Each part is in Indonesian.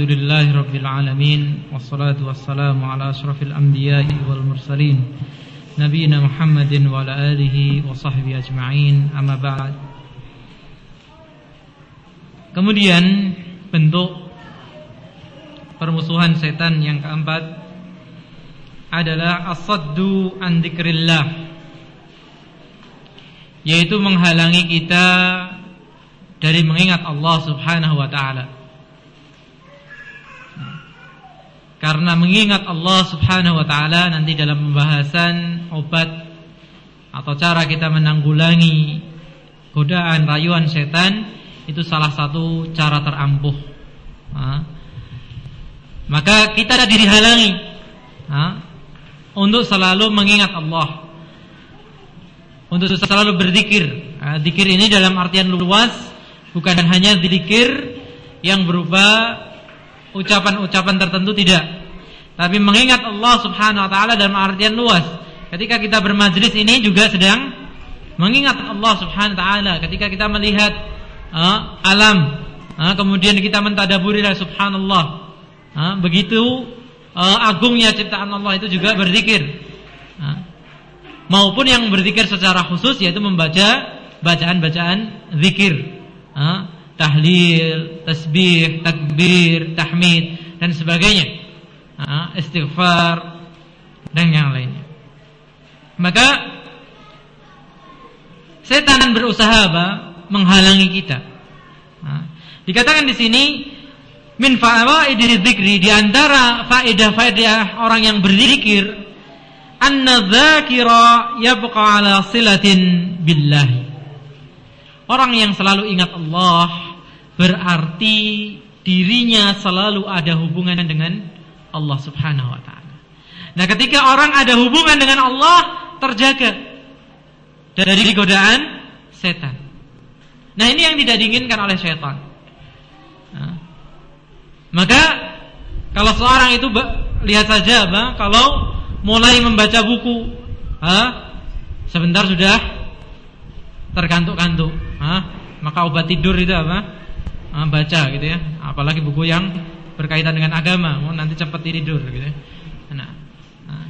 Alhamdulillahi Rabbil Alamin Wassalatu wassalamu ala asrafil anbiya'i wal mursalin Nabiina Muhammadin wa ala alihi wa sahbihi ajma'in Amma ba'd. Kemudian bentuk permusuhan setan yang keempat adalah asaddu an dzikrillah yaitu menghalangi kita dari mengingat Allah Subhanahu wa taala. Karena mengingat Allah Subhanahu wa taala nanti dalam pembahasan obat atau cara kita menanggulangi godaan rayuan setan itu salah satu cara terampuh. Maka kita ada dihalangi untuk selalu mengingat Allah. Untuk selalu berzikir. Zikir ini dalam artian luas bukan hanya zikir yang berupa ucapan-ucapan tertentu tidak. Tapi mengingat Allah Subhanahu wa taala dalam artian luas. Ketika kita bermajlis ini juga sedang mengingat Allah Subhanahu wa taala. Ketika kita melihat uh, alam, uh, kemudian kita mentadaburi subhanallah. Uh, begitu uh, agungnya ciptaan Allah itu juga berzikir. Uh, maupun yang berzikir secara khusus yaitu membaca bacaan-bacaan zikir. Uh, tahlil, tasbih, takbir, tahmid dan sebagainya. istighfar dan yang lainnya. Maka setan berusaha apa? menghalangi kita. dikatakan di sini min fawaidil dzikri di antara faedah-faedah orang yang berzikir anna dzakira yabqa ala silatin billahi. Orang yang selalu ingat Allah berarti dirinya selalu ada hubungan dengan Allah Subhanahu wa taala. Nah, ketika orang ada hubungan dengan Allah, terjaga dari godaan setan. Nah, ini yang tidak diinginkan oleh setan. Nah, maka kalau seorang itu lihat saja, Bang, kalau mulai membaca buku, sebentar sudah terkantuk-kantuk, maka obat tidur itu apa? Uh, baca gitu ya. Apalagi buku yang berkaitan dengan agama, mau nanti cepat tidur gitu ya. Nah, nah.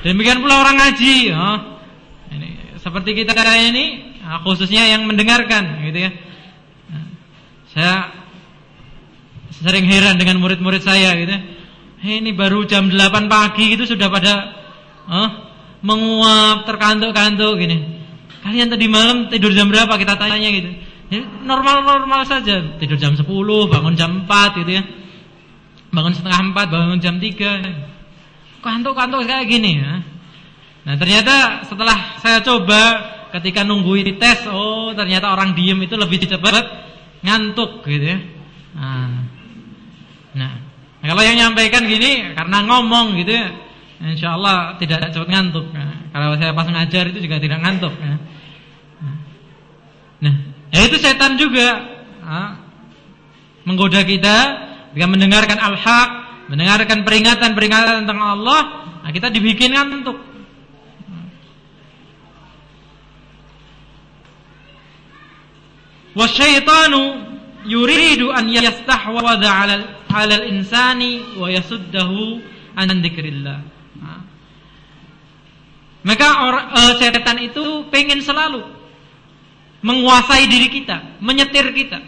demikian pula orang ngaji, oh, ini seperti kita ini nah, khususnya yang mendengarkan gitu ya. Nah, saya sering heran dengan murid-murid saya gitu ya. Hey, ini baru jam 8 pagi gitu sudah pada oh, menguap terkantuk-kantuk gini. Kalian tadi malam tidur jam berapa kita tanya gitu. Ya, normal-normal saja. Tidur jam 10, bangun jam 4 gitu ya. Bangun setengah 4, bangun jam 3. Kantuk-kantuk kayak gini ya. Nah, ternyata setelah saya coba ketika nungguin tes, oh ternyata orang diem itu lebih cepat ngantuk gitu ya. Nah, nah, kalau yang nyampaikan gini karena ngomong gitu ya, insya Allah tidak cepat ngantuk. Nah, kalau saya pas ngajar itu juga tidak ngantuk. Ya. Nah, Ya itu setan juga ha? menggoda kita dengan mendengarkan al-haq, mendengarkan peringatan-peringatan tentang Allah, nah kita dibikinkan untuk Wasyaitanu yuridu an yastahwadha 'ala al-insani wa yasuddahu an dzikrillah. Maka uh, setan itu pengen selalu menguasai diri kita, menyetir kita.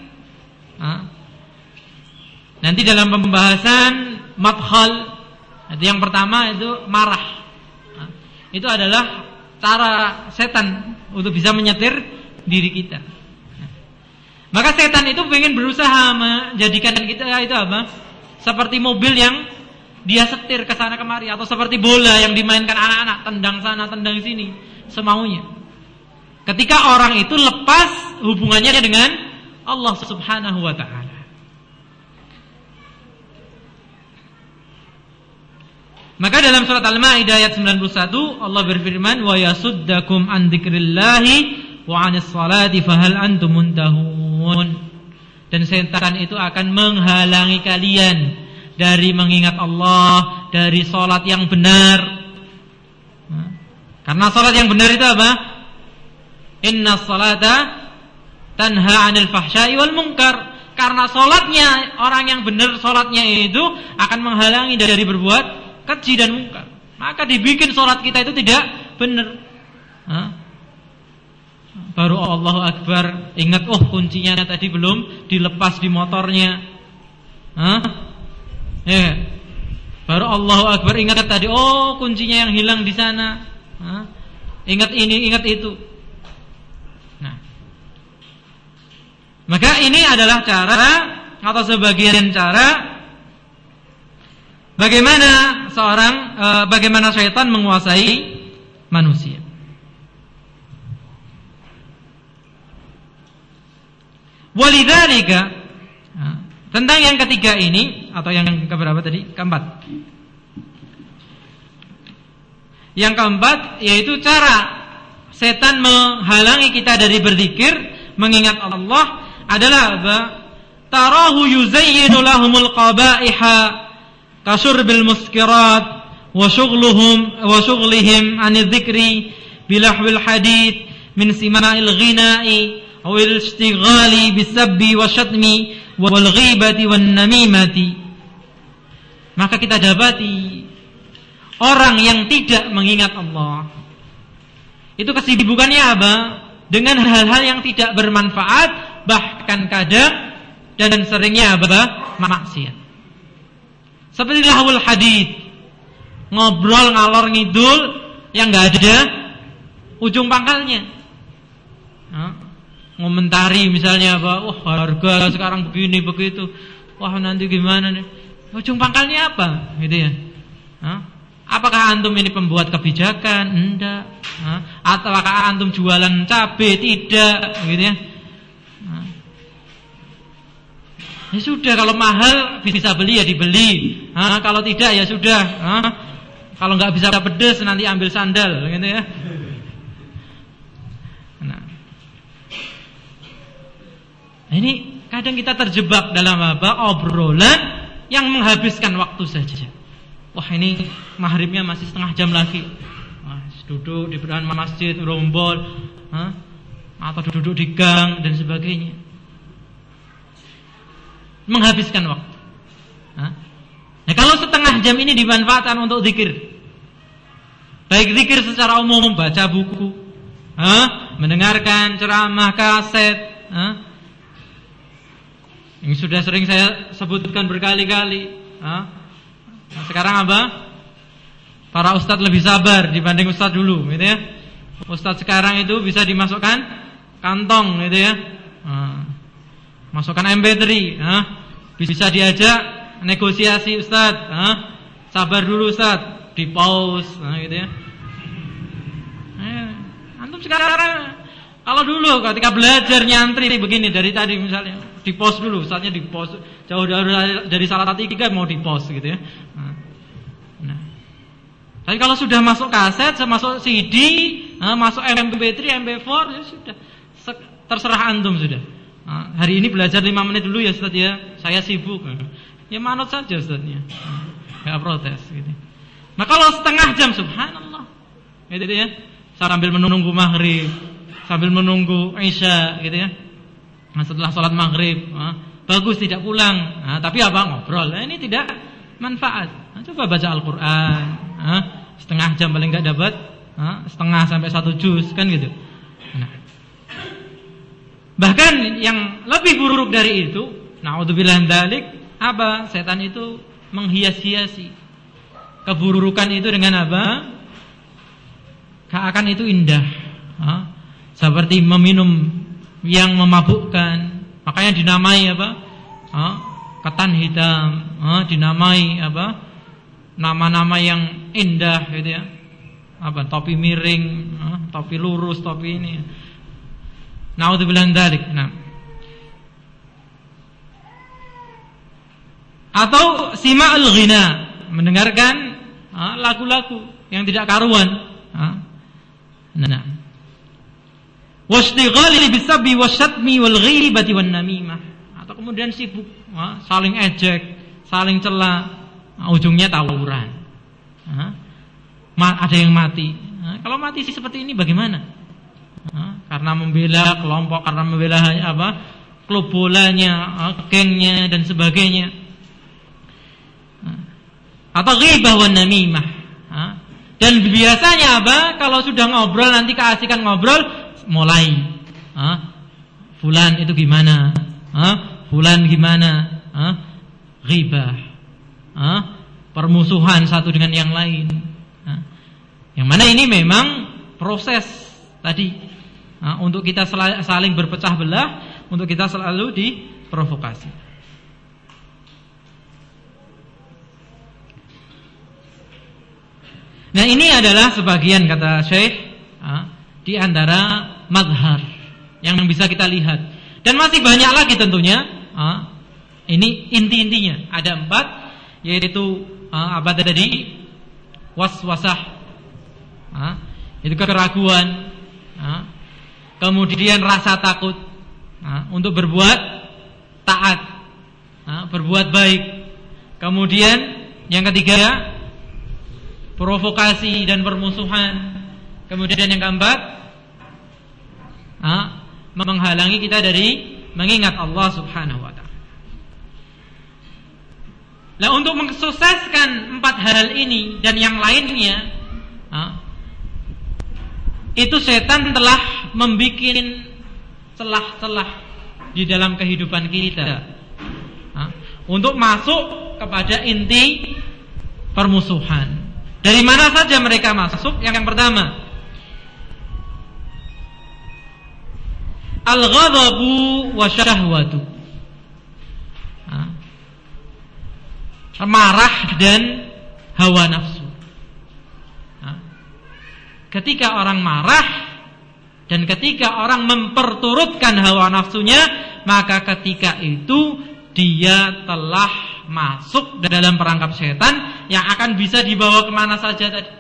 Nanti dalam pembahasan madkhal itu yang pertama itu marah. Itu adalah cara setan untuk bisa menyetir diri kita. Maka setan itu ingin berusaha menjadikan kita itu apa? Seperti mobil yang dia setir ke sana kemari atau seperti bola yang dimainkan anak-anak, tendang sana, tendang sini, semaunya. Ketika orang itu lepas hubungannya dengan Allah Subhanahu wa taala. Maka dalam surat Al-Maidah ayat 91 Allah berfirman wa yasuddakum an dzikrillahi wa 'anis salati fahal antum muntahun. Dan setan itu akan menghalangi kalian dari mengingat Allah, dari salat yang benar. Karena salat yang benar itu Apa? Inna salata tanha 'anil fahsya'i wal munkar. Karena sholatnya orang yang benar sholatnya itu akan menghalangi dari berbuat keji dan muka. Maka dibikin sholat kita itu tidak benar. Baru Allahu Akbar ingat oh kuncinya tadi belum dilepas di motornya. Hah? Ya. Baru Allahu Akbar ingat tadi oh kuncinya yang hilang di sana. Hah? Ingat ini, ingat itu. Maka ini adalah cara atau sebagian cara bagaimana seorang e, bagaimana syaitan menguasai manusia. Walidzalika tentang yang ketiga ini atau yang keberapa tadi? Keempat. Yang keempat yaitu cara setan menghalangi kita dari berzikir, mengingat Allah adalah apa? Tarahu yuzayyinu lahumul qabaiha kasyurbil muskirat wa syughluhum wa syughlihim anil dzikri bilahwil hadith min sima'il ghina'i wa syatmi wal ghibati wan namimati maka kita dapati orang yang tidak mengingat Allah itu kesibukannya apa? Dengan hal-hal yang tidak bermanfaat bahkan kadang dan seringnya apa? maksiat. Seperti lahul hadid. Ngobrol ngalor ngidul yang nggak ada ujung pangkalnya. Ngomentari misalnya apa? Wah, harga sekarang begini begitu. Wah, nanti gimana nih? Ujung pangkalnya apa? Gitu ya. Apakah antum ini pembuat kebijakan? Enggak. Atau apakah antum jualan cabai? Tidak, gitu ya. Ya sudah kalau mahal bisa beli ya dibeli. Ha, kalau tidak ya sudah. Ha, kalau nggak bisa pedes nanti ambil sandal, gitu ya. Nah. Ini kadang kita terjebak dalam apa? Obrolan yang menghabiskan waktu saja. Wah ini maghribnya masih setengah jam lagi. Wah, duduk di depan masjid, rombol, huh? atau duduk di gang dan sebagainya. Menghabiskan waktu. Nah, kalau setengah jam ini dimanfaatkan untuk zikir, baik zikir secara umum, baca buku, mendengarkan ceramah, kaset, ini sudah sering saya sebutkan berkali-kali. Nah, sekarang apa? Para ustadz lebih sabar dibanding ustadz dulu, gitu ya. Ustadz sekarang itu bisa dimasukkan kantong, gitu ya. Nah, masukkan MP3, nah, bisa diajak negosiasi ustadz, nah, sabar dulu ustadz, di pause, nah, gitu ya. Eh, antum sekarang kalau dulu ketika belajar nyantri begini dari tadi misalnya di pos dulu, saatnya di pos jauh dari, dari salah satu tiga mau di pos gitu ya. Nah. Tapi kalau sudah masuk kaset, masuk CD, masuk MP3, MP4 ya sudah terserah antum sudah. Nah, hari ini belajar 5 menit dulu ya Ustaz ya. Saya sibuk. Ya manut saja Ustaznya. Enggak protes gitu. Nah, kalau setengah jam subhanallah. Gitu ya. Sambil menunggu maghrib sambil menunggu Isya gitu ya. Nah, setelah sholat maghrib, nah, bagus tidak pulang. Nah, tapi apa ngobrol? Nah, ini tidak manfaat. Nah, coba baca Al-Quran. Nah, setengah jam paling nggak dapat, nah, setengah sampai satu juz kan gitu. Nah. Bahkan yang lebih buruk dari itu, naudzubillah dalik, apa? Setan itu menghias-hiasi keburukan itu dengan apa? Keakan itu indah. Nah, seperti meminum yang memabukkan makanya dinamai apa ha? ketan hitam ha? dinamai apa nama-nama yang indah gitu ya apa topi miring ha? topi lurus topi ini naudzubillah dzalik nah atau sima al ghina mendengarkan lagu-lagu yang tidak karuan nah Washtighali bisabbi wasyatmi wal ghibati wan namimah. Atau kemudian sibuk saling ejek, saling cela, ujungnya tawuran. ada yang mati. kalau mati sih seperti ini bagaimana? Karena membela kelompok, karena membela apa? klub bolanya, gengnya dan sebagainya. Atau ghibah wan namimah. Dan biasanya apa? Kalau sudah ngobrol nanti keasikan ngobrol mulai. Fulan itu gimana? Fulan gimana? Ghibah. Permusuhan satu dengan yang lain. Yang mana ini memang proses tadi untuk kita saling berpecah belah, untuk kita selalu diprovokasi. Nah ini adalah sebagian kata Syekh di antara madhar yang bisa kita lihat. Dan masih banyak lagi tentunya. Ini inti-intinya. Ada empat, yaitu apa tadi? Was-wasah. Itu keraguan. Kemudian rasa takut untuk berbuat taat, berbuat baik. Kemudian yang ketiga provokasi dan permusuhan. Kemudian yang keempat, ah, menghalangi kita dari mengingat Allah Subhanahu wa taala. Nah, untuk mensukseskan empat hal ini dan yang lainnya, ah, itu setan telah membuat celah-celah di dalam kehidupan kita ah, untuk masuk kepada inti permusuhan. Dari mana saja mereka masuk? Yang, yang pertama, al-ghadabu wa syahwatu. Marah dan hawa nafsu. Ketika orang marah dan ketika orang memperturutkan hawa nafsunya, maka ketika itu dia telah masuk dalam perangkap setan yang akan bisa dibawa ke mana saja tadi.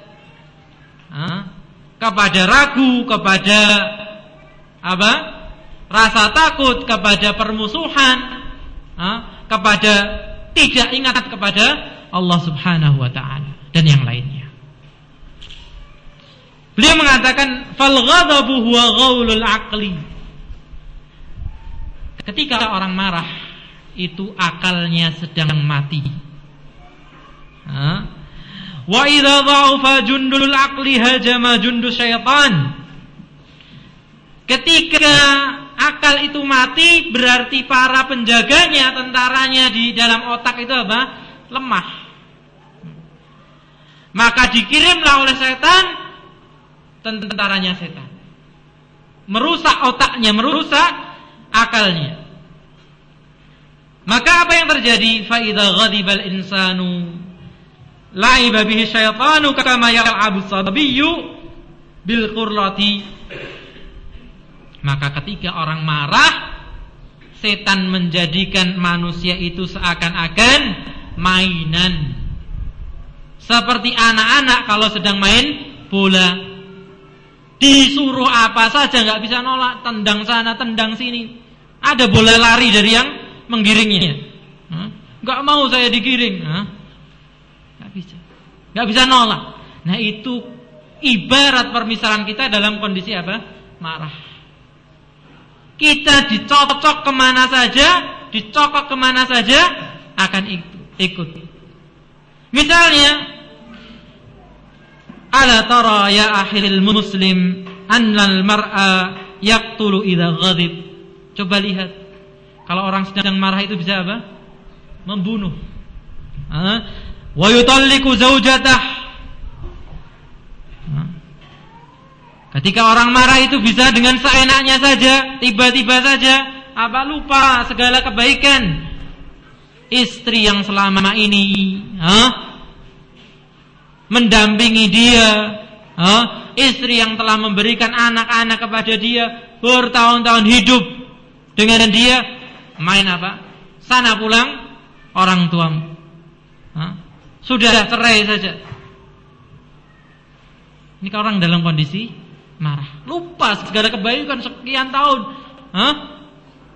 Kepada ragu, kepada apa? Rasa takut, kepada permusuhan, kepada tidak ingat kepada Allah Subhanahu wa taala dan yang lainnya. Beliau mengatakan fal ghadabu huwa ghaulul aqli. Ketika orang marah itu akalnya sedang mati. Wa idza dha'afa jundul aqli hajama jundu syaitan. Ketika akal itu mati berarti para penjaganya, tentaranya di dalam otak itu apa? Lemah. Maka dikirimlah oleh setan tentaranya setan. Merusak otaknya, merusak akalnya. Maka apa yang terjadi? Fa idza ghadibal insanu la'iba bihi syaitanu kama yal'abu sabiyyu bil qurrati. Maka ketika orang marah, setan menjadikan manusia itu seakan-akan mainan. Seperti anak-anak kalau sedang main bola. Disuruh apa saja nggak bisa nolak, tendang sana, tendang sini. Ada bola lari dari yang menggiringnya. Gak mau saya digiring. Gak bisa. Gak bisa nolak. Nah itu ibarat permisalan kita dalam kondisi apa? Marah. Kita dicocok ke mana saja, dicokok ke mana saja, akan ikut. Misalnya, ala tara ya akhiril muslim annal mar'a yaqtulu idza ghadib. Coba lihat kalau orang sedang marah itu bisa apa? Membunuh. Wa yutalliqu zaujatah. Ketika orang marah itu bisa dengan seenaknya saja, tiba-tiba saja apa lupa segala kebaikan istri yang selama ini ha? Mendampingi dia, ha? istri yang telah memberikan anak-anak kepada dia bertahun-tahun hidup dengan dia main apa? Sana pulang orang tuamu. Hah? Sudah cerai saja. Ini orang dalam kondisi marah, lupa segala kebaikan sekian tahun, Hah?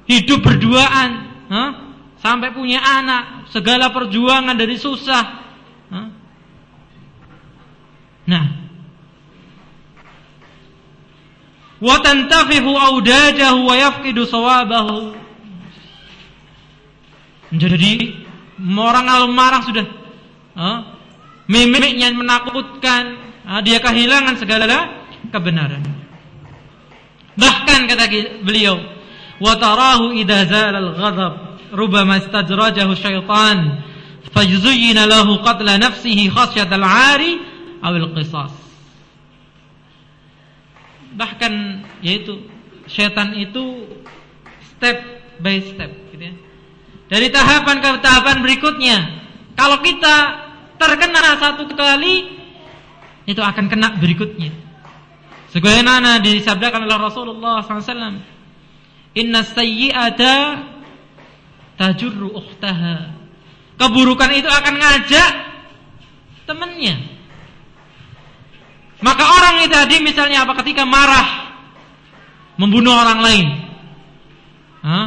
hidup berduaan, Hah? sampai punya anak, segala perjuangan dari susah. Nah, wa tantafihu audajahu wa yafqidu sawabahu Menjadi orang kalau marah sudah uh, mimiknya menakutkan, uh, dia kehilangan segala kebenaran. Bahkan kata beliau, "Wa tarahu idza zala al-ghadab rubama istajrajahu syaitan fajzuyyina lahu qatla nafsihi khasyat al-'ari aw al-qisas." Bahkan yaitu syaitan itu step by step gitu ya. Dari tahapan ke tahapan berikutnya, kalau kita terkena satu kali, itu akan kena berikutnya. Sebagaimana disabdakan oleh Rasulullah SAW, Inna sayyi'ata tajurru ukhtaha. Keburukan itu akan ngajak temannya. Maka orang itu tadi misalnya apa ketika marah membunuh orang lain. Hah?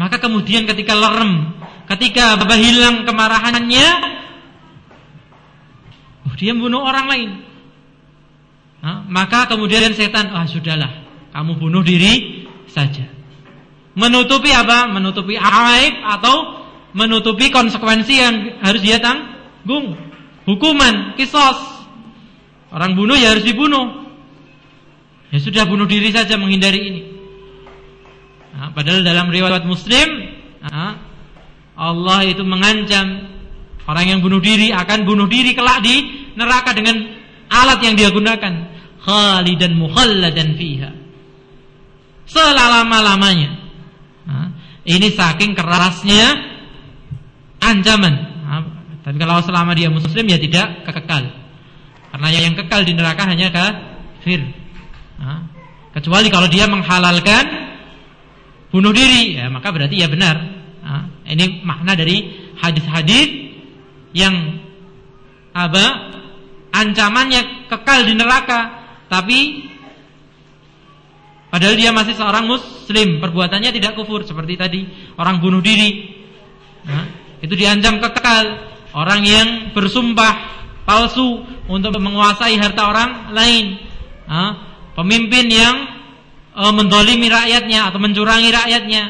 Maka kemudian ketika lerem, ketika hilang kemarahannya, oh, dia membunuh orang lain. Nah, maka kemudian setan, ah sudahlah, kamu bunuh diri saja. Menutupi apa? Menutupi aib atau menutupi konsekuensi yang harus dia tanggung. Hukuman, kisos. Orang bunuh ya harus dibunuh. Ya sudah bunuh diri saja menghindari ini. Nah, padahal dalam riwayat Muslim, nah, Allah itu mengancam orang yang bunuh diri akan bunuh diri kelak di neraka dengan alat yang dia gunakan, khalidan mukhalladan fiha. Selama-lamanya. Nah, ini saking kerasnya ancaman. Nah, tapi kalau selama dia muslim ya tidak kekal. Karena yang kekal di neraka hanya kafir. Kecuali kalau dia menghalalkan bunuh diri, ya maka berarti ya benar. Ini makna dari hadis-hadis yang apa? Ancamannya kekal di neraka, tapi padahal dia masih seorang muslim, perbuatannya tidak kufur seperti tadi orang bunuh diri. Nah, itu diancam kekal. Orang yang bersumpah palsu untuk menguasai harta orang lain. Pemimpin yang uh, mendolimi rakyatnya atau mencurangi rakyatnya,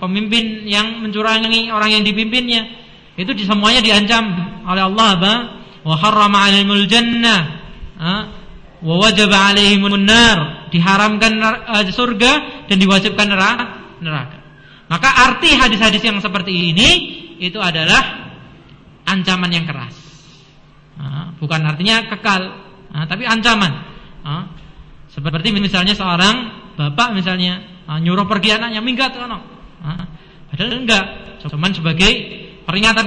pemimpin yang mencurangi orang yang dipimpinnya, itu semuanya diancam oleh Allah apa? Wa harrama 'alaihimul jannah, wa wajaba 'alaihimun nar, diharamkan uh, surga dan diwajibkan neraka. Maka arti hadis-hadis yang seperti ini itu adalah ancaman yang keras. Bukan artinya kekal, tapi ancaman. seperti misalnya seorang bapak misalnya uh, nyuruh pergi anaknya minggat uh, padahal enggak. Cuman sebagai peringatan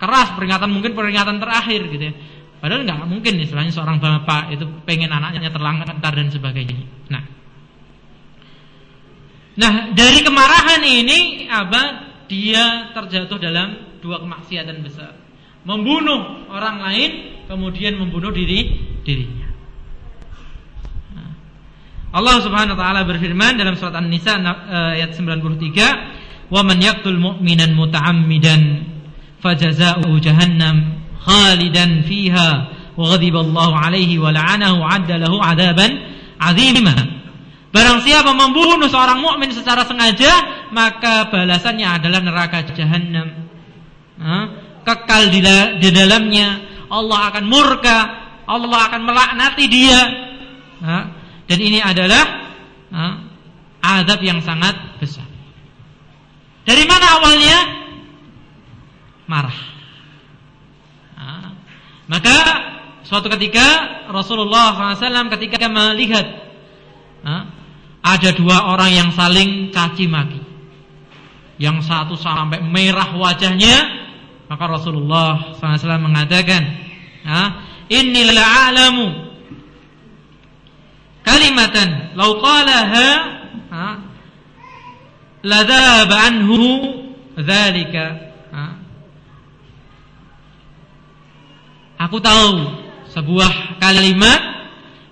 keras peringatan mungkin peringatan terakhir gitu ya. Padahal enggak mungkin istilahnya seorang bapak itu pengen anaknya terlantar dan sebagainya. Nah. Nah dari kemarahan ini apa dia terjatuh dalam dua kemaksiatan besar membunuh orang lain kemudian membunuh diri dirinya Allah Subhanahu wa taala berfirman dalam surat An-Nisa eh, ayat 93, "Wa man yaqtul mu'minan muta'ammidan fajazaohu jahannam khalidan fiha wa ghadiba Allah 'alaihi wa la'anahu 'adda lahu 'adaban 'azima." Barang siapa membunuh seorang mukmin secara sengaja, maka balasannya adalah neraka jahanam. Kekal di, dalamnya, Allah akan murka, Allah akan melaknati dia. Dan ini adalah uh, adab yang sangat besar. Dari mana awalnya? Marah. Uh, maka suatu ketika Rasulullah SAW ketika melihat uh, ada dua orang yang saling caci maki, yang satu sampai merah wajahnya, maka Rasulullah SAW mengatakan, Inilah alamu kalimatan law qalaha la dhaba anhu dzalika Aku tahu sebuah kalimat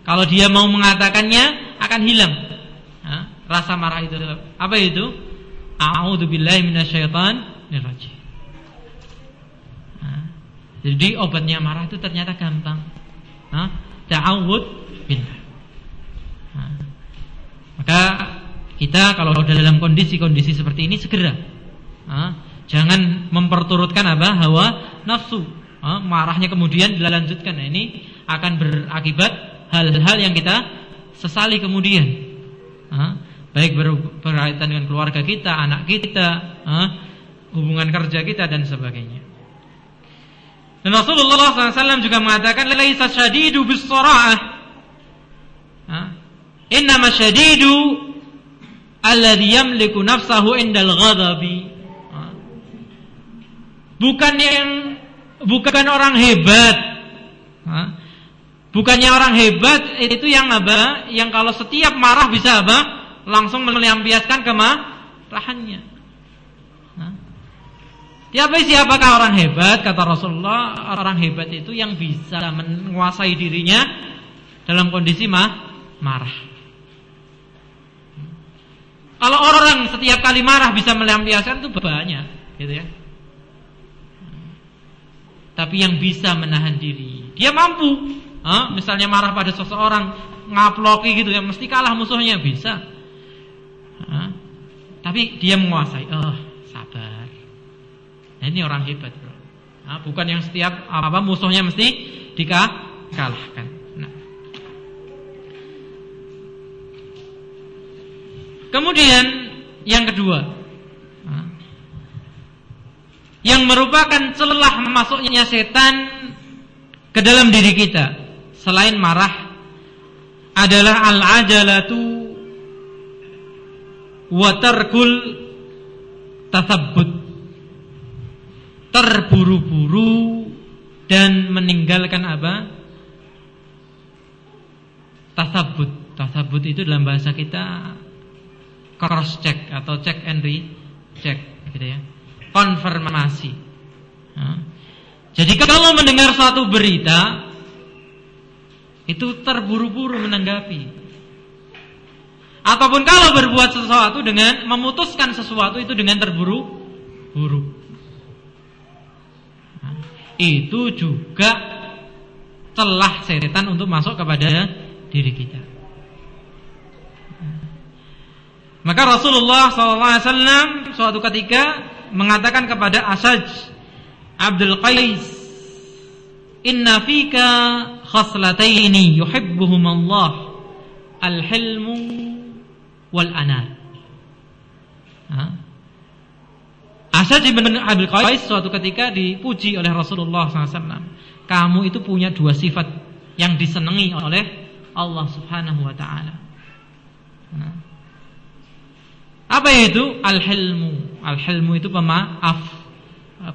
kalau dia mau mengatakannya akan hilang rasa marah itu. Apa itu? A'udzu billahi minasyaitonir rajim. Jadi obatnya marah itu ternyata gampang. Ta'awud billah. Maka kita kalau dalam kondisi-kondisi seperti ini segera Jangan memperturutkan apa? Hawa nafsu. marahnya kemudian dilanjutkan. Nah, ini akan berakibat hal-hal yang kita sesali kemudian. baik berkaitan dengan keluarga kita, anak kita, hubungan kerja kita dan sebagainya. Dan Rasulullah SAW juga mengatakan, "Laisa syadidu bis sara'ah." Inna syadidu alladhi yamliku nafsahu indal ghadabi. Bukan yang bukan orang hebat. Bukannya orang hebat itu yang apa? Yang kalau setiap marah bisa apa? Langsung melampiaskan kemarahannya. Siapa siapakah orang hebat? Kata Rasulullah, orang hebat itu yang bisa menguasai dirinya dalam kondisi mah, marah. Kalau orang setiap kali marah bisa melampiaskan itu banyak, gitu ya. Tapi yang bisa menahan diri, dia mampu. Ha? Misalnya marah pada seseorang, ngaploki gitu ya, mesti kalah musuhnya bisa. Ha? Tapi dia menguasai. Oh. Nah, ini orang hebat, bro. Nah, bukan yang setiap apa musuhnya mesti dikalahkan. Nah. Kemudian yang kedua, yang merupakan celah masuknya setan ke dalam diri kita selain marah adalah al-ajalatu wa tarkul tathabbut terburu-buru dan meninggalkan apa tasabut tasabut itu dalam bahasa kita cross check atau check and recheck gitu ya konfirmasi. Jadi kalau mendengar suatu berita itu terburu-buru menanggapi. Ataupun kalau berbuat sesuatu dengan memutuskan sesuatu itu dengan terburu-buru. Itu juga celah setan untuk masuk kepada diri kita. Maka Rasulullah SAW suatu ketika mengatakan kepada Asaj Abdul Qais Inna fika khaslataini yuhibbuhum Allah al-hilmu wal anat Asaj bin Abdul Qais suatu ketika dipuji oleh Rasulullah SAW kamu itu punya dua sifat yang disenangi oleh Allah Subhanahu wa taala. Apa itu? Al-hilmu. Al-hilmu itu pemaaf,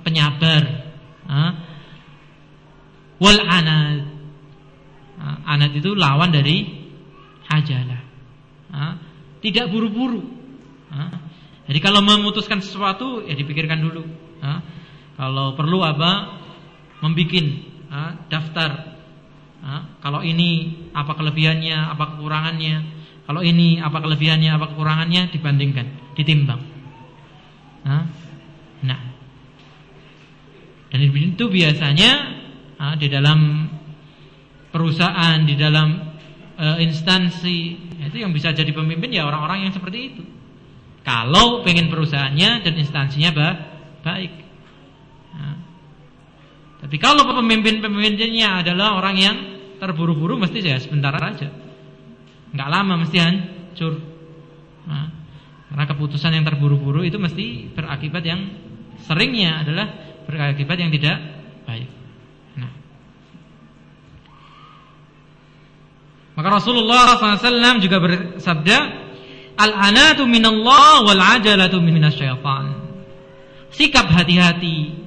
penyabar. Wal anad. Anad itu lawan dari hajalah. Tidak buru-buru. Jadi kalau memutuskan sesuatu ya dipikirkan dulu. Kalau perlu apa? Membikin daftar. Kalau ini apa kelebihannya, apa kekurangannya kalau ini apa kelebihannya, apa kekurangannya dibandingkan, ditimbang. Nah, nah. dan itu biasanya nah, di dalam perusahaan, di dalam e, instansi itu yang bisa jadi pemimpin ya orang-orang yang seperti itu. Kalau pengen perusahaannya dan instansinya bah, baik. Nah. Tapi kalau pemimpin-pemimpinnya adalah orang yang terburu-buru mesti ya sebentar aja nggak lama mesti hancur. Nah, karena keputusan yang terburu-buru itu mesti berakibat yang seringnya adalah berakibat yang tidak baik. Nah. Maka Rasulullah SAW juga bersabda, Al-anatu minallah wal ajalatu minasyaitan. Sikap hati-hati,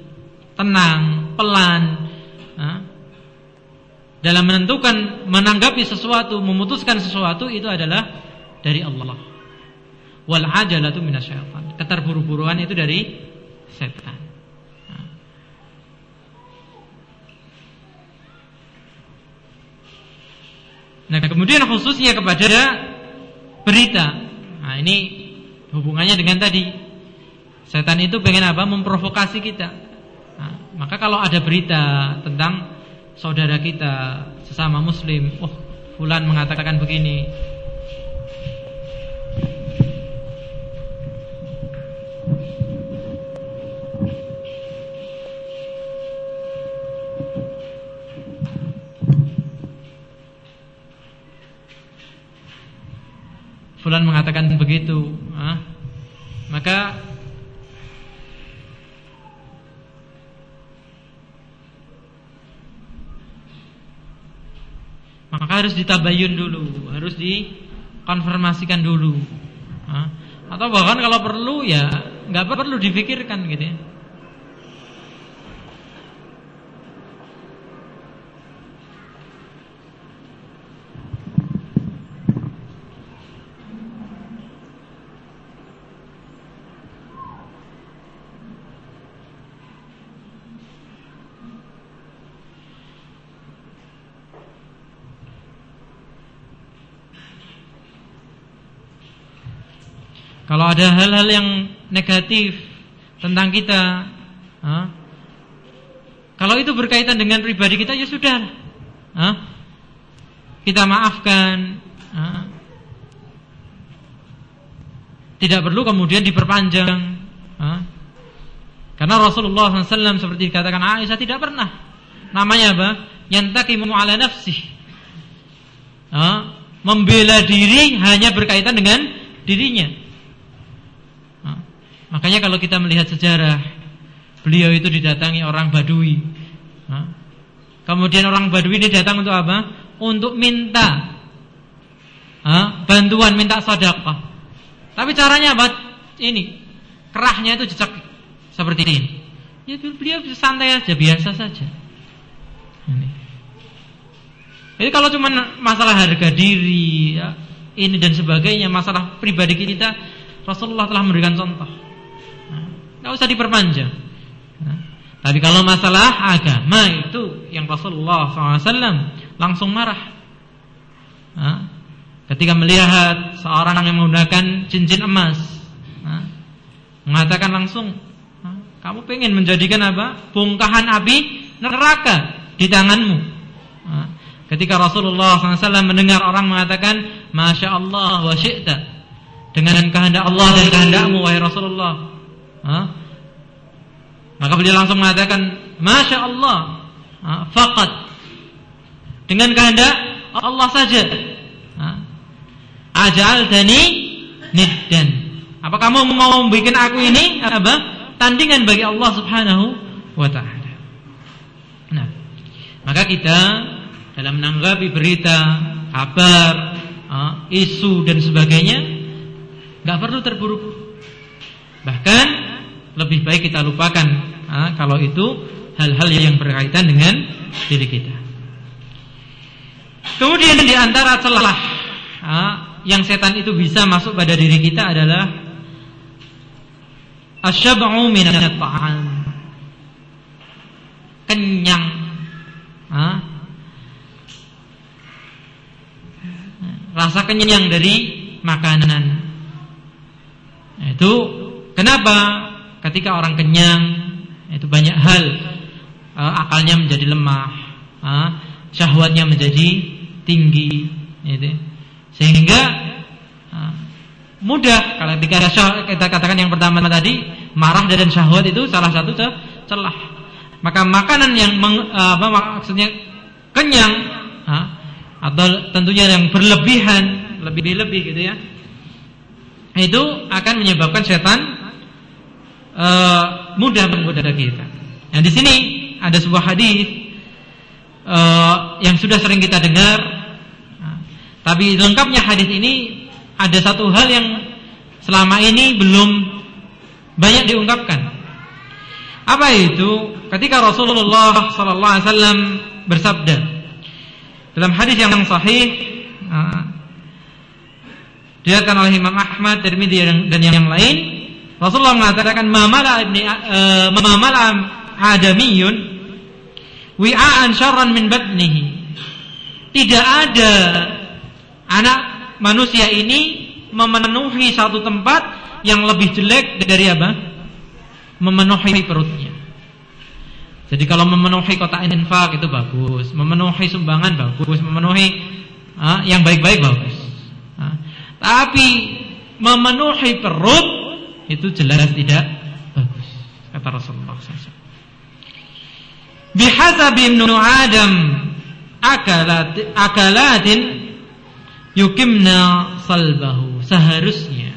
tenang, pelan, dalam menentukan menanggapi sesuatu, memutuskan sesuatu itu adalah dari Allah. Wal ajalatu minasyaitan. Keterburu-buruan itu dari setan. Nah, kemudian khususnya kepada berita. Nah, ini hubungannya dengan tadi. Setan itu pengen apa? Memprovokasi kita. Nah, maka kalau ada berita tentang saudara kita sesama muslim, oh fulan mengatakan begini. Fulan mengatakan begitu, ah, maka maka harus ditabayun dulu, harus dikonfirmasikan dulu. Ah, atau bahkan kalau perlu ya nggak perlu difikirkan gitu ya. Kalau ada hal-hal yang negatif tentang kita, ha? kalau itu berkaitan dengan pribadi kita ya sudah, ha? kita maafkan. Ha? Tidak perlu kemudian diperpanjang. Karena Rasulullah SAW seperti dikatakan Aisyah tidak pernah. Namanya apa? Yantakimu ala nafsih. Ha? Membela diri hanya berkaitan dengan dirinya. Makanya kalau kita melihat sejarah Beliau itu didatangi orang Badui Kemudian orang Badui ini datang untuk apa? Untuk minta Bantuan, minta sedekah. Tapi caranya apa? Ini Kerahnya itu jejak Seperti ini Ya beliau santai aja, biasa saja. Jadi kalau cuma masalah harga diri ya, Ini dan sebagainya Masalah pribadi kita Rasulullah telah memberikan contoh Tidak usah diperpanjang. Nah, tapi kalau masalah agama itu yang Rasulullah SAW langsung marah. Nah, ketika melihat seorang yang menggunakan cincin emas, nah, mengatakan langsung, kamu pengen menjadikan apa? Bongkahan api neraka di tanganmu. Ketika Rasulullah SAW mendengar orang mengatakan, Masya Allah wa dengan kehendak Allah dan kehendakmu wahai Rasulullah Maka beliau langsung mengatakan, Masya Allah, fakat dengan kehendak Allah saja. Ajal dani niddan. Apa kamu mau membuat aku ini apa? Tandingan bagi Allah Subhanahu wa taala. Nah, maka kita dalam menanggapi berita, kabar, isu dan sebagainya nggak perlu terburu-buru. Bahkan lebih baik kita lupakan ha, kalau itu hal-hal yang berkaitan dengan diri kita. Kemudian di antara celah ha, yang setan itu bisa masuk pada diri kita adalah asyab'u min ta'am. Kenyang. Ha? Rasa kenyang dari makanan. Itu kenapa? Ketika orang kenyang itu banyak hal uh, akalnya menjadi lemah, uh, syahwatnya menjadi tinggi, gitu. sehingga uh, mudah kalau kita, kita katakan yang pertama tadi marah dan syahwat itu salah satu celah. Maka makanan yang meng, maksudnya kenyang uh, atau tentunya yang berlebihan lebih-lebih gitu ya itu akan menyebabkan setan uh, mudah menggoda kita. Nah di sini ada sebuah hadis uh, yang sudah sering kita dengar, nah, tapi lengkapnya hadis ini ada satu hal yang selama ini belum banyak diungkapkan. Apa itu? Ketika Rasulullah Sallallahu Alaihi Wasallam bersabda dalam hadis yang sahih, uh, diriwayatkan oleh Imam Ahmad, Tirmidzi dan yang lain Rasulullah mengatakan mamala ibni uh, mamala adamiyun wi'an syarran min batnihi. Tidak ada anak manusia ini memenuhi satu tempat yang lebih jelek dari apa? Memenuhi perutnya. Jadi kalau memenuhi kotak infak itu bagus, memenuhi sumbangan bagus, memenuhi uh, yang baik-baik bagus. Uh, tapi memenuhi perut itu jelas tidak bagus kata Rasulullah SAW. Bihasab ibnu Adam akalat akalatin yukimna salbahu seharusnya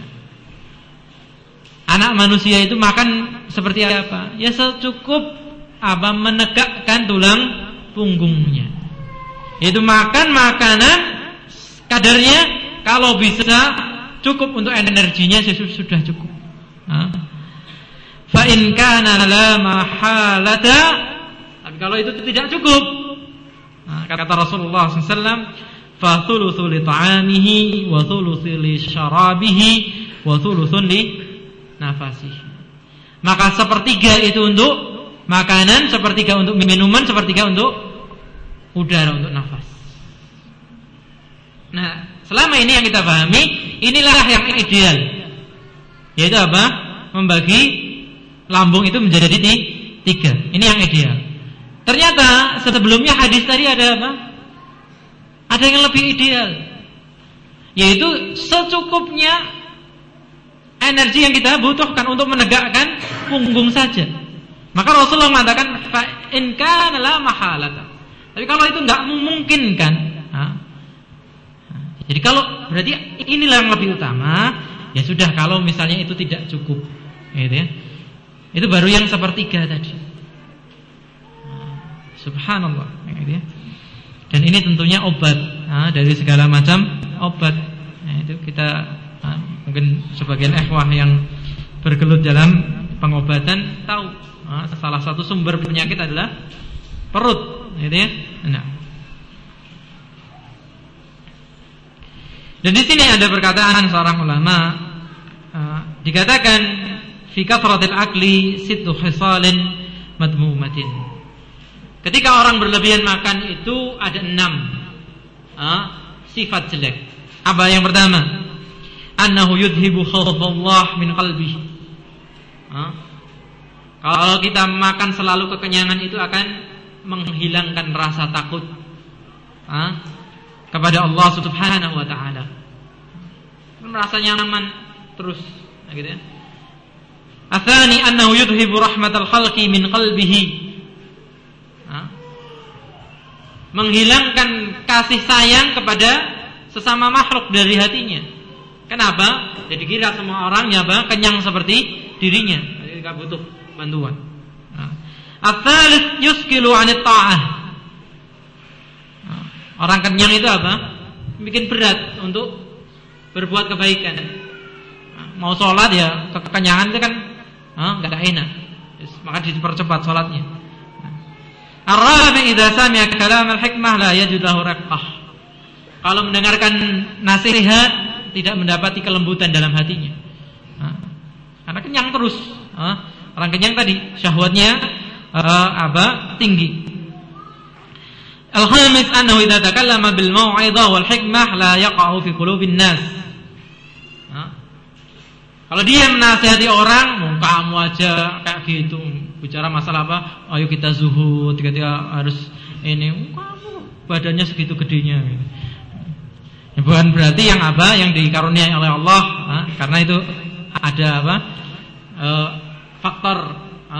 anak manusia itu makan seperti apa? Ya secukup apa menegakkan tulang punggungnya. Itu makan makanan kadarnya kalau bisa cukup untuk energinya sudah cukup. Fa in kana la mahalata kalau itu tidak cukup kata Rasulullah SAW fa thuluthu li ta'amihi wa thuluthu li syarabihi wa thuluthun li nafasihi. Maka sepertiga itu untuk makanan sepertiga untuk minuman sepertiga untuk udara untuk nafas. Nah selama ini yang kita pahami inilah yang ideal yaitu apa membagi lambung itu menjadi tiga. Ini yang ideal. Ternyata sebelumnya hadis tadi ada apa? Ada yang lebih ideal. Yaitu secukupnya energi yang kita butuhkan untuk menegakkan punggung saja. Maka Rasulullah mengatakan fa in kana la mahalata. Tapi kalau itu enggak memungkinkan, ha? Jadi kalau berarti inilah yang lebih utama, ya sudah kalau misalnya itu tidak cukup, gitu ya. Itu baru yang sepertiga tadi. Subhanallah. Gitu ya. Dan ini tentunya obat nah, dari segala macam obat. Nah, itu kita nah, mungkin sebagian ikhwah yang bergelut dalam pengobatan tahu nah, salah satu sumber penyakit adalah perut, gitu ya. Nah. Dan di sini ada perkataan seorang ulama dikatakan fi kathratil akli sittu khisalin madmumatin. Ketika orang berlebihan makan itu ada enam ah, sifat jelek. Apa yang pertama? Annahu yudhibu khawfallah min qalbi. Ah, kalau kita makan selalu kekenyangan itu akan menghilangkan rasa takut ah, kepada Allah Subhanahu wa taala. Merasa nyaman terus gitu ya. Athani annahu yudhibu rahmatal khalqi min qalbihi. Menghilangkan kasih sayang kepada sesama makhluk dari hatinya. Kenapa? Jadi kira semua orang apa? Kenyang seperti dirinya. Jadi tidak butuh bantuan. Atsalits yuskilu 'anit ta'ah. Orang kenyang itu apa? Bikin berat untuk berbuat kebaikan. Mau sholat ya kekenyangan itu kan Enggak ada enak. Maka dipercepat sholatnya. Ar-rabi idza sami'a kalam al-hikmah la yajid Kalau mendengarkan nasihat tidak mendapati kelembutan dalam hatinya. Karena kenyang terus. Orang kenyang tadi syahwatnya apa? tinggi. Al-khamis annahu idza takallama bil mau'izah wal hikmah la yaqa'u fi qulubin nas. Kalau dia menasihati orang, mau kamu aja kayak gitu, bicara masalah apa? Ayo kita zuhud, ketika harus ini, kamu badannya segitu gedenya. Ya, bukan berarti yang apa yang dikaruniai oleh Allah, ha? karena itu ada apa? E, faktor e,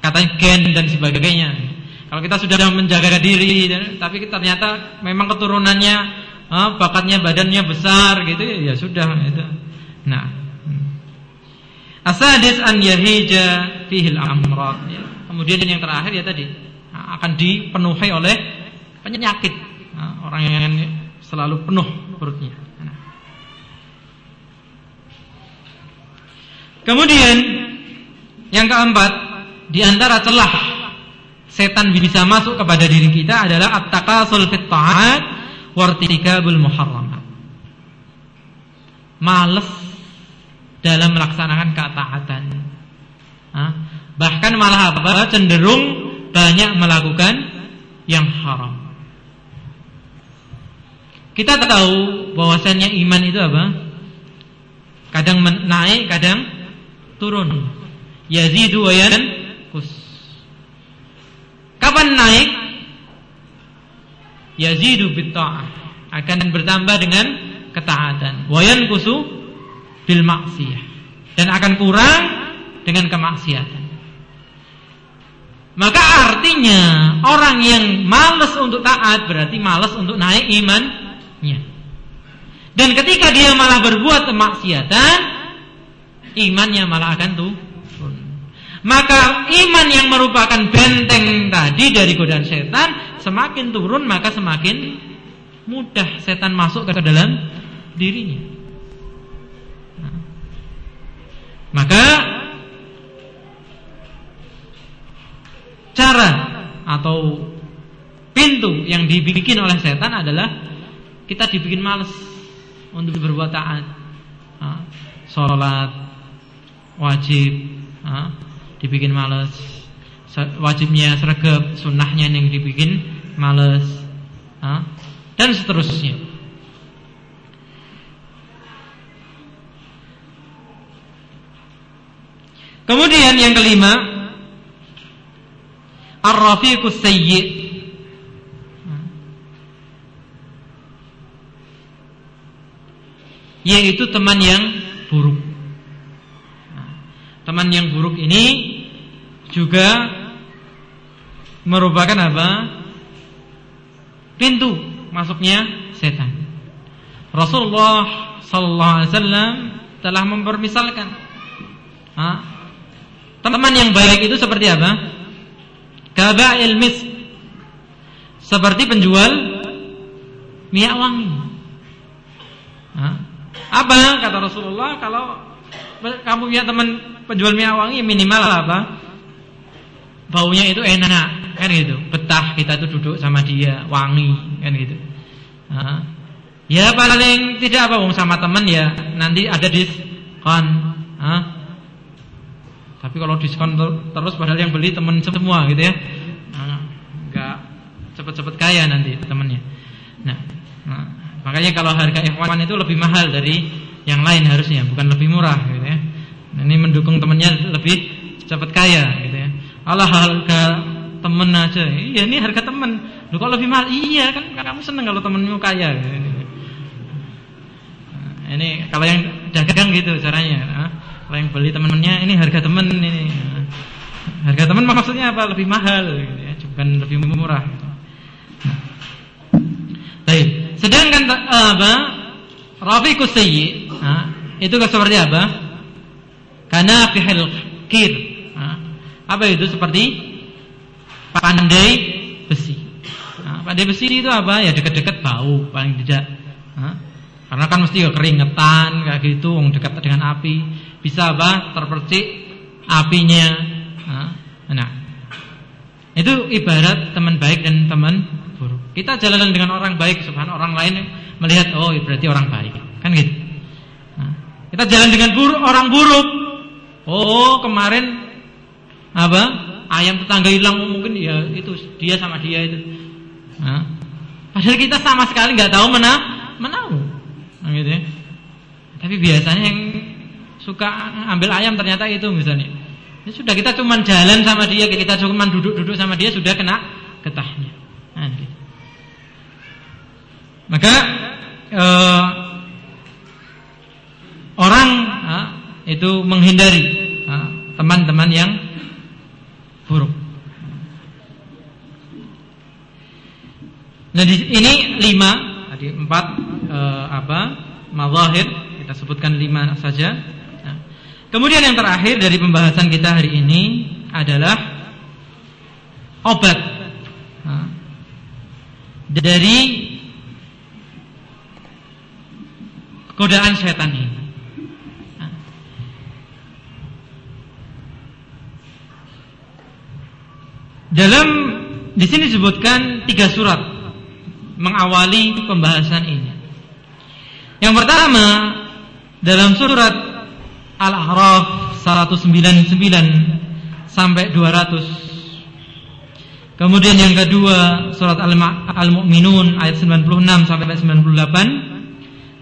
katanya gen dan sebagainya. Kalau kita sudah menjaga diri, tapi ternyata memang keturunannya, bakatnya badannya besar gitu, ya sudah. Nah, Asadis an yahija fihil amrad. Ya. Kemudian yang terakhir ya tadi akan dipenuhi oleh penyakit. Nah, orang yang selalu penuh perutnya. Nah. Kemudian yang keempat di antara celah setan bisa masuk kepada diri kita adalah at-takasul fit ta'at wartikabul muharramat. Males dalam melaksanakan ketaatan. Bahkan malah apa? Cenderung banyak melakukan yang haram. Kita tahu bahwasannya iman itu apa? Kadang naik, kadang turun. Yazidu wa kus. Kapan naik? Yazidu bitta'ah. Akan bertambah dengan ketaatan. Wayan kusu bil maksiyah dan akan kurang dengan kemaksiatan. Maka artinya orang yang malas untuk taat berarti malas untuk naik imannya. Dan ketika dia malah berbuat kemaksiatan, imannya malah akan turun. Maka iman yang merupakan benteng tadi dari godaan setan semakin turun maka semakin mudah setan masuk ke dalam dirinya. Maka cara atau pintu yang dibikin oleh setan adalah kita dibikin males untuk berbuat taat. Sholat wajib dibikin males. Wajibnya sergap, sunnahnya yang dibikin males. Dan seterusnya. Kemudian yang kelima, ar-rafiqus sayyi' yaitu teman yang buruk. Teman yang buruk ini juga merupakan apa? Pintu masuknya setan. Rasulullah sallallahu alaihi wasallam telah mempermisalkan nah, teman yang baik itu seperti apa? Kaba'il misk seperti penjual minyak wangi. Nah, apa kata Rasulullah kalau kamu punya teman penjual minyak wangi minimal apa? Baunya itu enak kan gitu. Betah kita tuh duduk sama dia wangi kan gitu. Nah, ya paling tidak apa sama teman ya nanti ada diskon. Nah, tapi kalau diskon terus padahal yang beli teman semua gitu ya. Nah, enggak cepet-cepet kaya nanti temannya. Nah, nah Makanya kalau harga ikhwan itu lebih mahal dari yang lain harusnya, bukan lebih murah gitu ya. Nah, ini mendukung temannya lebih cepat kaya gitu ya. Allah harga temen aja. Iya, ini harga temen. Lu kok lebih mahal? Iya, kan kamu seneng kalau temenmu kaya gitu. Nah, ini kalau yang dagang gitu caranya. Nah, kalau yang beli temennya ini harga temen ini. Nah, harga temen maksudnya apa? Lebih mahal gitu ya, bukan lebih murah. Nah. Baik. Sedangkan uh, apa? Rafiqus sayyi, itu seperti apa? Karena fihil kir. Apa itu seperti pandai besi. Nah, pandai besi itu apa? Ya dekat-dekat bau paling tidak. Nah, karena kan mesti ya keringetan kayak gitu, dekat dengan api, bisa apa? Terpercik apinya. Nah, itu ibarat teman baik dan teman buruk. Kita jalan dengan orang baik, subhan orang lain melihat oh berarti orang baik, kan gitu. Kita jalan dengan buruk orang buruk. Oh kemarin apa ayam tetangga hilang oh, mungkin ya itu dia sama dia itu. Nah, padahal kita sama sekali nggak tahu mana menau, nah, gitu ya. Tapi biasanya yang suka ambil ayam ternyata itu misalnya. Ya sudah kita cuma jalan sama dia, kita cuma duduk-duduk sama dia sudah kena getahnya. Nah, gitu. Maka uh, orang uh, itu menghindari teman-teman yang buruk. Nah di, ini lima, tadi empat uh, apa mazahir kita sebutkan lima saja. Nah, kemudian yang terakhir dari pembahasan kita hari ini adalah obat uh, dari godaan setan ini. Dalam di sini disebutkan tiga surat mengawali pembahasan ini. Yang pertama dalam surat Al-A'raf 199 sampai 200. Kemudian yang kedua surat Al-Mu'minun ayat 96 sampai 98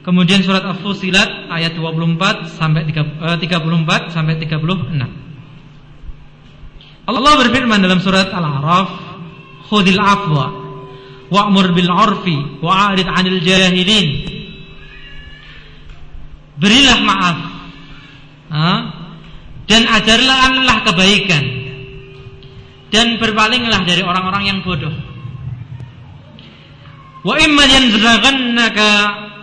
Kemudian surat Al-Fusilat ayat 24 sampai 34 eh, sampai 36. Allah berfirman dalam surat Al-A'raf, "Khudil afwa wa'mur bil 'urfi wa'rid 'anil jahilin." Berilah maaf. Dan ajarlah kebaikan. Dan berpalinglah dari orang-orang yang bodoh. Wa imma yanzaghannaka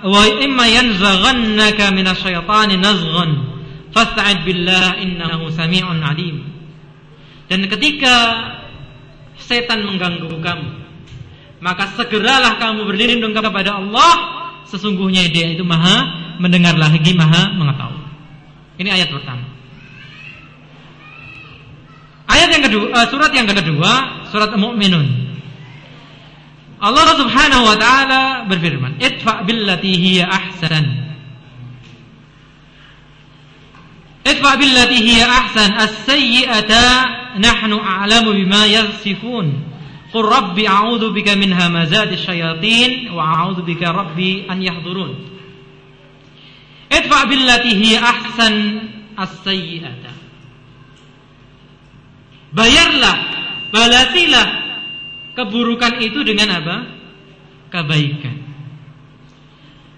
wa imma yanzaghannaka minasyaitani nazghan fasta'id billah innahu sami'un alim. Dan ketika setan mengganggu kamu, maka segeralah kamu berlindung kepada Allah, sesungguhnya Dia itu Maha mendengar lagi, Maha mengetahui. Ini ayat pertama. Ayat yang kedua, uh, surat yang kedua, surat Al-Mu'minun. Allah Subhanahu wa taala berfirman, "Idfa billati hiya ahsan." Idfa billati hiya ahsan as-sayyi'ata nahnu a'lamu bima yasifun. Qur rabbi a'udzu bika min hamazati syayatin wa a'udzu bika rabbi an yahdurun. Idfa billati ahsan as-sayyi'ata Bayarlah, balasilah keburukan itu dengan apa? Kebaikan.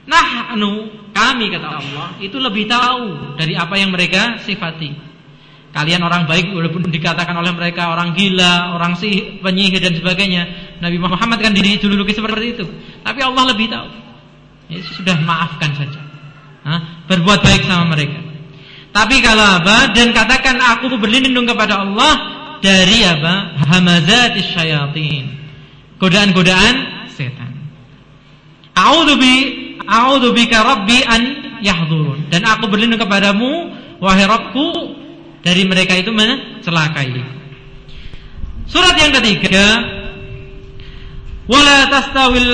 Nah, anu kami kata Allah itu lebih tahu dari apa yang mereka sifati. Kalian orang baik walaupun dikatakan oleh mereka orang gila, orang sih penyihir dan sebagainya. Nabi Muhammad kan dijuluki seperti itu. Tapi Allah lebih tahu. Ya, sudah maafkan saja. Hah? Berbuat baik sama mereka. Tapi kalau apa dan katakan aku berlindung kepada Allah dari apa? Hamazatis syayatin. Godaan-godaan setan. A'udzu bi a'udzu bika rabbi an yahdurun. Dan aku berlindung kepadamu wahai Rabbku dari mereka itu mencelakai. Surat yang ketiga wala tastawil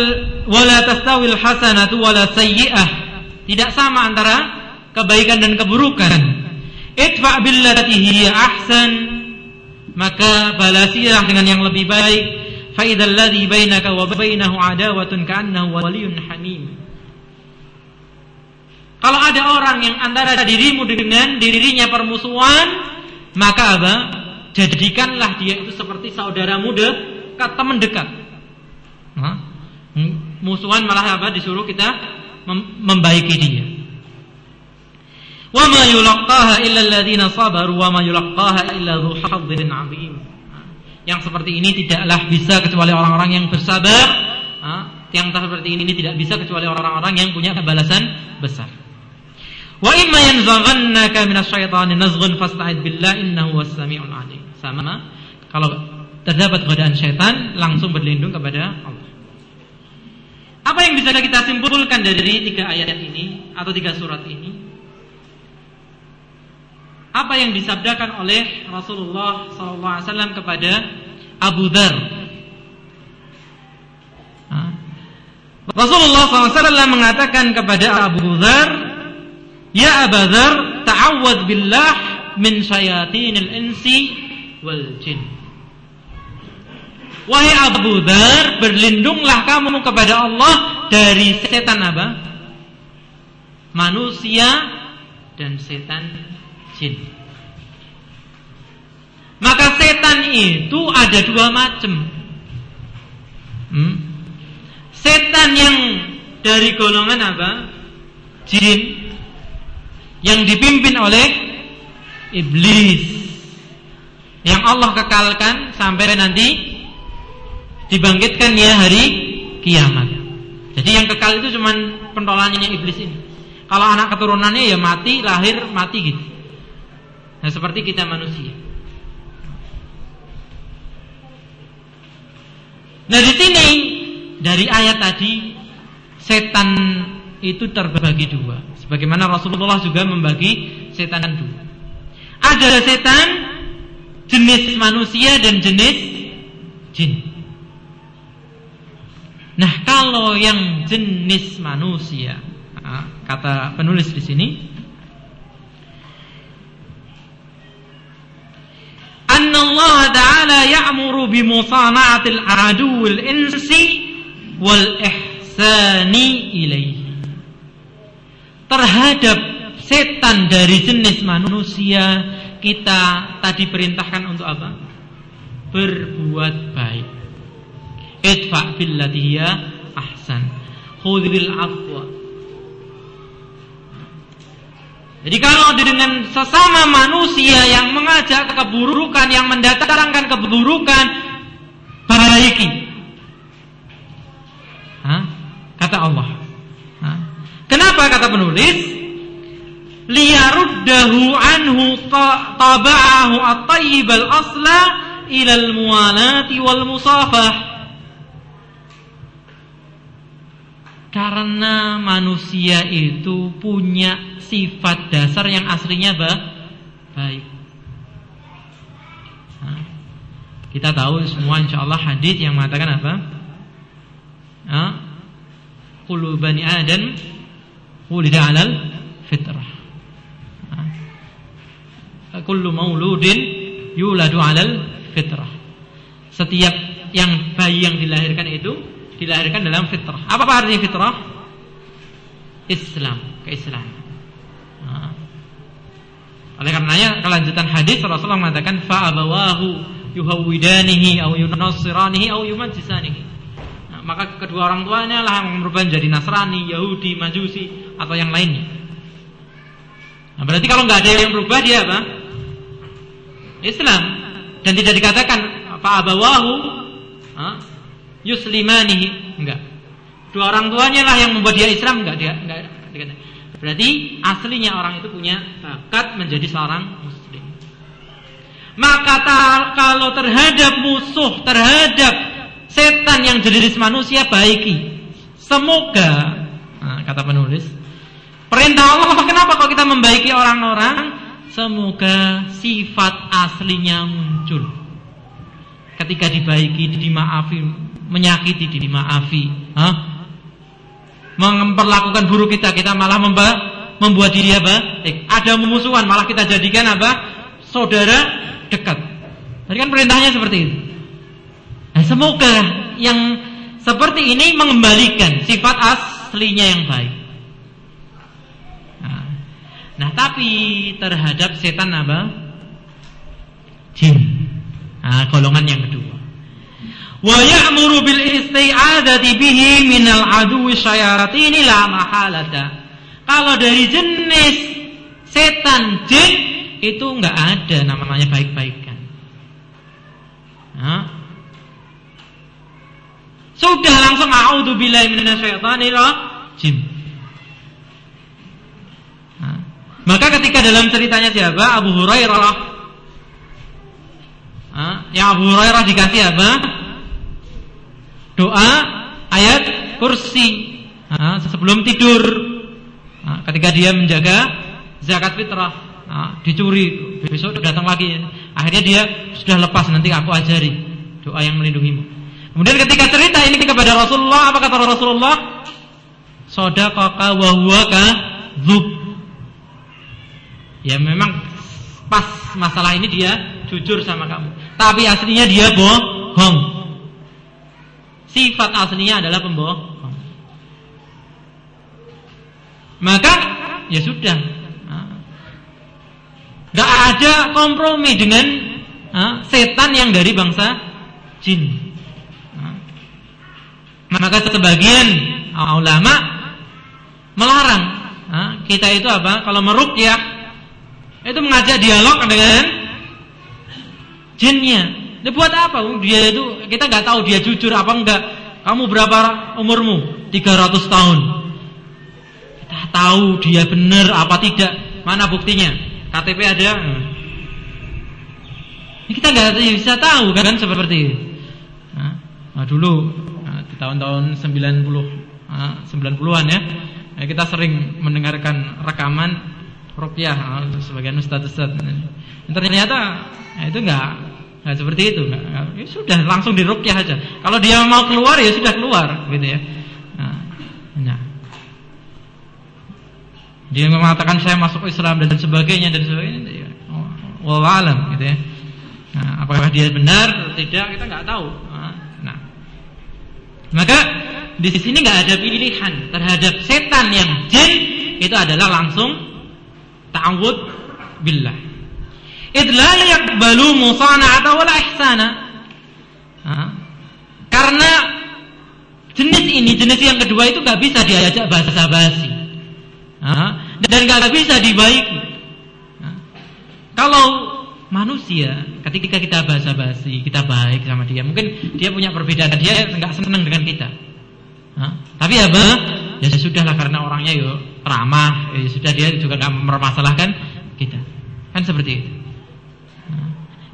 wala tastawil hasanatu wala sayyi'ah. Tidak sama antara kebaikan dan keburukan. Idfa billati hiya ahsan. Maka balasilah dengan yang lebih baik. Fa idzal ladzi bainaka wa bainahu adawatun ka'annahu waliyyun hamim. Kalau ada orang yang antara dirimu dengan dirinya permusuhan maka apa? Jadikanlah dia itu seperti saudara muda kata mendekat musuhan malah apa? Disuruh kita membaiki dia Wa ma yulaqaha illa alladziina sabaru wa ma yulaqaha illa 'adzim. Yang seperti ini tidaklah bisa kecuali orang-orang yang bersabar. Yang seperti ini tidak bisa kecuali orang-orang yang punya balasan besar. Wa imma yanzaghannaka minasyaitani nazghun fasta'id billah innahu was-sami'ul 'alim. Sama kalau terdapat godaan syaitan langsung berlindung kepada Allah. Apa yang bisa kita simpulkan dari tiga ayat ini atau tiga surat ini? apa yang disabdakan oleh Rasulullah SAW kepada Abu Dhar. Rasulullah SAW mengatakan kepada Abu Dhar, Ya Abu Dhar, ta'awad billah min syayatinil insi wal jin. Wahai Abu Dhar, berlindunglah kamu kepada Allah dari setan apa? Manusia dan setan jin. Maka setan itu ada dua macam. Hmm? Setan yang dari golongan apa? Jin yang dipimpin oleh iblis yang Allah kekalkan sampai nanti dibangkitkan ya hari kiamat. Jadi yang kekal itu cuma pentolannya iblis ini. Kalau anak keturunannya ya mati, lahir mati gitu. Nah seperti kita manusia. Nah di sini dari ayat tadi setan itu terbagi dua. Sebagaimana Rasulullah juga membagi setan dua. Ada setan jenis manusia dan jenis jin. Nah kalau yang jenis manusia, kata penulis di sini, Allah Ta'ala ya'muru bimusana'atil aduwil insi wal ihsani ilaihi terhadap setan dari jenis manusia kita tadi perintahkan untuk apa? berbuat baik idfa billati ahsan khudhil afwa Jadi kalau dengan sesama manusia yang mengajak keburukan, yang mendatangkan keburukan, perbaiki. Kata Allah. Nah, kenapa kata penulis? Liyaruddahu anhu taba'ahu at-tayyib al-asla ila al-muwalati wal musafah. Karena manusia itu punya sifat dasar yang aslinya baik. Kita tahu semua insya Allah hadis yang mengatakan apa? Kulu bani alal fitrah. Kullu mauludin yuladu alal fitrah. Setiap yang bayi yang dilahirkan itu dilahirkan dalam fitrah. Apa artinya fitrah? Islam, keislaman. Oleh karenanya kelanjutan hadis Rasulullah mengatakan fa'abawahu yuhawidanihi au yunassiranihi au yumajisanihi. Nah, maka kedua orang tuanya lah yang berubah menjadi Nasrani, Yahudi, Majusi atau yang lainnya. Nah, berarti kalau nggak ada yang berubah dia apa? Islam dan tidak dikatakan apa abawahu yuslimanihi enggak. Dua orang tuanya lah yang membuat dia Islam enggak dia enggak. Berarti aslinya orang itu punya bakat menjadi seorang maka kalau terhadap musuh, terhadap setan yang jenis manusia baiki. Semoga, nah, kata penulis, perintah Allah kenapa kalau kita membaiki orang-orang? Semoga sifat aslinya muncul. Ketika dibaiki, dimaafi, menyakiti, dimaafi. Hah? Memperlakukan buruk kita, kita malah membuat diri apa? Eh, ada memusuhan, malah kita jadikan apa? Saudara dekat. Tadi kan perintahnya seperti itu. Nah, semoga yang seperti ini mengembalikan sifat aslinya yang baik. Nah, nah tapi terhadap setan apa? Jin. Nah, golongan yang kedua. Wa ya'muru bil isti'adati bihi minal aduwi syayatin la mahalata. Kalau dari jenis setan jin itu nggak ada namanya baik-baikan. Nah. Sudah langsung a'udzubillahi minasyaitonir rajim. Nah. Maka ketika dalam ceritanya siapa? Abu Hurairah. Nah, yang Abu Hurairah dikasih apa? Doa ayat kursi. Nah, sebelum tidur. Nah, ketika dia menjaga zakat fitrah. Nah, dicuri. Besok datang lagi. Akhirnya dia sudah lepas nanti aku ajari doa yang melindungimu. Kemudian ketika cerita ini kepada Rasulullah apa kata Rasulullah? Sodaqaka wa huwa kadzub ya memang pas masalah ini dia jujur sama kamu. Tapi aslinya dia bohong sifat aslinya adalah pembohong maka ya sudah Gak ada kompromi dengan setan yang dari bangsa jin. Maka sebagian ulama melarang kita itu apa? Kalau merukyah itu mengajak dialog dengan jinnya. Dia buat apa? Dia itu kita nggak tahu dia jujur apa enggak. Kamu berapa umurmu? 300 tahun. Kita tahu dia benar apa tidak. Mana buktinya? KTP ada. Ini kita nggak bisa tahu kan seperti itu. Nah, nah dulu nah, di tahun-tahun 90 nah, 90-an ya. Nah, kita sering mendengarkan rekaman rupiah sebagian ustaz-ustaz. Ternyata itu enggak Nah, seperti itu enggak, ya sudah langsung dirukyah aja. Kalau dia mau keluar ya sudah keluar gitu ya. Nah, nah. Dia mengatakan saya masuk Islam dan sebagainya dan sebagainya. Ya, gitu ya. Nah, apakah dia benar atau tidak kita nggak tahu. Nah, maka di sini nggak ada pilihan terhadap setan yang jin itu adalah langsung ta'awud billah. Idlal yakbalu musana'ata wala ihsana. Karena jenis ini, jenis yang kedua itu nggak bisa diajak bahasa basi dan gak bisa dibaiki. Kalau manusia ketika kita bahasa basi kita baik sama dia, mungkin dia punya perbedaan, dia nggak senang dengan kita. Tapi apa? Ya sudahlah karena orangnya yo ramah, ya sudah dia juga nggak mempermasalahkan kita. Kan seperti itu.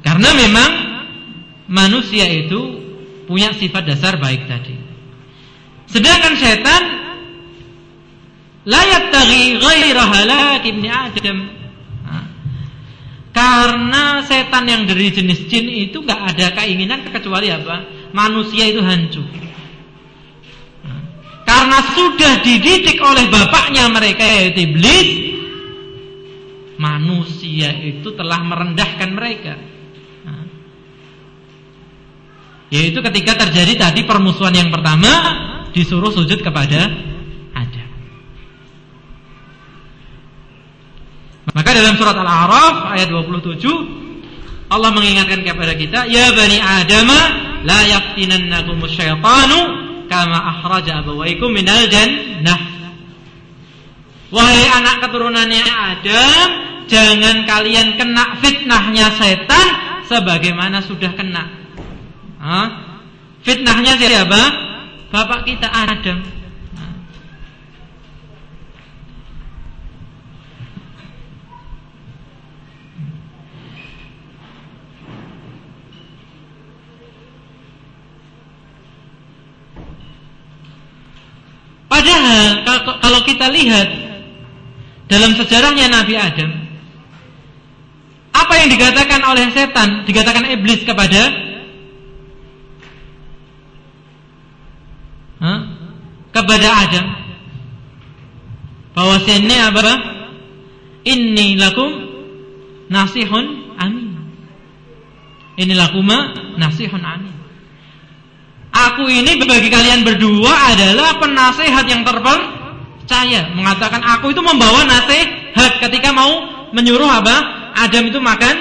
Karena memang manusia itu punya sifat dasar baik tadi. Sedangkan setan la tagi ghaira halak ibni Adam. Karena setan yang dari jenis jin itu nggak ada keinginan kecuali apa? Manusia itu hancur. Karena sudah dididik oleh bapaknya mereka yaitu iblis, manusia itu telah merendahkan mereka. Yaitu ketika terjadi tadi permusuhan yang pertama disuruh sujud kepada Adam. Maka dalam surat Al-A'raf ayat 27 Allah mengingatkan kepada kita, "Ya bani Adam, la yaftinannakumus syaitanu kama akhraja abawaykum minal jannah." Wahai anak keturunannya Adam, jangan kalian kena fitnahnya setan sebagaimana sudah kena Hah? Fitnahnya siapa? Bapak kita Adam. Padahal kalau kita lihat dalam sejarahnya Nabi Adam, apa yang dikatakan oleh setan, dikatakan iblis kepada ha? kepada Adam bahwa sini apa? Inni lakum nasihun amin. Ini lakuma nasihun amin. Aku ini bagi kalian berdua adalah penasehat yang terpercaya. Mengatakan aku itu membawa nasihat ketika mau menyuruh apa? Adam itu makan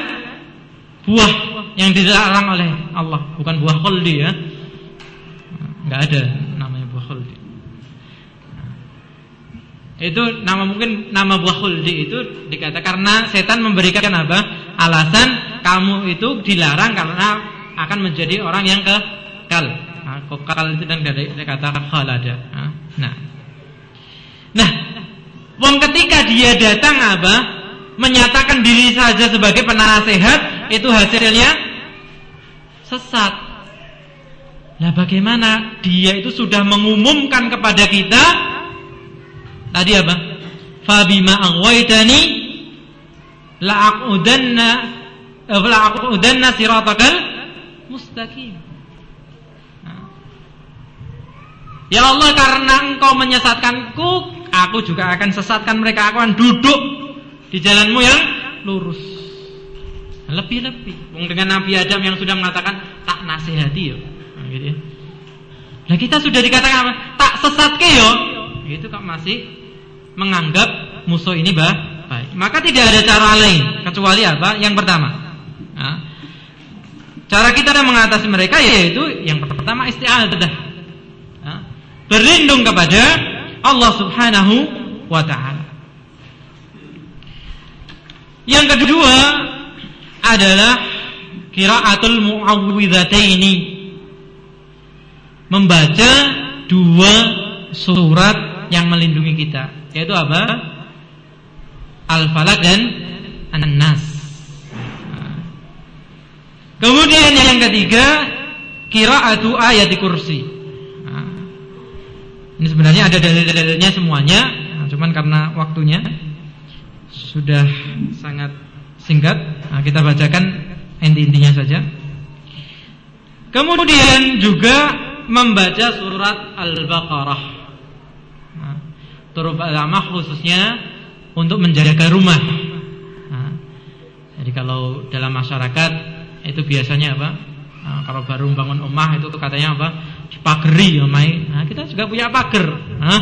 buah yang dilarang oleh Allah, bukan buah khuldi ya. Enggak ada khuldi. Itu nama mungkin nama buah khuldi itu dikatakan karena setan memberikan apa? Alasan kamu itu dilarang karena akan menjadi orang yang kekal. Nah, kekal itu dan dari kata khalada. Nah. Nah, wong ketika dia datang apa? Menyatakan diri saja sebagai penasehat itu hasilnya sesat. Nah bagaimana dia itu sudah mengumumkan kepada kita? Tadi apa? Fabima la'aqudanna eh, la'aqudanna siratakal mustaqim. Ya Allah karena engkau menyesatkanku Aku juga akan sesatkan mereka. Aku akan duduk di jalanmu yang lurus. Lebih-lebih. Dengan Nabi Adam yang sudah mengatakan Tak nasihati ya gitu ya. Nah kita sudah dikatakan apa? Tak sesat ke yo. Itu kok masih menganggap musuh ini bah baik. Maka tidak ada cara lain kecuali apa? Yang pertama. Nah, cara kita mengatasi mereka yaitu yang pertama isti'adah. Nah, berlindung kepada Allah Subhanahu wa taala. Yang kedua adalah kiraatul muawwidhataini membaca dua surat yang melindungi kita yaitu apa? Al-Falaq dan An-Nas. Kemudian yang ketiga qiraatu ayat kursi. Ini sebenarnya ada dalil-dalilnya semuanya nah, cuman karena waktunya sudah sangat singkat nah, kita bacakan inti-intinya saja. Kemudian juga membaca surat Al-Baqarah. Nah, turut ulama khususnya untuk menjaga rumah. Nah, jadi kalau dalam masyarakat itu biasanya apa? Nah, kalau baru bangun rumah itu katanya apa? Dipageri ya, Mai. Nah, kita juga punya pagar. Nah,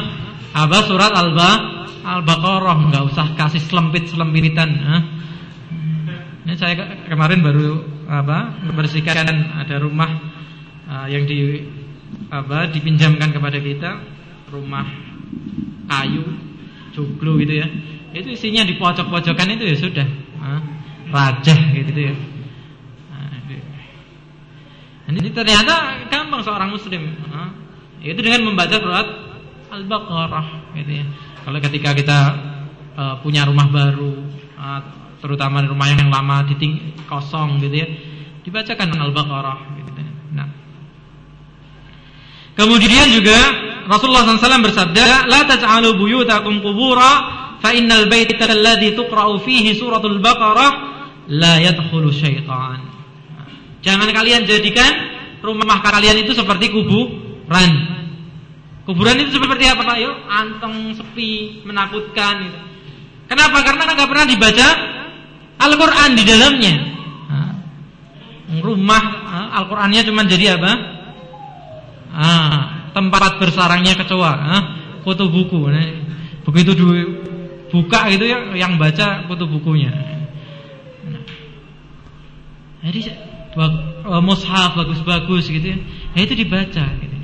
apa surat Al-Ba Al-Baqarah nggak usah kasih selempit-selempitan. Nah, ini saya kemarin baru apa? membersihkan ada rumah uh, yang di apa dipinjamkan kepada kita rumah kayu joglo gitu ya itu isinya di pojok-pojokan itu ya sudah ah, raja gitu ya nah, ini ternyata gampang seorang muslim ah. Itu dengan membaca surat Al-Baqarah gitu ya. Kalau ketika kita uh, punya rumah baru uh, terutama rumah yang lama diting kosong gitu ya, dibacakan Al-Baqarah gitu ya. Nah. Kemudian juga Rasulullah SAW bersabda, "La taj'alu buyutakum qubura fa innal baita alladhi tuqra'u fihi suratul Baqarah la syaitan." Jangan kalian jadikan rumah kalian itu seperti kuburan. Kuburan itu seperti apa Pak? Yuk, anteng, sepi, menakutkan. Kenapa? Karena nggak pernah dibaca Al-Qur'an di dalamnya. rumah Al-Qur'annya cuma jadi apa? Ah, tempat bersarangnya kecoa, ah, foto buku. Nah, begitu buka itu ya yang baca foto bukunya. Nah, jadi mushaf bagus-bagus gitu ya. Nah, itu dibaca gitu.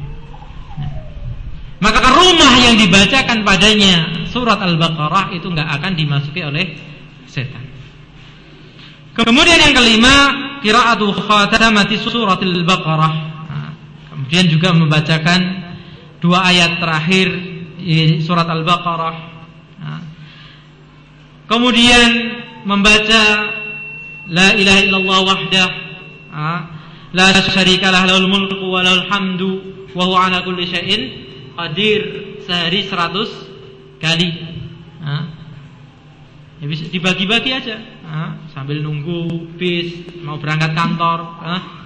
Maka rumah yang dibacakan padanya surat Al-Baqarah itu nggak akan dimasuki oleh setan. Kemudian yang kelima, qiraatu khatamati surat Al-Baqarah. Kemudian juga membacakan dua ayat terakhir di surat Al-Baqarah. Nah, kemudian membaca la ilaha illallah wahdah. Nah, la syarikalah lahul mulku wa lahul hamdu wa huwa ala kulli syai'in hadir sehari seratus kali. Nah, ya bisa dibagi-bagi aja. Sambil nunggu bis mau berangkat kantor, nah,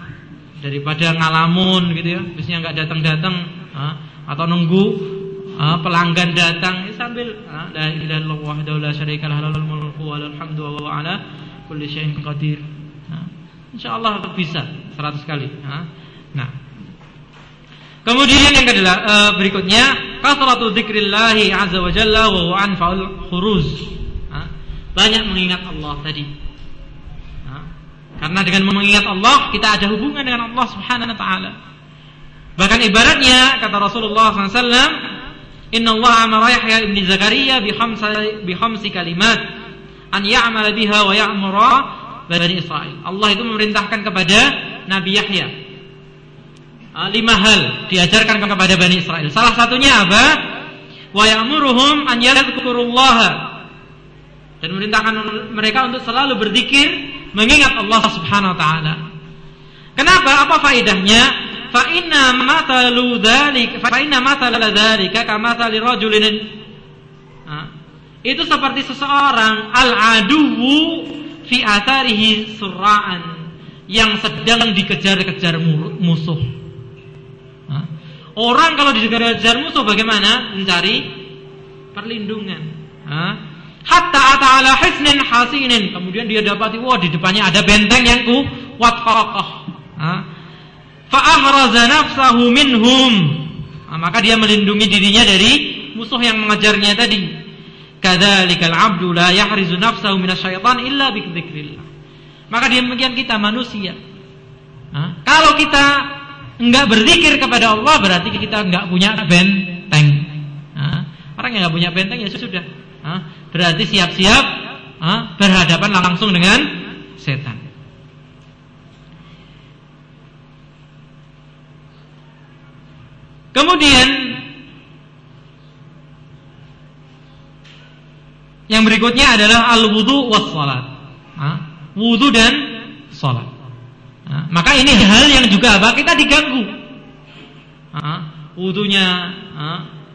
daripada ngalamun gitu ya, bisnya nggak datang-datang, nah, atau nunggu pelanggan datang ya, sambil la ilaha illallah syarikalah lahul mulku wa lahul hamdu wa ala kulli syai'in qadir. Insyaallah bisa 100 kali. Nah, Kemudian yang kedua uh, berikutnya kasratu dzikrillah azza wa jalla wa anfa'ul khuruz. banyak mengingat Allah tadi. Karena dengan mengingat Allah kita ada hubungan dengan Allah Subhanahu wa taala. Bahkan ibaratnya kata Rasulullah SAW, Inna Allah amara Yahya ibn Zakaria bi khamsa bi khamsi kalimat an ya'mal biha wa ya'mura Bani Israel. Allah itu memerintahkan kepada Nabi Yahya Ah, lima hal diajarkan kepada Bani Israel. Salah satunya apa? Wa ya'muruhum an yadhkurullaha dan memerintahkan mereka untuk selalu berzikir mengingat Allah Subhanahu wa taala. Kenapa? Apa faedahnya? Fa inna mathalu dzalik fa inna mathala dzalika kamathali rajulin itu seperti seseorang al-aduwu fi atharihi surra'an yang sedang dikejar-kejar musuh. Orang kalau dikejar musuh bagaimana? Mencari perlindungan. Hatta ta'ala hisnin hasinin. Kemudian dia dapati, wah di depannya ada benteng yang kuat kokoh. Fa'ahraza nafsahu minhum. Maka dia melindungi dirinya dari musuh yang mengejarnya tadi. Kadzalikal 'abdu la yahrizu nafsahu minasyaitan illa bidzikrillah. Maka demikian kita manusia. Kalau kita enggak berzikir kepada Allah berarti kita enggak punya benteng. Orang yang enggak punya benteng ya sudah. Berarti siap-siap berhadapan langsung dengan setan. Kemudian yang berikutnya adalah al-wudu was salat. Wudu dan salat. Maka ini hal yang juga apa? Kita diganggu. Wudunya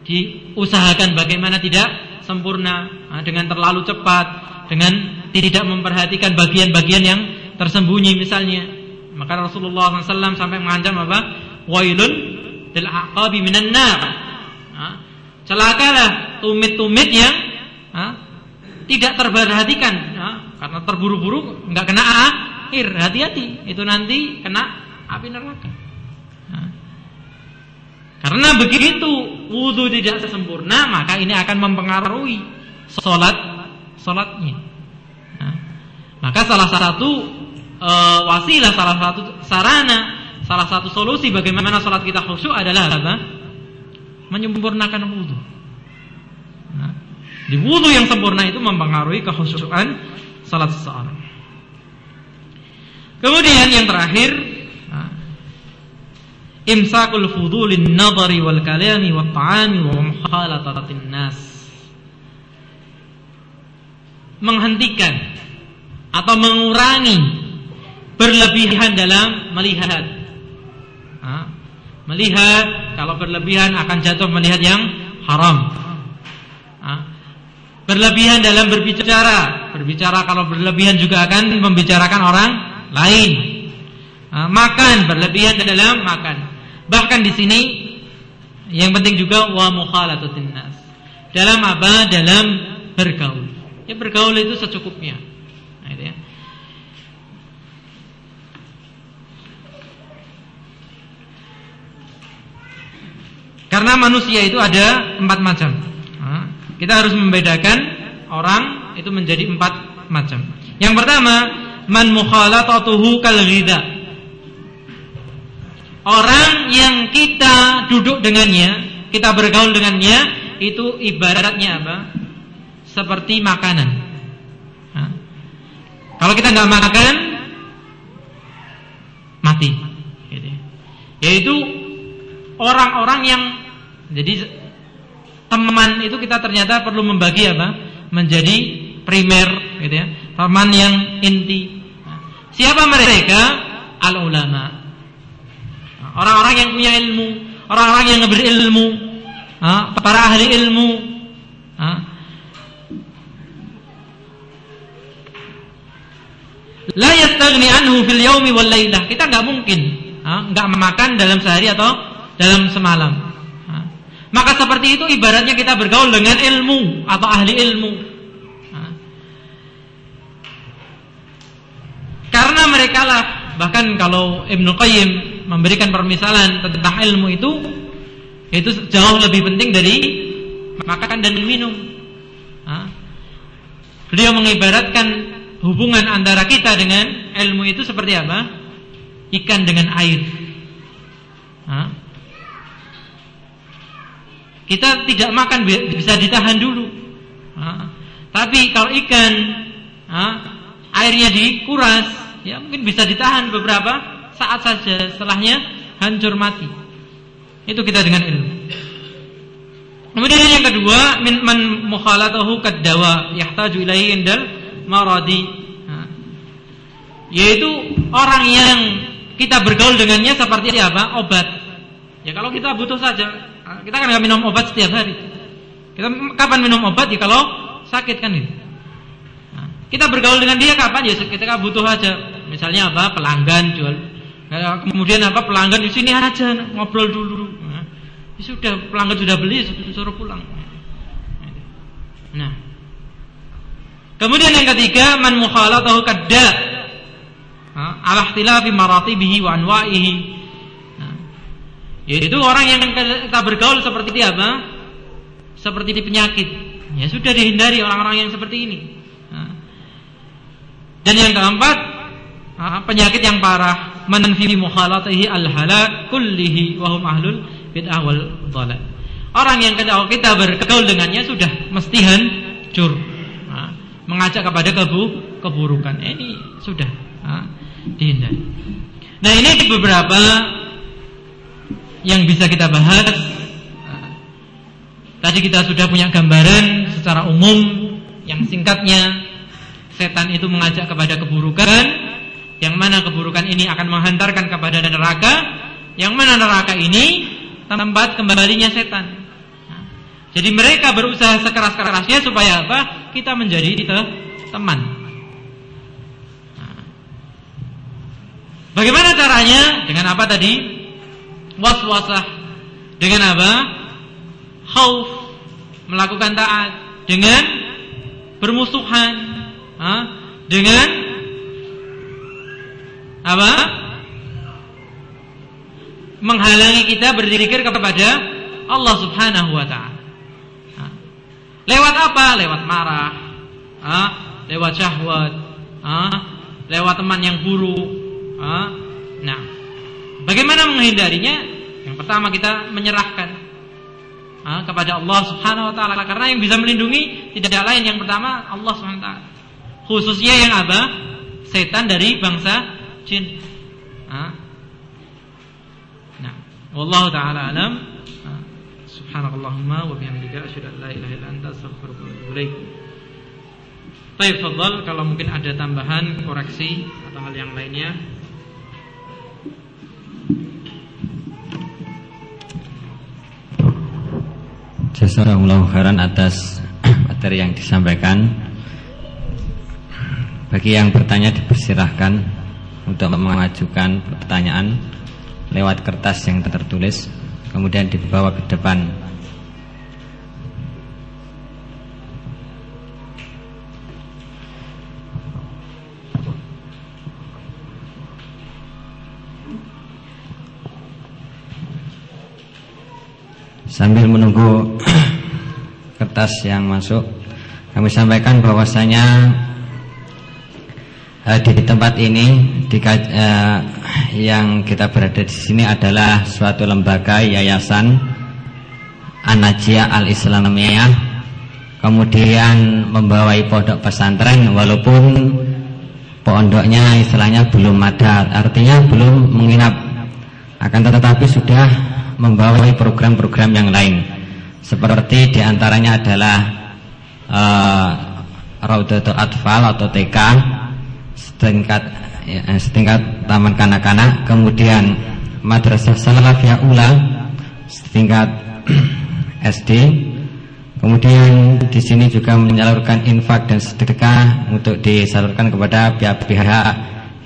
diusahakan bagaimana tidak sempurna nah, dengan terlalu cepat, dengan tidak memperhatikan bagian-bagian yang tersembunyi misalnya. Maka Rasulullah SAW sampai mengancam apa? Wailun lil aqabi minan nar. Nah, celakalah tumit-tumit yang nah, tidak terperhatikan karena terburu-buru nggak kena air, hati-hati, itu nanti kena api neraka. Karena begitu wudhu tidak sempurna, maka ini akan mempengaruhi solat solatnya. Nah. Maka salah satu e, wasilah, salah satu sarana, salah satu solusi bagaimana solat kita khusyuk adalah apa? Menyempurnakan wudhu. Nah, di wudhu yang sempurna itu mempengaruhi kehusyukan salat seseorang. Kemudian yang terakhir imsakul fudulin nadari wal kalami wat ta'ami wa mukhalatatin nas. Menghentikan atau mengurangi berlebihan dalam melihat. Ha? melihat kalau berlebihan akan jatuh melihat yang haram. Ha? berlebihan dalam berbicara. Berbicara kalau berlebihan juga akan membicarakan orang lain. Makan berlebihan dalam makan Bahkan di sini yang penting juga wa mukhalatatin nas. Dalam apa? Dalam bergaul. Ya bergaul itu secukupnya. Nah, itu ya. Karena manusia itu ada empat macam. Nah, kita harus membedakan orang itu menjadi empat macam. Yang pertama, man mukhalatatuhu kal ghidha. Orang yang kita duduk dengannya, kita bergaul dengannya, itu ibaratnya apa? Seperti makanan. Nah, kalau kita nggak makan, mati. Gitu. Yaitu orang-orang yang jadi teman itu kita ternyata perlu membagi apa? Menjadi primer, gitu ya. Teman yang inti. Siapa mereka? Al ulama orang-orang yang punya ilmu, orang-orang yang berilmu, para ahli ilmu. La yastaghni anhu fil yaumi wal lailah. Kita nggak mungkin nggak makan dalam sehari atau dalam semalam. Maka seperti itu ibaratnya kita bergaul dengan ilmu atau ahli ilmu. Karena mereka lah bahkan kalau Ibnu Qayyim memberikan permisalan tentang ilmu itu itu jauh lebih penting dari makan dan minum. Beliau mengibaratkan hubungan antara kita dengan ilmu itu seperti apa? Ikan dengan air. Kita tidak makan bisa ditahan dulu. Tapi kalau ikan airnya dikuras, ya mungkin bisa ditahan beberapa saat saja setelahnya hancur mati. Itu kita dengan ilmu. Kemudian yang kedua, min man mukhalatahu kaddawa yahtaju ilaihi indal maradi. Nah, yaitu orang yang kita bergaul dengannya seperti apa? Obat. Ya kalau kita butuh saja, kita kan nggak minum obat setiap hari. Kita kapan minum obat ya kalau sakit kan ini. Nah, kita bergaul dengan dia kapan ya ketika butuh aja. Misalnya apa? Pelanggan jual kemudian apa pelanggan di sini aja ngobrol dulu. Nah, ya sudah pelanggan sudah beli suruh pulang. Nah. Kemudian yang ketiga man mukhalatahu kadda. Ala ikhtilafi maratibihi wa anwa'ihi. Nah. Yaitu orang yang kita bergaul seperti apa? Seperti penyakit. Ya sudah dihindari orang-orang yang seperti ini. Nah. Dan yang keempat, penyakit yang parah manfi mukhalatihi al-halak kullihi wa hum ahlul bid'ah wal dhalal. Orang yang kalau kita bergaul dengannya sudah mesti hancur. Mengajak kepada kebu keburukan. Eh, ini sudah nah, dihindari. Nah, ini beberapa yang bisa kita bahas. Tadi kita sudah punya gambaran secara umum yang singkatnya setan itu mengajak kepada keburukan yang mana keburukan ini akan menghantarkan kepada neraka, yang mana neraka ini tempat kembalinya setan. Nah, jadi mereka berusaha sekeras-kerasnya supaya apa? Kita menjadi teman. Nah, bagaimana caranya? Dengan apa tadi? Was-wasah. Dengan apa? Khauf. Melakukan taat. Dengan bermusuhan. Dengan apa? Menghalangi kita berzikir kepada Allah Subhanahu wa taala. Lewat apa? Lewat marah, lewat syahwat, lewat teman yang buruk. Nah, bagaimana menghindarinya? Yang pertama kita menyerahkan kepada Allah Subhanahu wa taala karena yang bisa melindungi tidak ada lain yang pertama Allah Subhanahu wa taala. Khususnya yang apa? Setan dari bangsa jin. Nah, Wallahu taala alam. Subhanakallahumma wa bihamdika asyhadu an la ilaha illa anta astaghfiruka wa atubu ilaik. Baik, kalau mungkin ada tambahan, koreksi atau hal yang lainnya. Jazakallahu khairan atas materi yang disampaikan. Bagi yang bertanya dipersilahkan untuk mengajukan pertanyaan lewat kertas yang tertulis kemudian dibawa ke depan. Sambil menunggu kertas yang masuk, kami sampaikan bahwasanya eh, di tempat ini di, eh, yang kita berada di sini adalah suatu lembaga yayasan Anajia Al Islamiyah kemudian membawai pondok pesantren walaupun pondoknya istilahnya belum ada artinya belum menginap. Akan tetapi sudah membawa program-program yang lain. Seperti di antaranya adalah uh, Raudatul Atfal atau TK setingkat ya, setingkat taman kanak-kanak kemudian Madrasah Salafiyah Ula setingkat SD kemudian di sini juga menyalurkan infak dan sedekah untuk disalurkan kepada pihak-pihak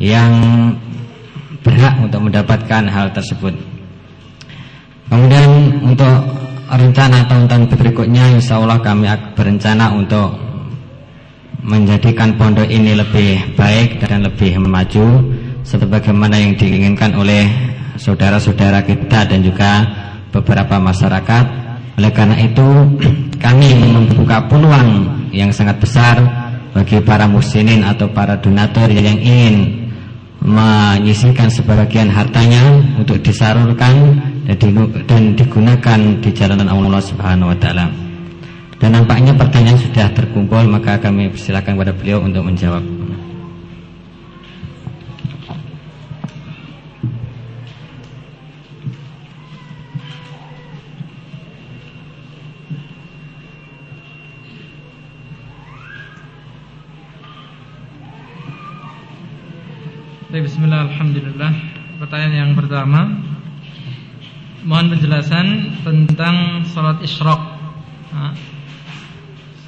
yang berhak untuk mendapatkan hal tersebut. Kemudian untuk rencana tahun-tahun berikutnya Insya Allah kami berencana untuk menjadikan pondok ini lebih baik dan lebih maju sebagaimana yang diinginkan oleh saudara-saudara kita dan juga beberapa masyarakat. Oleh karena itu kami membuka peluang yang sangat besar bagi para muslimin atau para donatur yang ingin menyisihkan sebagian hartanya untuk disalurkan dan digunakan di jalan Allah Subhanahu wa taala. Dan nampaknya pertanyaan sudah terkumpul maka kami persilakan kepada beliau untuk menjawab. Bismillah, Alhamdulillah. Pertanyaan yang pertama. Mohon penjelasan tentang Salat isyraq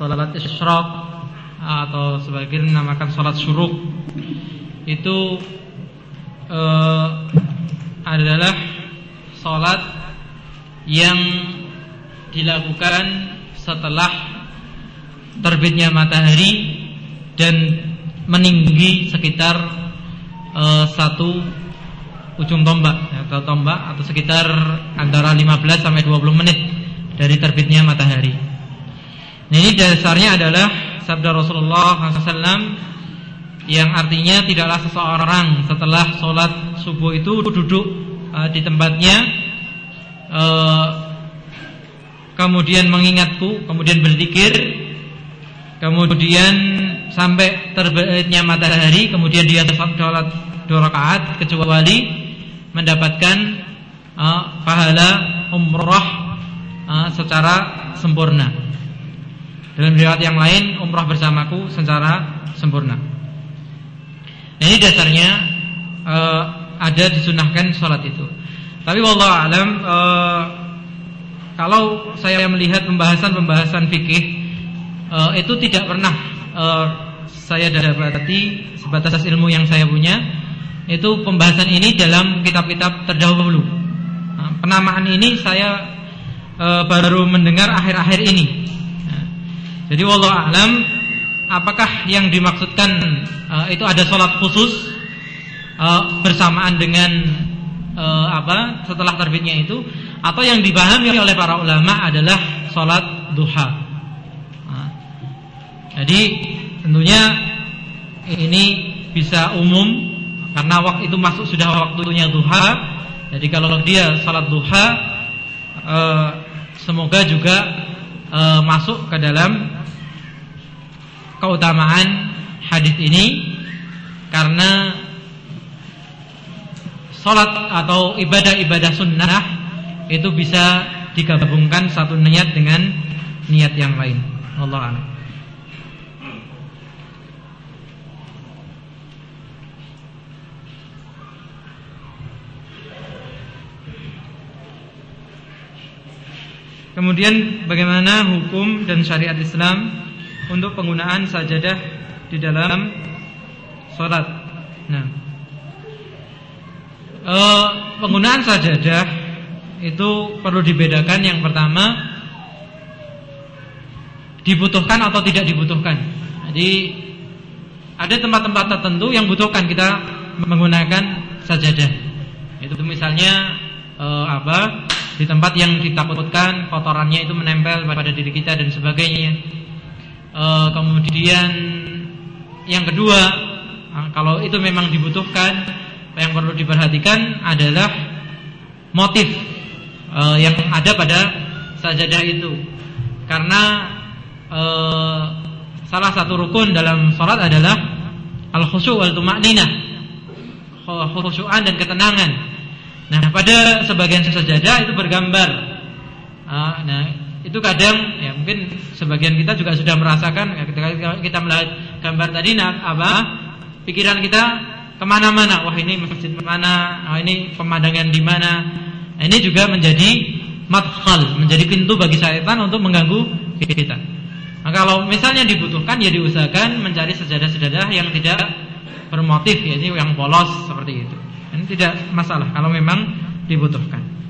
Salat isyraq Atau sebagian dinamakan Salat syuruk Itu uh, Adalah Salat Yang Dilakukan Setelah Terbitnya matahari Dan Meninggi sekitar uh, satu ujung tombak atau tombak atau sekitar antara 15 sampai 20 menit dari terbitnya matahari. Ini dasarnya adalah sabda Rasulullah SAW yang artinya tidaklah seseorang setelah sholat subuh itu duduk uh, di tempatnya uh, kemudian mengingatku, kemudian berzikir, kemudian sampai terbitnya matahari kemudian dia sholat dua rakaat kecuali mendapatkan uh, pahala umrah uh, secara sempurna. Dalam riwayat yang lain umrah bersamaku secara sempurna. Nah, ini dasarnya uh, ada disunahkan sholat itu. Tapi wallahu alam uh, kalau saya melihat pembahasan-pembahasan fikih uh, itu tidak pernah uh, saya dapati sebatas ilmu yang saya punya itu pembahasan ini dalam kitab-kitab terdahulu. Nah, penamaan ini saya uh, baru mendengar akhir-akhir ini. Jadi wallahu alam apakah yang dimaksudkan uh, itu ada sholat khusus uh, bersamaan dengan uh, apa setelah terbitnya itu atau yang dipahami oleh para ulama adalah sholat duha. Nah, jadi Tentunya ini bisa umum karena waktu itu masuk sudah waktunya duha. Jadi kalau dia salat duha eh, semoga juga eh, masuk ke dalam keutamaan hadis ini karena salat atau ibadah-ibadah sunnah itu bisa digabungkan satu niat dengan niat yang lain. Allah a'lam. Kemudian bagaimana hukum dan syariat Islam untuk penggunaan sajadah di dalam sholat. Nah, e, penggunaan sajadah itu perlu dibedakan. Yang pertama, dibutuhkan atau tidak dibutuhkan. Jadi ada tempat-tempat tertentu yang butuhkan kita menggunakan sajadah. Itu misalnya e, apa? Di tempat yang ditakutkan kotorannya itu menempel pada diri kita dan sebagainya. E, kemudian yang kedua, ah, kalau itu memang dibutuhkan, yang perlu diperhatikan adalah motif e, yang ada pada sajadah itu. Karena salah satu rukun dalam sholat adalah al khusyu wal tumakninah, khusyuan dan ketenangan. Nah, pada sebagian sajadah itu bergambar. Ah, nah, itu kadang ya mungkin sebagian kita juga sudah merasakan ya, ketika kita melihat gambar tadi nah, apa? Pikiran kita ke mana-mana. Wah ini masjid mana? Wah ini pemandangan di mana? Nah, ini juga menjadi madkhal menjadi pintu bagi syaitan untuk mengganggu kita. Nah, kalau misalnya dibutuhkan ya diusahakan mencari sejadah-sejadah yang tidak bermotif ya ini yang polos seperti itu. Ini tidak masalah kalau memang dibutuhkan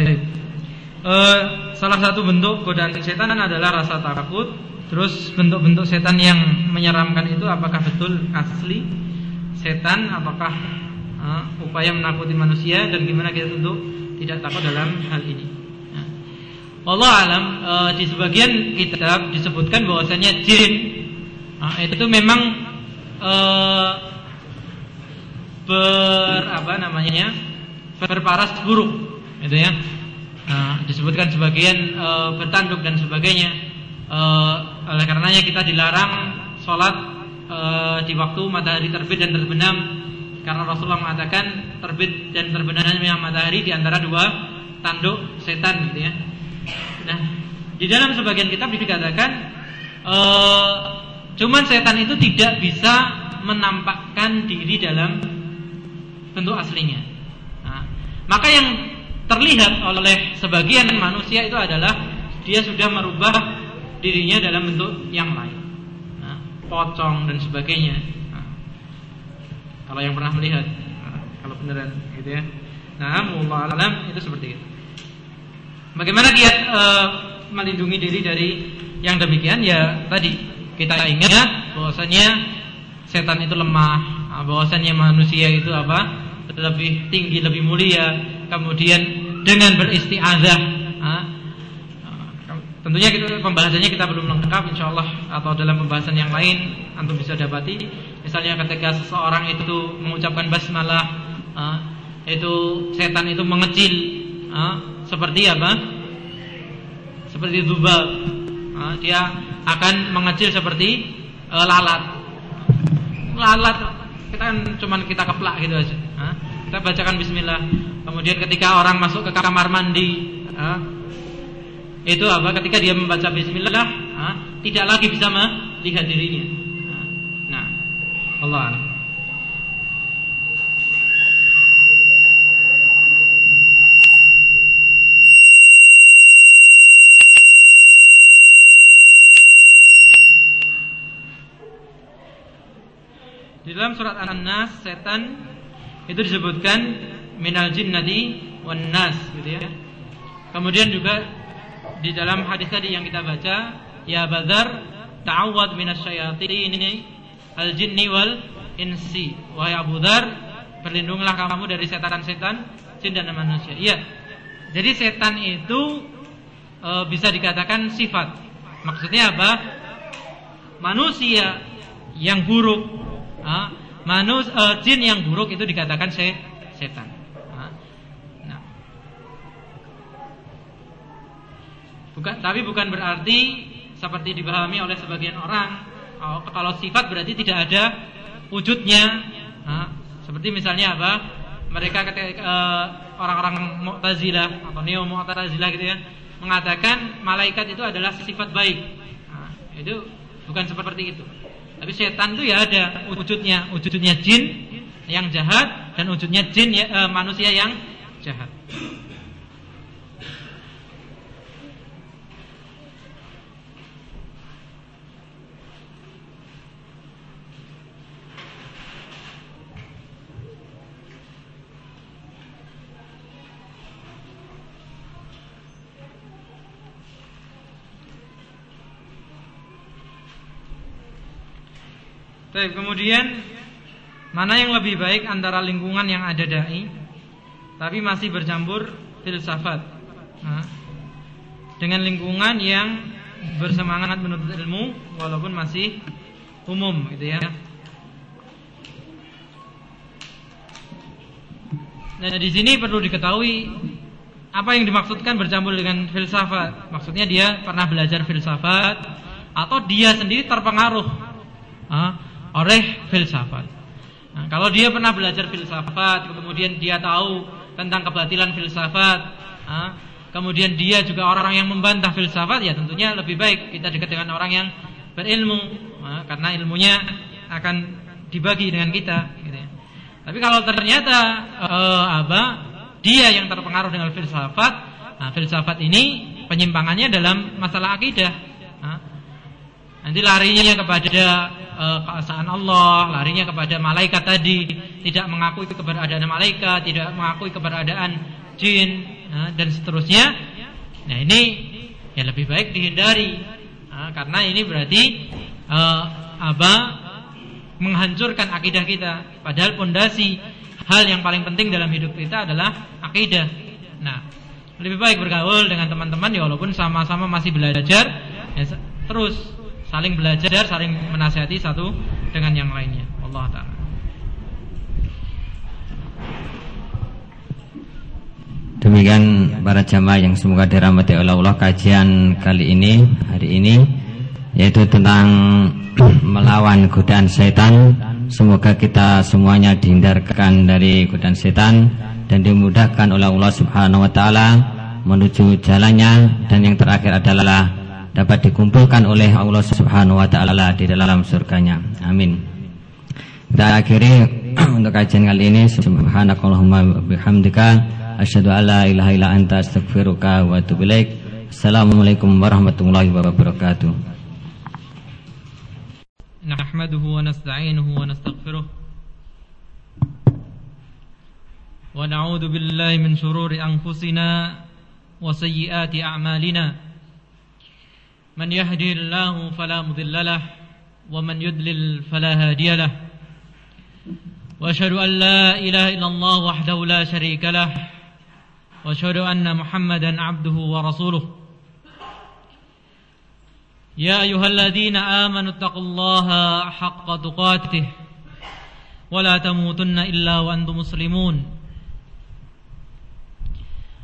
Baik. Uh, salah satu bentuk godaan setan adalah rasa takut. Terus bentuk-bentuk setan yang menyeramkan itu apakah betul asli setan? Apakah uh, upaya menakuti manusia dan gimana kita untuk tidak takut dalam hal ini? Nah. Allah alam uh, di sebagian kitab disebutkan bahwasanya jin uh, itu memang uh, ber apa namanya berparas buruk itu ya. Nah, disebutkan sebagian e, bertanduk dan sebagainya. E, oleh karenanya kita dilarang sholat e, di waktu matahari terbit dan terbenam. Karena Rasulullah mengatakan terbit dan terbenamnya matahari di antara dua tanduk setan gitu ya. Nah di dalam sebagian kitab dikatakan e, cuman setan itu tidak bisa menampakkan diri dalam bentuk aslinya. Nah, maka yang terlihat oleh sebagian manusia itu adalah dia sudah merubah dirinya dalam bentuk yang lain, nah, pocong dan sebagainya. Nah, kalau yang pernah melihat, nah, kalau beneran gitu ya. Nah, Allah alam itu seperti itu. Bagaimana dia uh, melindungi diri dari yang demikian? Ya tadi kita ingat bahwasanya setan itu lemah, bahwasanya manusia itu apa? Lebih tinggi, lebih mulia, kemudian dengan beristiazah. Tentunya kita, pembahasannya kita belum lengkap insya Allah atau dalam pembahasan yang lain antum bisa dapati. Misalnya ketika seseorang itu mengucapkan basmalah, itu setan itu mengecil, seperti apa? Seperti dubab. Dia akan mengecil seperti e, lalat. Lalat kita kan cuman kita keplak gitu aja. Kita bacakan bismillah. Kemudian ketika orang masuk ke kamar mandi, ha, itu apa? Ketika dia membaca bismillah, ha, tidak lagi bisa melihat dirinya. Nah, Allah Di dalam surat An-Nas setan itu disebutkan minal jinnati wan nas gitu ya. Kemudian juga di dalam hadis tadi yang kita baca, ya Badar ta'awwad minasyayatin al jinni wal insi. Wahai Abu Dzar, berlindunglah kamu dari setan-setan jin dan manusia. Iya. Jadi setan itu e, bisa dikatakan sifat. Maksudnya apa? Manusia yang buruk, manus uh, jin yang buruk itu dikatakan se setan. Nah. Bukan, tapi bukan berarti seperti dipahami oleh sebagian orang. Oh, kalau sifat berarti tidak ada wujudnya. Nah, seperti misalnya apa? Mereka ketika uh, orang-orang Mu'tazilah atau Neo Mu'tazilah gitu ya, mengatakan malaikat itu adalah sifat baik. Nah, itu bukan seperti itu. Tapi setan itu ya ada wujudnya, wujudnya jin yang jahat dan wujudnya jin ya, uh, manusia yang jahat. Baik, kemudian mana yang lebih baik antara lingkungan yang ada dai tapi masih bercampur filsafat. Nah, dengan lingkungan yang bersemangat menuntut ilmu walaupun masih umum gitu ya. Nah, di sini perlu diketahui apa yang dimaksudkan bercampur dengan filsafat. Maksudnya dia pernah belajar filsafat atau dia sendiri terpengaruh. Ah, oleh filsafat. Nah, kalau dia pernah belajar filsafat, kemudian dia tahu tentang kebatilan filsafat, kemudian dia juga orang yang membantah filsafat, ya tentunya lebih baik kita dekat dengan orang yang berilmu, karena ilmunya akan dibagi dengan kita. Gitu ya. Tapi kalau ternyata uh, apa dia yang terpengaruh dengan filsafat, nah, filsafat ini penyimpangannya dalam masalah akidah. Nanti larinya kepada keesaan Allah, larinya kepada malaikat tadi, tidak mengakui keberadaan malaikat, tidak mengakui keberadaan jin uh, dan seterusnya. Nah ini ya lebih baik dihindari uh, karena ini berarti uh, apa menghancurkan akidah kita. Padahal pondasi hal yang paling penting dalam hidup kita adalah akidah. Nah, lebih baik bergaul dengan teman-teman ya walaupun sama-sama masih belajar ya, terus saling belajar, saling menasihati satu dengan yang lainnya. Allah taala. Demikian para jamaah yang semoga dirahmati oleh Allah kajian kali ini hari ini yaitu tentang melawan godaan setan. Semoga kita semuanya dihindarkan dari godaan setan dan dimudahkan oleh Allah Subhanahu wa taala menuju jalannya dan yang terakhir adalah dapat dikumpulkan oleh Allah Subhanahu wa taala di dalam surganya. Amin. Kita akhiri untuk kajian kali ini subhanakallahumma bihamdika asyhadu an la ilaha illa anta astaghfiruka wa atubu ilaik. Assalamualaikum warahmatullahi wabarakatuh. Nasta'inuhu wa nastaghfiruh. Wa na'udzu billahi min shururi من يهدي الله فلا مضل له ومن يدلل فلا هادي له. وأشهد أن لا إله إلا الله وحده لا شريك له وأشهد أن محمدا عبده ورسوله. يا أيها الذين آمنوا اتقوا الله حق تقاته ولا تموتن إلا وأنتم مسلمون.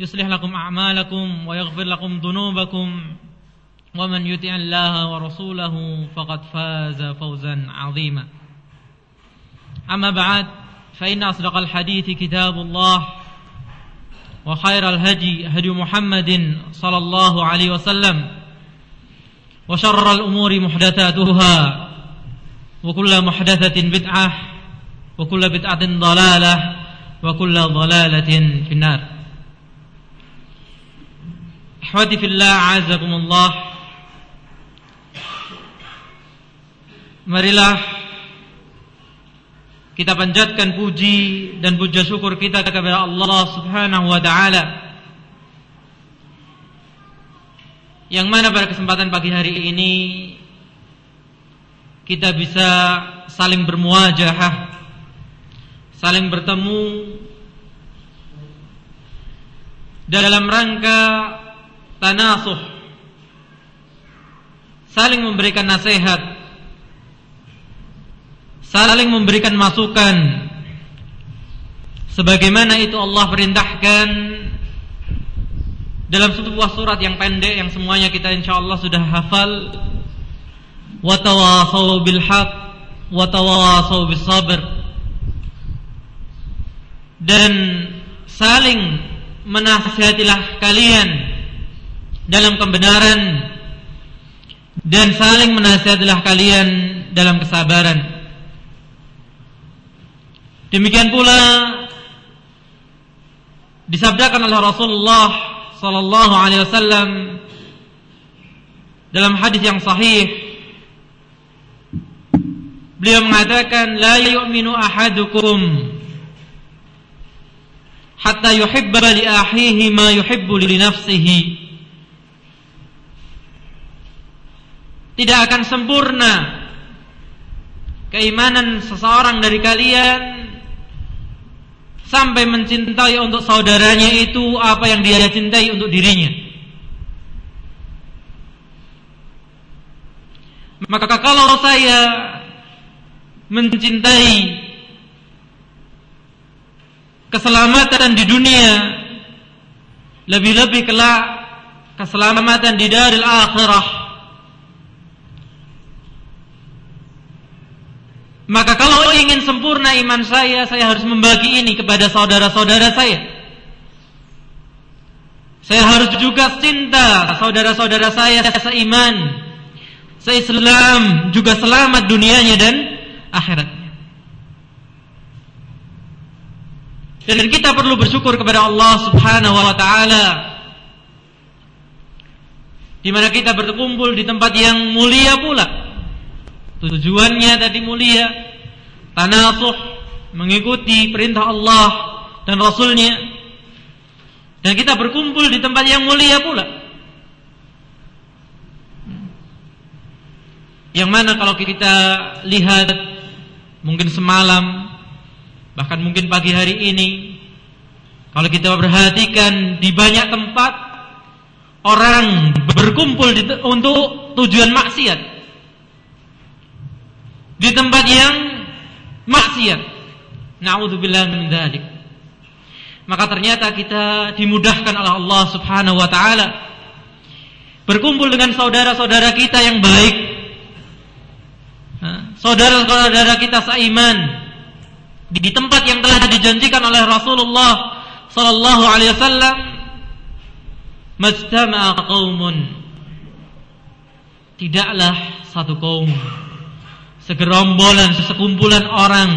يصلح لكم أعمالكم ويغفر لكم ذنوبكم. ومن يطع الله ورسوله فقد فاز فوزا عظيما. أما بعد فإن أصدق الحديث كتاب الله وخير الهدي هدي محمد صلى الله عليه وسلم وشر الأمور محدثاتها وكل محدثة بدعة وكل بدعة ضلالة وكل ضلالة في النار. Ikhwati fillah azakumullah Marilah kita panjatkan puji dan puja syukur kita kepada Allah Subhanahu wa taala. Yang mana pada kesempatan pagi hari ini kita bisa saling bermuajahah, saling bertemu dalam rangka tanasuh, saling memberikan nasihat, saling memberikan masukan. Sebagaimana itu Allah perintahkan dalam sebuah surat yang pendek yang semuanya kita insyaallah sudah hafal. Wa tawasau bil haq wa tawasau bis sabr dan saling menasihatilah kalian dalam kebenaran dan saling menasihatilah kalian dalam kesabaran. Demikian pula disabdakan oleh Rasulullah sallallahu alaihi wasallam dalam hadis yang sahih. Beliau mengatakan la yu'minu ahadukum hatta yuhibba li akhihi ma yuhibbu li nafsihi tidak akan sempurna keimanan seseorang dari kalian sampai mencintai untuk saudaranya itu apa yang dia cintai untuk dirinya. Maka kalau saya mencintai keselamatan di dunia lebih-lebih kelak keselamatan di daril akhirah Maka kalau ingin sempurna iman saya, saya harus membagi ini kepada saudara-saudara saya. Saya harus juga cinta saudara-saudara saya seiman, seislam, juga selamat dunianya dan akhiratnya. Dan kita perlu bersyukur kepada Allah Subhanahu wa taala di mana kita berkumpul di tempat yang mulia pula Tujuannya tadi mulia, tanasuh, mengikuti perintah Allah dan Rasulnya. Dan kita berkumpul di tempat yang mulia pula. Yang mana kalau kita lihat mungkin semalam bahkan mungkin pagi hari ini kalau kita perhatikan di banyak tempat orang berkumpul untuk tujuan maksiat di tempat yang maksiat. Nauzubillah min dzalik. Maka ternyata kita dimudahkan oleh Allah Subhanahu wa taala berkumpul dengan saudara-saudara kita yang baik. Saudara-saudara kita seiman di tempat yang telah dijanjikan oleh Rasulullah sallallahu alaihi wasallam majtama'a qaumun tidaklah satu kaum segerombolan sekumpulan orang.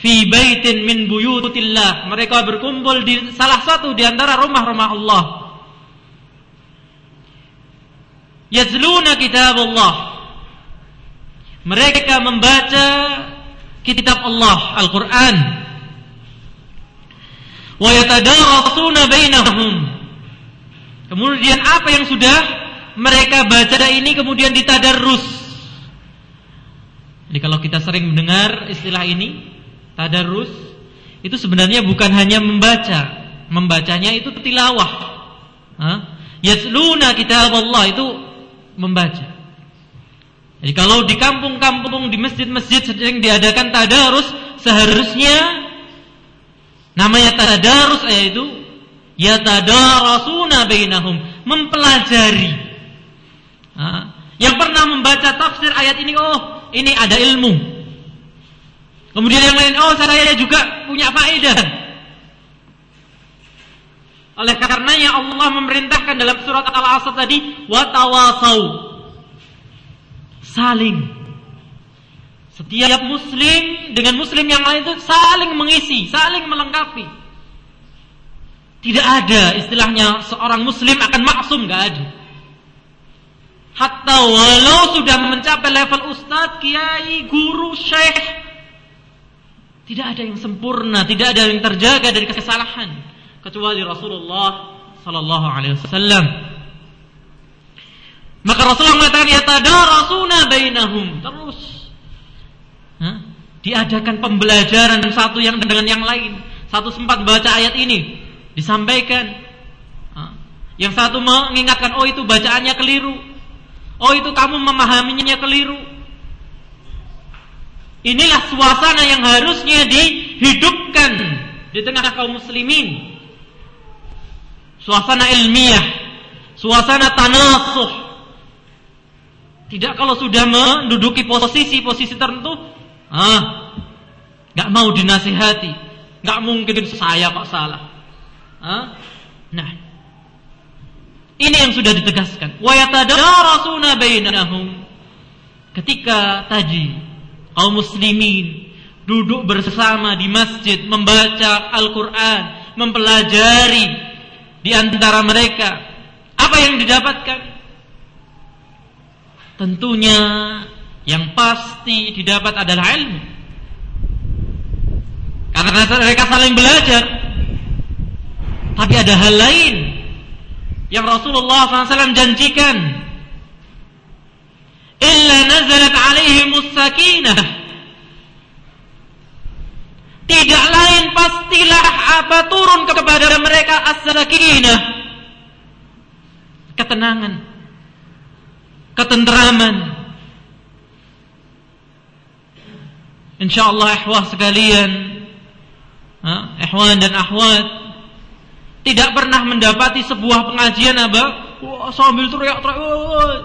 Fi baitin min buyutillah. Mereka berkumpul di salah satu di antara rumah-rumah Allah. Yazluna kitab Allah mereka membaca kitab Allah Al-Qur'an. Wa yatadarasuna bainahum. Kemudian apa yang sudah mereka baca ini kemudian ditadarus jadi kalau kita sering mendengar istilah ini, tadarus, itu sebenarnya bukan hanya membaca. Membacanya itu tilawah. Yasluna kitab Allah itu membaca. Jadi kalau di kampung-kampung, di masjid-masjid sering diadakan tadarus, seharusnya namanya tadarus yaitu yatadarasuna bainahum, mempelajari. Yang pernah membaca tafsir ayat ini, oh ini ada ilmu. Kemudian yang lain, oh saya juga punya faedah. Oleh karenanya Allah memerintahkan dalam surat Al-Asr tadi watawasau saling setiap muslim dengan muslim yang lain itu saling mengisi, saling melengkapi. Tidak ada istilahnya seorang muslim akan maksum, gak ada. Hatta walau sudah mencapai level ustadz, kiai, guru, syekh, tidak ada yang sempurna, tidak ada yang terjaga dari kesalahan kecuali Rasulullah sallallahu alaihi wasallam. Maka Rasulullah mengatakan yatadarasuna bainahum. Terus Hah? diadakan pembelajaran satu yang dengan yang lain. Satu sempat baca ayat ini disampaikan. Yang satu mengingatkan, oh itu bacaannya keliru. Oh itu kamu memahaminya keliru. Inilah suasana yang harusnya dihidupkan di tengah kaum muslimin. Suasana ilmiah, suasana tanasuh, tidak kalau sudah menduduki posisi-posisi tertentu, ah, nggak mau dinasihati, nggak mungkin saya kok salah. Ah, nah, ini yang sudah ditegaskan. Wa yatadarasuna bainahum. Ketika tadi kaum muslimin duduk bersama di masjid membaca Al-Qur'an, mempelajari di antara mereka, apa yang didapatkan? Tentunya yang pasti didapat adalah ilmu. Karena mereka saling belajar. Tapi ada hal lain yang Rasulullah SAW janjikan. Illa nazalat alaihimus sakinah. Tidak lain pastilah apa turun kepada mereka as-sakinah. Ketenangan ketentraman. Insyaallah ikhwah sekalian, ikhwan dan akhwat tidak pernah mendapati sebuah pengajian apa? Wah, sambil teriak-teriak.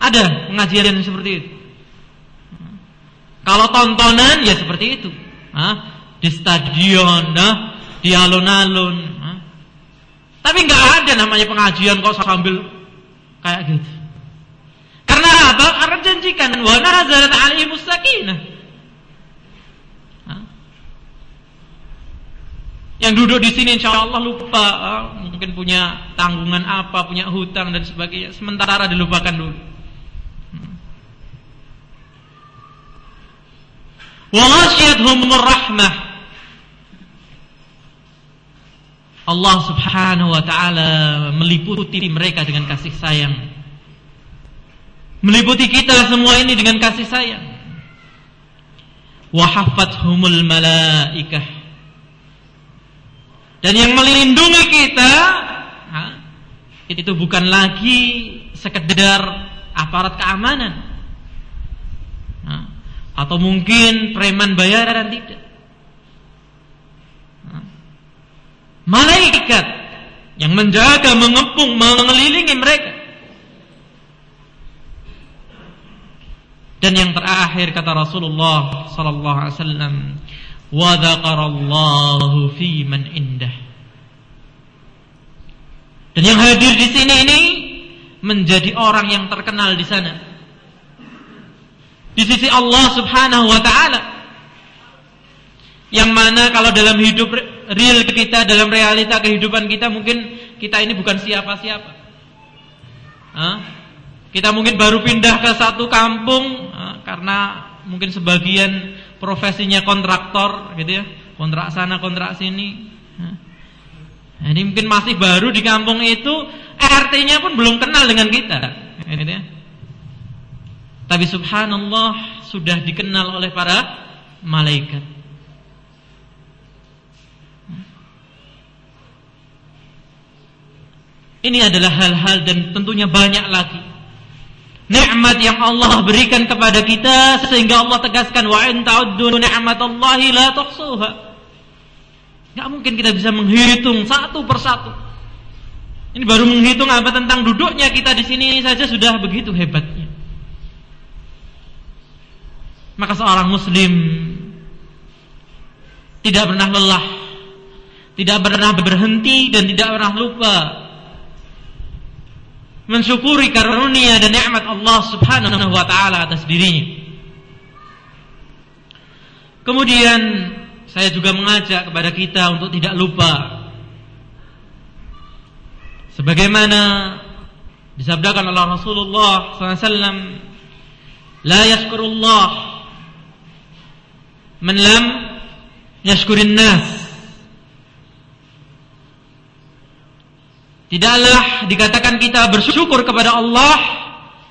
Ada pengajian yang seperti itu. Kalau tontonan ya seperti itu. Di stadion, nah, di alun-alun. Tapi nggak ada namanya pengajian kok sambil Kayak gitu. Karena apa? Karena janjikan wa nazalat alaihimus sakinah. Yang duduk di sini insya Allah lupa, mungkin punya tanggungan apa, punya hutang dan sebagainya. Sementara dilupakan dulu. Wa ghashiyatuhumur rahmah. Allah Subhanahu wa taala meliputi mereka dengan kasih sayang. Meliputi kita semua ini dengan kasih sayang. Wa humul malaikah. Dan yang melindungi kita itu bukan lagi sekedar aparat keamanan. Atau mungkin preman bayaran tidak. malaikat yang menjaga, mengepung, mengelilingi mereka. Dan yang terakhir kata Rasulullah sallallahu alaihi wasallam, "Wa dzakarallahu fi man indah." Dan yang hadir di sini ini menjadi orang yang terkenal di sana. Di sisi Allah Subhanahu wa taala. Yang mana kalau dalam hidup real kita dalam realita kehidupan kita mungkin kita ini bukan siapa-siapa. Kita mungkin baru pindah ke satu kampung karena mungkin sebagian profesinya kontraktor gitu ya, kontrak sana kontrak sini. Nah, ini mungkin masih baru di kampung itu, RT-nya pun belum kenal dengan kita, gitu ya. Tapi subhanallah sudah dikenal oleh para malaikat. Ini adalah hal-hal dan tentunya banyak lagi. Nikmat yang Allah berikan kepada kita sehingga Allah tegaskan wa in ta'uddu ni'matallahi la tuhsuha. Enggak mungkin kita bisa menghitung satu persatu. Ini baru menghitung apa tentang duduknya kita di sini saja sudah begitu hebatnya. Maka seorang muslim tidak pernah lelah, tidak pernah berhenti dan tidak pernah lupa mensyukuri karunia dan nikmat Allah Subhanahu wa taala atas dirinya. Kemudian saya juga mengajak kepada kita untuk tidak lupa sebagaimana disabdakan oleh Rasulullah SAW la yashkurullah man lam yashkurin nas Tidaklah dikatakan kita bersyukur kepada Allah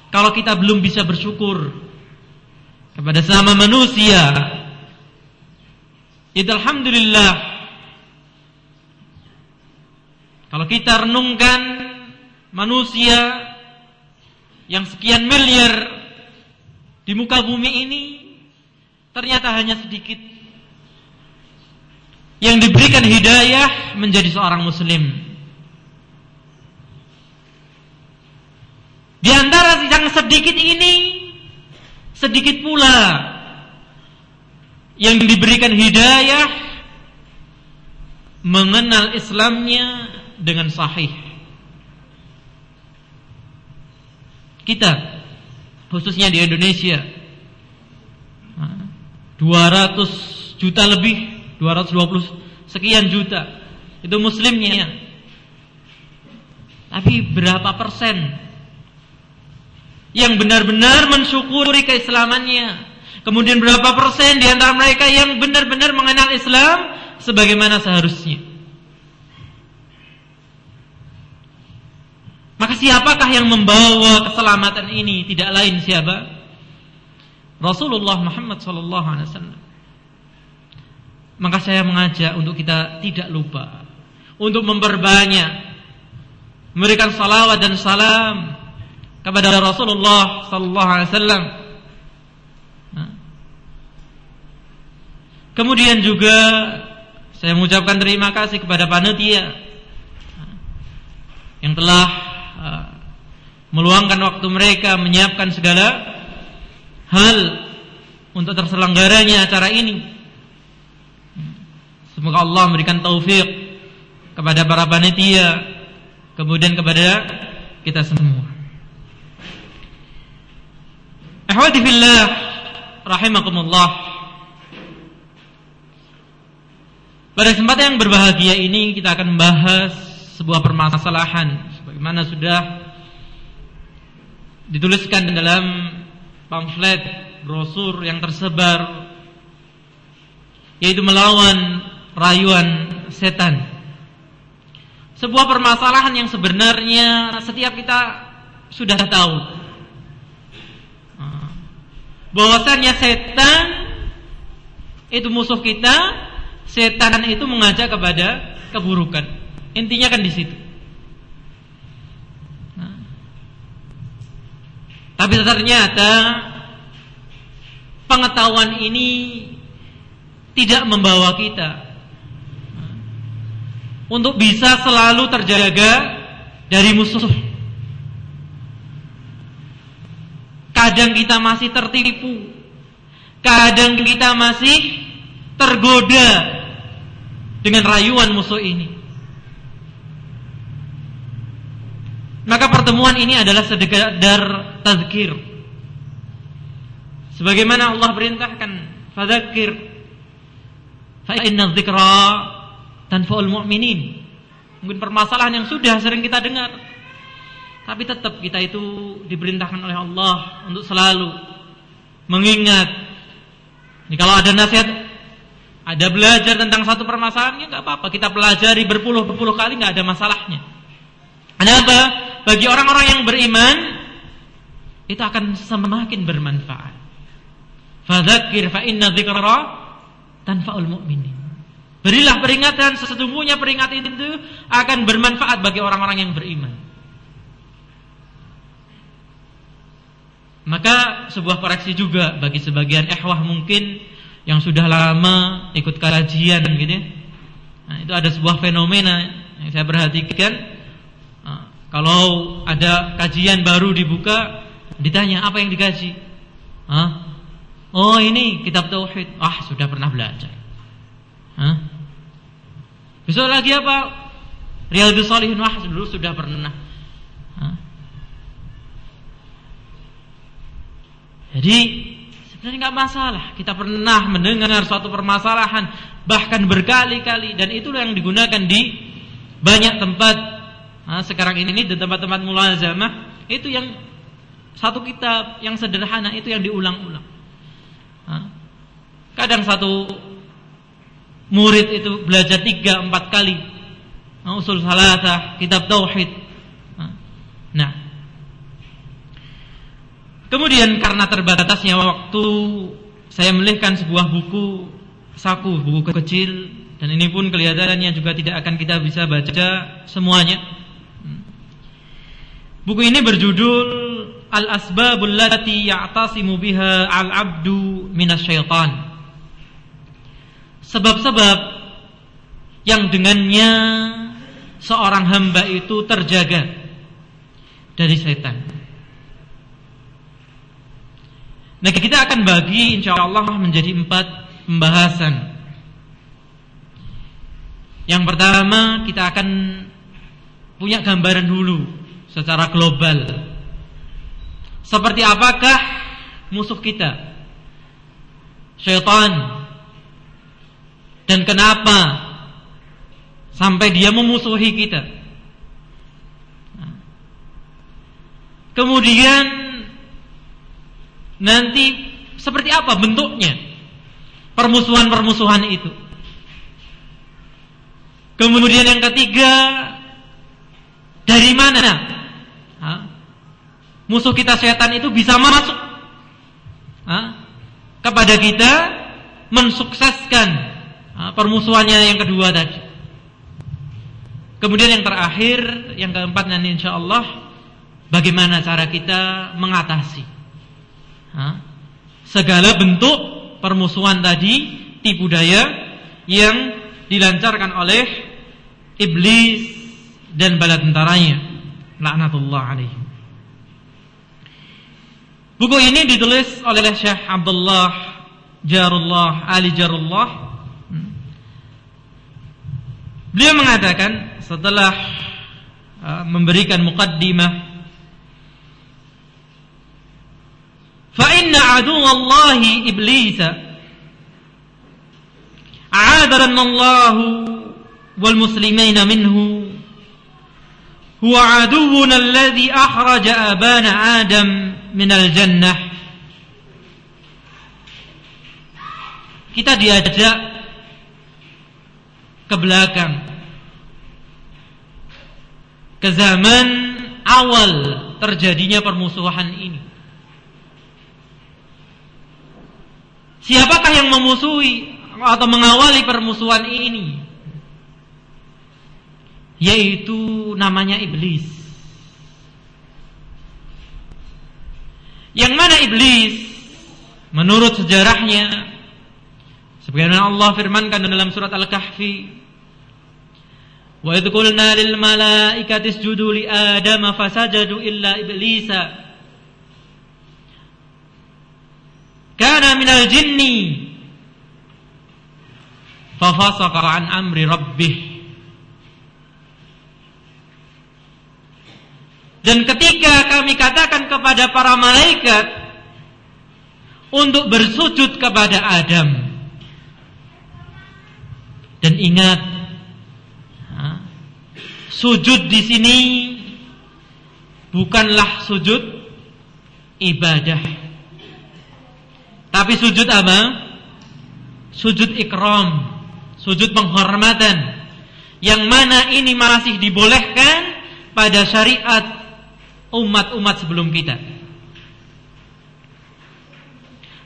kalau kita belum bisa bersyukur kepada sama manusia. Itu alhamdulillah. Kalau kita renungkan manusia yang sekian miliar di muka bumi ini ternyata hanya sedikit yang diberikan hidayah menjadi seorang muslim. Di antara yang sedikit ini sedikit pula yang diberikan hidayah mengenal Islamnya dengan sahih. Kita khususnya di Indonesia 200 juta lebih 220 sekian juta itu muslimnya. Tapi berapa persen yang benar-benar mensyukuri keislamannya? Kemudian berapa persen di antara mereka yang benar-benar mengenal Islam sebagaimana seharusnya? Maka siapakah yang membawa keselamatan ini? Tidak lain siapa? Rasulullah Muhammad sallallahu alaihi wasallam. Maka saya mengajak untuk kita tidak lupa untuk memperbanyak memberikan salawat dan salam kepada Rasulullah sallallahu alaihi wasallam. Kemudian juga saya mengucapkan terima kasih kepada panitia yang telah uh, meluangkan waktu mereka menyiapkan segala hal untuk terselenggaranya acara ini. Semoga Allah memberikan taufik kepada para panitia kemudian kepada kita semua. Ahwati fillah rahimakumullah. Pada kesempatan yang berbahagia ini kita akan membahas sebuah permasalahan sebagaimana sudah dituliskan dalam pamflet brosur yang tersebar yaitu melawan rayuan setan. Sebuah permasalahan yang sebenarnya setiap kita sudah tahu. Bahwasannya setan itu musuh kita, setan itu mengajak kepada keburukan. Intinya kan di situ. Nah. Tapi ternyata pengetahuan ini tidak membawa kita untuk bisa selalu terjaga dari musuh. Kadang kita masih tertipu, kadang kita masih tergoda dengan rayuan musuh ini. Maka pertemuan ini adalah sedekadar tazkir. Sebagaimana Allah perintahkan, fadzakir fa inna dzikra tanfa'ul mu'minin. Mungkin permasalahan yang sudah sering kita dengar. Tapi tetap kita itu diperintahkan oleh Allah untuk selalu mengingat. Ini kalau ada nasihat, ada belajar tentang satu permasalahan, ya nggak apa-apa. Kita pelajari berpuluh-puluh kali nggak ada masalahnya. Kenapa? Bagi orang-orang yang beriman, itu akan semakin bermanfaat. Fadzakir fa inna dzikra tanfa'ul mu'minin. Berilah peringatan sesungguhnya peringatan itu akan bermanfaat bagi orang-orang yang beriman. Maka sebuah koreksi juga bagi sebagian ehwah mungkin yang sudah lama ikut kajian gitu ya. Nah, itu ada sebuah fenomena yang saya perhatikan. Nah, kalau ada kajian baru dibuka, ditanya apa yang dikaji? Hah? Oh ini kitab tauhid. Ah sudah pernah belajar. Hah? Besok lagi apa? Riyadhus Shalihin wah dulu sudah pernah. Hah? Jadi sebenarnya nggak masalah. Kita pernah mendengar suatu permasalahan bahkan berkali-kali dan itulah yang digunakan di banyak tempat nah, sekarang ini di tempat-tempat mulazamah itu yang satu kitab yang sederhana itu yang diulang-ulang. Kadang satu murid itu belajar tiga empat kali usul salatah, kitab tauhid. Nah, kemudian karena terbatasnya waktu, saya melihatkan sebuah buku saku, buku kecil, dan ini pun kelihatannya juga tidak akan kita bisa baca semuanya. Buku ini berjudul Al-Asbabul Lati Ya'tasimu Biha Al-Abdu Minasyaitan Sebab-sebab yang dengannya seorang hamba itu terjaga dari setan. Nah kita akan bagi insya Allah menjadi empat pembahasan. Yang pertama kita akan punya gambaran dulu secara global. Seperti apakah musuh kita? Syaitan. Dan kenapa sampai dia memusuhi kita. Kemudian nanti seperti apa bentuknya permusuhan-permusuhan itu. Kemudian yang ketiga dari mana musuh kita setan itu bisa masuk kepada kita mensukseskan permusuhannya yang kedua tadi. Kemudian yang terakhir, yang keempat nanti insya Allah bagaimana cara kita mengatasi? Segala bentuk permusuhan tadi, tipu daya yang dilancarkan oleh iblis dan bala tentaranya. Laknatullah. Buku ini ditulis oleh Syekh Abdullah Jarullah Ali Jarullah. Beliau mengatakan setelah uh, memberikan muqaddimah fa inna aduwallahi iblisa. Wal muslimina minhu. Huwa aduwuna alladhi akhraja abana Adam min al-jannah kita diajak ke belakang. Ke zaman awal terjadinya permusuhan ini. Siapakah yang memusuhi atau mengawali permusuhan ini? Yaitu namanya iblis. Yang mana iblis? Menurut sejarahnya sebagaimana Allah firmankan dalam surat Al-Kahfi Wa idh qulna lil malaikati isjudu li Adam fasajadu illa iblisa kana minal jinni. Fafasaqa an amri rabbih. Dan ketika kami katakan kepada para malaikat untuk bersujud kepada Adam. Dan ingat Sujud di sini bukanlah sujud ibadah. Tapi sujud apa? Sujud ikram, sujud penghormatan. Yang mana ini masih dibolehkan pada syariat umat-umat sebelum kita.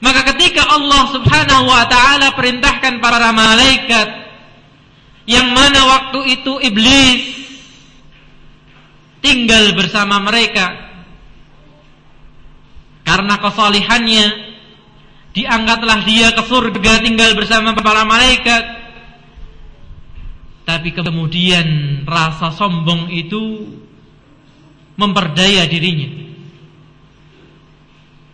Maka ketika Allah Subhanahu wa taala perintahkan para malaikat yang mana waktu itu iblis tinggal bersama mereka karena kesalihannya diangkatlah dia ke surga tinggal bersama para malaikat. Tapi kemudian rasa sombong itu memperdaya dirinya.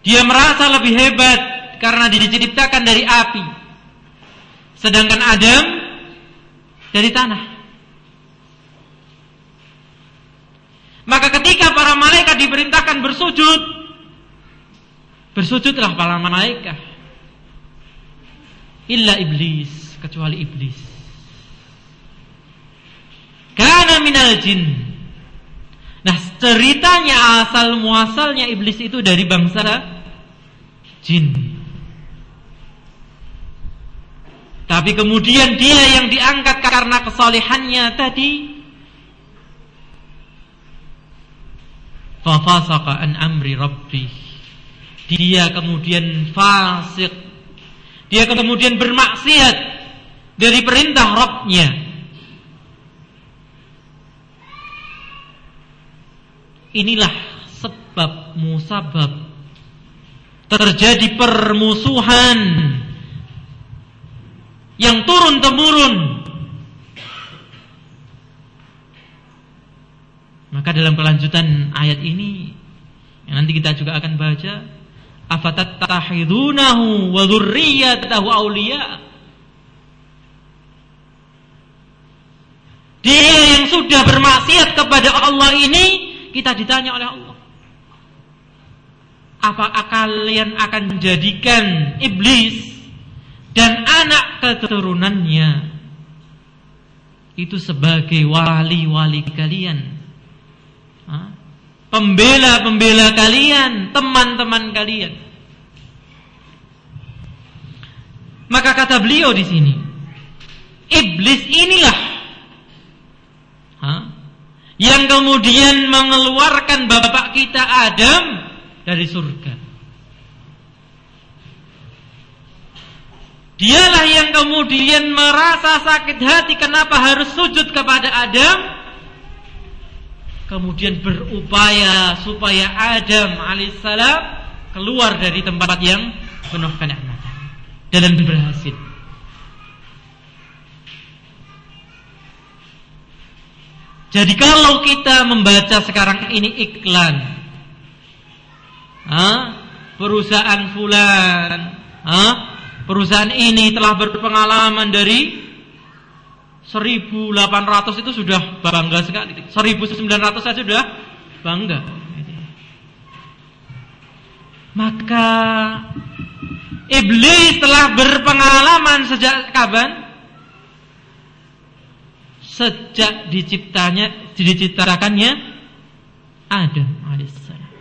Dia merasa lebih hebat karena diciptakan dari api. Sedangkan Adam dari tanah. Maka ketika para malaikat diperintahkan bersujud, bersujudlah para malaikat illa iblis kecuali iblis. Karena minal jin. Nah ceritanya asal muasalnya iblis itu dari bangsa jin. Tapi kemudian dia yang diangkat karena kesalehannya tadi. Fafasaqa an amri rabbih. Dia kemudian fasik dia kemudian bermaksiat dari perintah Rabbnya. Inilah sebab musabab terjadi permusuhan yang turun temurun maka dalam kelanjutan ayat ini yang nanti kita juga akan baca afatattahidunahu wa dzurriyyatahu awliya. Dia yang sudah bermaksiat kepada Allah ini kita ditanya oleh Allah. Apakah kalian akan menjadikan iblis dan anak keturunannya itu sebagai wali-wali kalian pembela-pembela kalian, teman-teman kalian. Maka kata beliau di sini, iblis inilah ha, yang kemudian mengeluarkan bapak kita Adam dari surga. Dialah yang kemudian merasa sakit hati kenapa harus sujud kepada Adam kemudian berupaya supaya Adam alaihissalam keluar dari tempat yang penuh kenikmatan dan berhasil. Jadi kalau kita membaca sekarang ini iklan, ha? perusahaan fulan, ha? perusahaan ini telah berpengalaman dari 1800 itu sudah bangga sekali. 1900 saja sudah bangga. Maka iblis telah berpengalaman sejak kapan? Sejak diciptanya, diciptakannya Adam alaihissalam.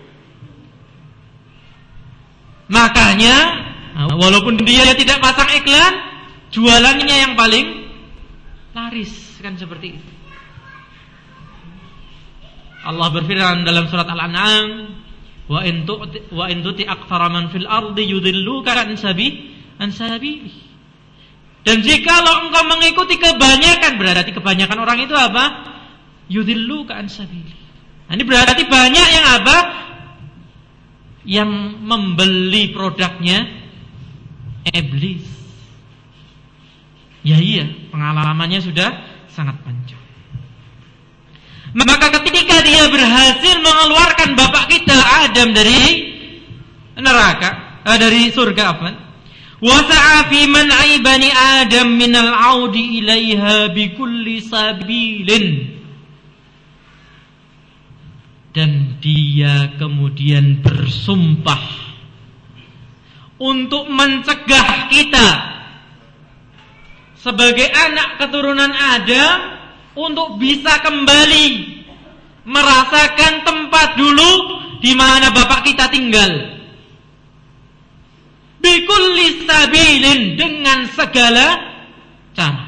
Makanya walaupun dia tidak pasang iklan, jualannya yang paling laris kan seperti itu. Allah berfirman dalam surat Al-An'am, "Wa in tu'ti wa in tuti aktsara fil ardi yudilluka an sabi an sabi." Dan jika lo engkau mengikuti kebanyakan berarti kebanyakan orang itu apa? Yudilluka an sabili. Nah, ini berarti banyak yang apa? Yang membeli produknya iblis. Ya iya, pengalamannya sudah sangat panjang. Maka ketika dia berhasil mengeluarkan bapak kita Adam dari neraka, eh, dari surga apa? Wasa'a fi man'i Adam min al-'audi ilaiha bi kulli sabilin. Dan dia kemudian bersumpah untuk mencegah kita sebagai anak keturunan Adam untuk bisa kembali merasakan tempat dulu di mana bapak kita tinggal. Bikulli sabilin dengan segala cara.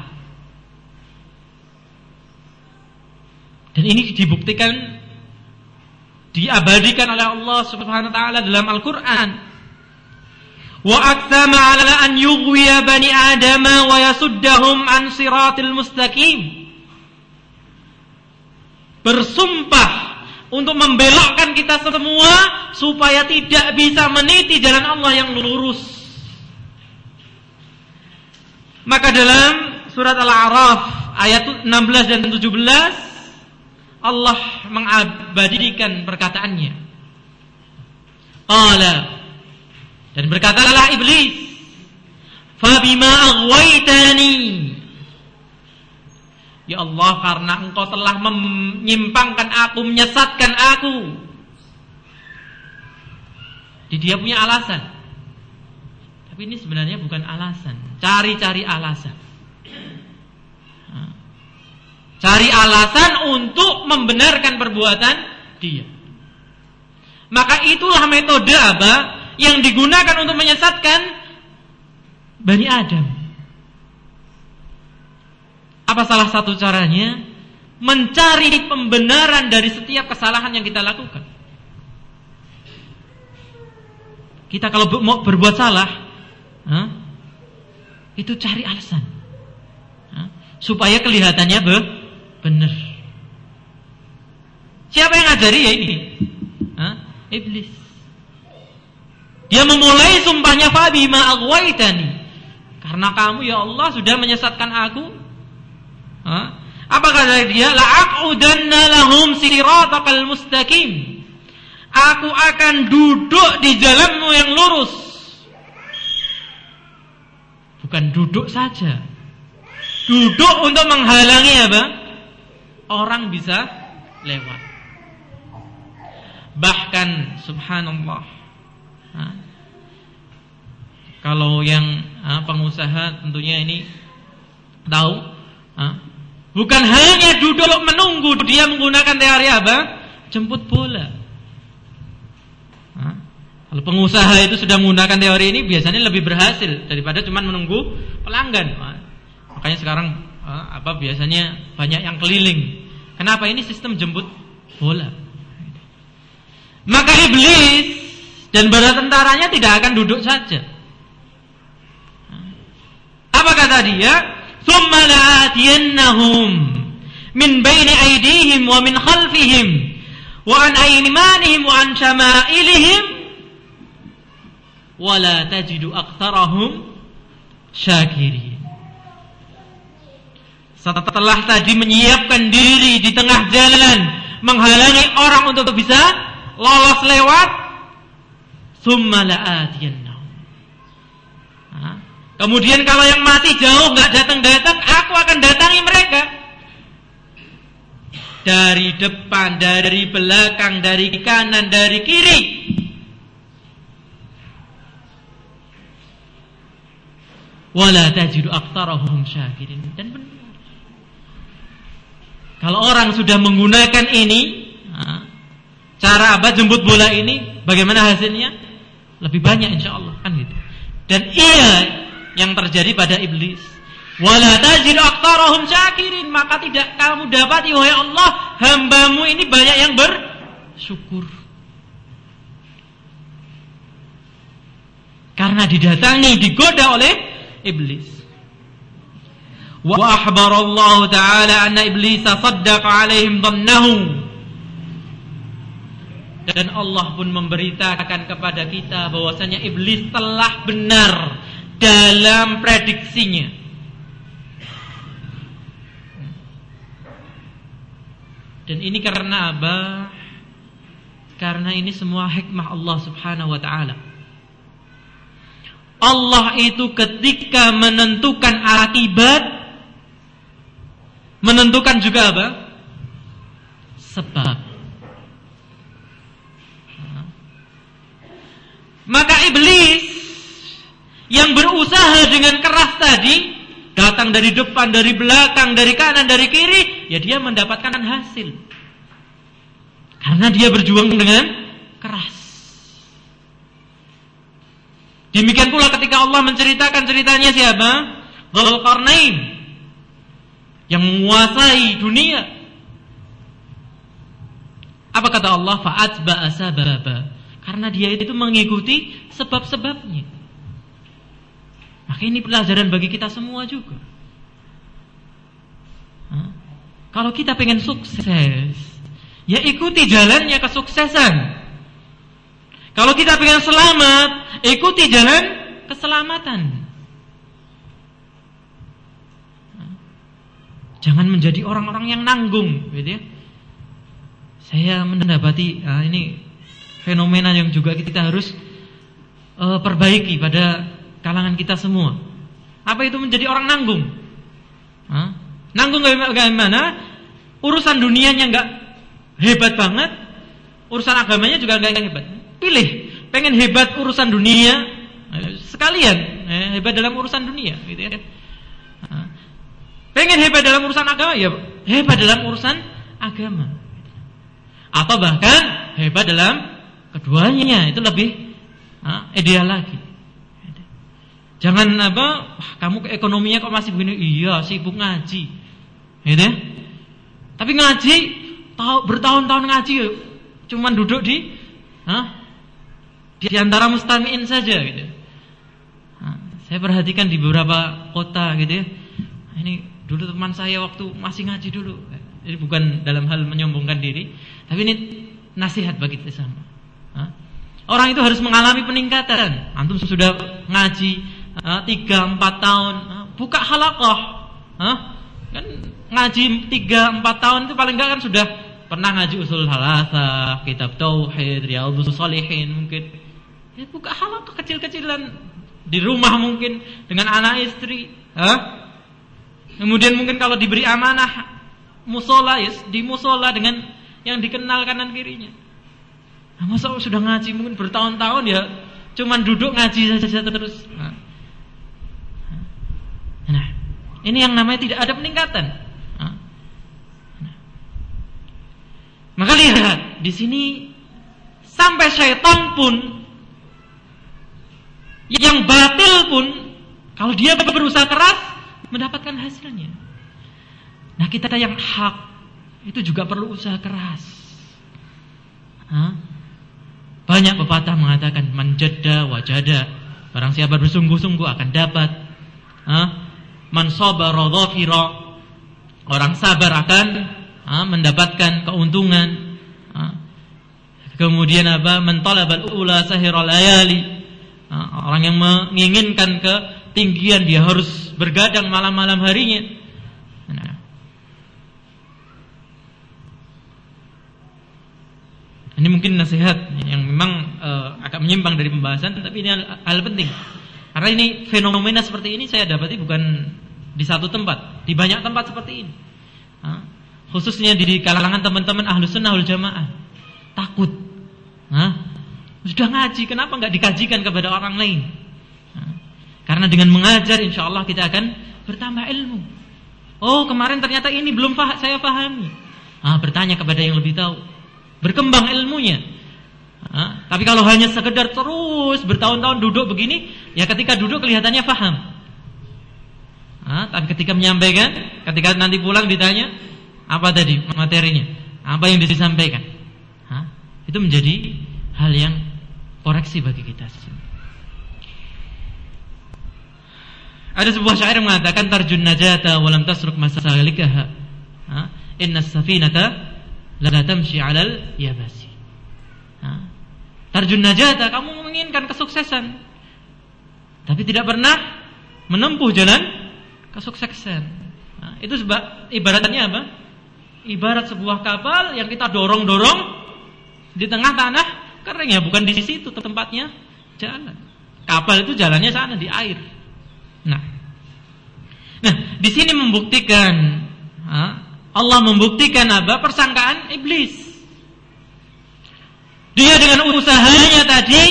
Dan ini dibuktikan diabadikan oleh Allah Subhanahu wa taala dalam Al-Qur'an ala an yughwiya bani adama wa yasuddahum an siratil mustaqim. Bersumpah untuk membelokkan kita semua supaya tidak bisa meniti jalan Allah yang lurus. Maka dalam surat Al-A'raf ayat 16 dan 17 Allah mengabadikan perkataannya. Qala dan berkatalah iblis, "Fabima aghwaytani" Ya Allah, karena engkau telah menyimpangkan aku, menyesatkan aku. Jadi dia punya alasan. Tapi ini sebenarnya bukan alasan. Cari-cari alasan. Cari alasan untuk membenarkan perbuatan dia. Maka itulah metode apa? Yang digunakan untuk menyesatkan Bani Adam. Apa salah satu caranya? Mencari pembenaran dari setiap kesalahan yang kita lakukan. Kita kalau mau berbuat salah, itu cari alasan. Supaya kelihatannya be benar. Siapa yang ngajari ya ini? Iblis. Dia memulai sumpahnya Fabi ma Karena kamu ya Allah sudah menyesatkan aku. Ha? Apa kata dia? La'aqudanna lahum siratakal mustaqim. Aku akan duduk di jalanmu yang lurus. Bukan duduk saja. Duduk untuk menghalangi apa? Orang bisa lewat. Bahkan subhanallah. Kalau yang ha, pengusaha tentunya ini tahu? Bukan hanya duduk menunggu dia menggunakan teori apa? Jemput bola. Kalau pengusaha itu sudah menggunakan teori ini biasanya lebih berhasil daripada cuma menunggu pelanggan. Makanya sekarang apa biasanya banyak yang keliling. Kenapa ini sistem jemput bola? Maka iblis dan bala tentaranya tidak akan duduk saja. Apa kata dia? "Tsumma la'atiyannahum min baini aydihim wa min khalfihim wa an aymanihim wa an shama'ilihim wala tajidu aktsarahum syakirin. Setelah tadi menyiapkan diri di tengah jalan menghalangi orang untuk bisa lolos lewat summa. Kemudian kalau yang mati jauh nggak datang-datang, aku akan datangi mereka. Dari depan, dari belakang, dari kanan, dari kiri. wala tajidu syakirin dan benar kalau orang sudah menggunakan ini cara apa jemput bola ini bagaimana hasilnya lebih banyak insya Allah kan gitu dan iya yang terjadi pada iblis wala tajidu aktsarahum syakirin maka tidak kamu dapat wahai Allah hambamu ini banyak yang bersyukur karena didatangi digoda oleh iblis. Wa akhbar Allah Ta'ala anna iblis saddaqa alaihim dhannahu. Dan Allah pun memberitakan kepada kita bahwasanya iblis telah benar dalam prediksinya. Dan ini karena apa? Karena ini semua hikmah Allah Subhanahu wa taala. Allah itu ketika menentukan akibat menentukan juga apa? Sebab. Maka iblis yang berusaha dengan keras tadi datang dari depan, dari belakang, dari kanan, dari kiri, ya dia mendapatkan hasil. Karena dia berjuang dengan keras. Demikian pula ketika Allah menceritakan ceritanya siapa? Dzulqarnain yang menguasai dunia. Apa kata Allah? Fa'atba'a sababa. Karena dia itu mengikuti sebab-sebabnya. Maka ini pelajaran bagi kita semua juga. Hah? Kalau kita pengen sukses, ya ikuti jalannya kesuksesan. Kalau kita ingin selamat, ikuti jalan keselamatan. Jangan menjadi orang-orang yang nanggung, gitu ya. Saya mendapati ah, ini fenomena yang juga kita harus uh, perbaiki pada kalangan kita semua. Apa itu menjadi orang nanggung? Hah? Nanggung bagaimana? Urusan dunianya nggak hebat banget, urusan agamanya juga nggak hebat. Pilih, pengen hebat urusan dunia, sekalian eh, hebat dalam urusan dunia, gitu ya. Pengen hebat dalam urusan agama, ya hebat dalam urusan agama. Atau bahkan hebat dalam keduanya, itu lebih ha, ideal lagi. Jangan apa, wah, kamu ekonominya kok masih begini? Iya, sibuk ngaji. Gitu. Tapi ngaji, tahu bertahun-tahun ngaji, cuman duduk di, ha, di antara mustamiin saja gitu. Nah, saya perhatikan di beberapa kota gitu ya. Ini dulu teman saya waktu masih ngaji dulu. Jadi bukan dalam hal menyombongkan diri, tapi ini nasihat bagi kita sama. Orang itu harus mengalami peningkatan. Antum sudah ngaji tiga empat tahun, buka halakoh, kan ngaji tiga empat tahun itu paling enggak kan sudah pernah ngaji usul halasah, kitab tauhid, riyadhus salihin mungkin Ya buka halal kecil-kecilan di rumah mungkin dengan anak istri. Hah? Kemudian mungkin kalau diberi amanah musola ya, di musola dengan yang dikenal kanan kirinya. Nah, masa sudah ngaji mungkin bertahun-tahun ya cuman duduk ngaji saja terus. Nah. nah, ini yang namanya tidak ada peningkatan. Nah. Maka lihat di sini sampai syaitan pun yang batil pun kalau dia berusaha keras mendapatkan hasilnya. Nah kita yang hak itu juga perlu usaha keras. Hah? Banyak pepatah mengatakan manjada wajada. Barang siapa bersungguh-sungguh akan dapat. Hah? Man sabara Orang sabar akan ha, mendapatkan keuntungan. Ha? Kemudian apa? Mentalabal ula sahiral ayali orang yang menginginkan ketinggian dia harus bergadang malam-malam harinya. Nah. Ini mungkin nasihat yang memang uh, agak menyimpang dari pembahasan, tapi ini hal, hal penting. Karena ini fenomena seperti ini saya dapati bukan di satu tempat, di banyak tempat seperti ini. Khususnya di kalangan teman-teman ahlu sunnah jamaah takut. Sudah ngaji, kenapa nggak dikajikan kepada orang lain? Karena dengan mengajar, insya Allah kita akan bertambah ilmu. Oh, kemarin ternyata ini belum saya pahami. Ah, bertanya kepada yang lebih tahu. Berkembang ilmunya. Ah, tapi kalau hanya sekedar terus bertahun-tahun duduk begini, ya ketika duduk kelihatannya paham. Ah, tapi ketika menyampaikan, ketika nanti pulang ditanya, apa tadi materinya? Apa yang disampaikan? Ah, itu menjadi hal yang koreksi bagi kita Ada sebuah syair mengatakan tarjun najata walam tasruk masalikaha. Inna safinata la tamshi 'alal yabasi. Tarjun najata kamu menginginkan kesuksesan tapi tidak pernah menempuh jalan kesuksesan. Nah, itu sebab ibaratnya apa? Ibarat sebuah kapal yang kita dorong-dorong di tengah tanah kering ya bukan di situ tempatnya jalan. Kapal itu jalannya sana di air. Nah, nah di sini membuktikan Allah membuktikan apa persangkaan iblis. Dia dengan usahanya tadi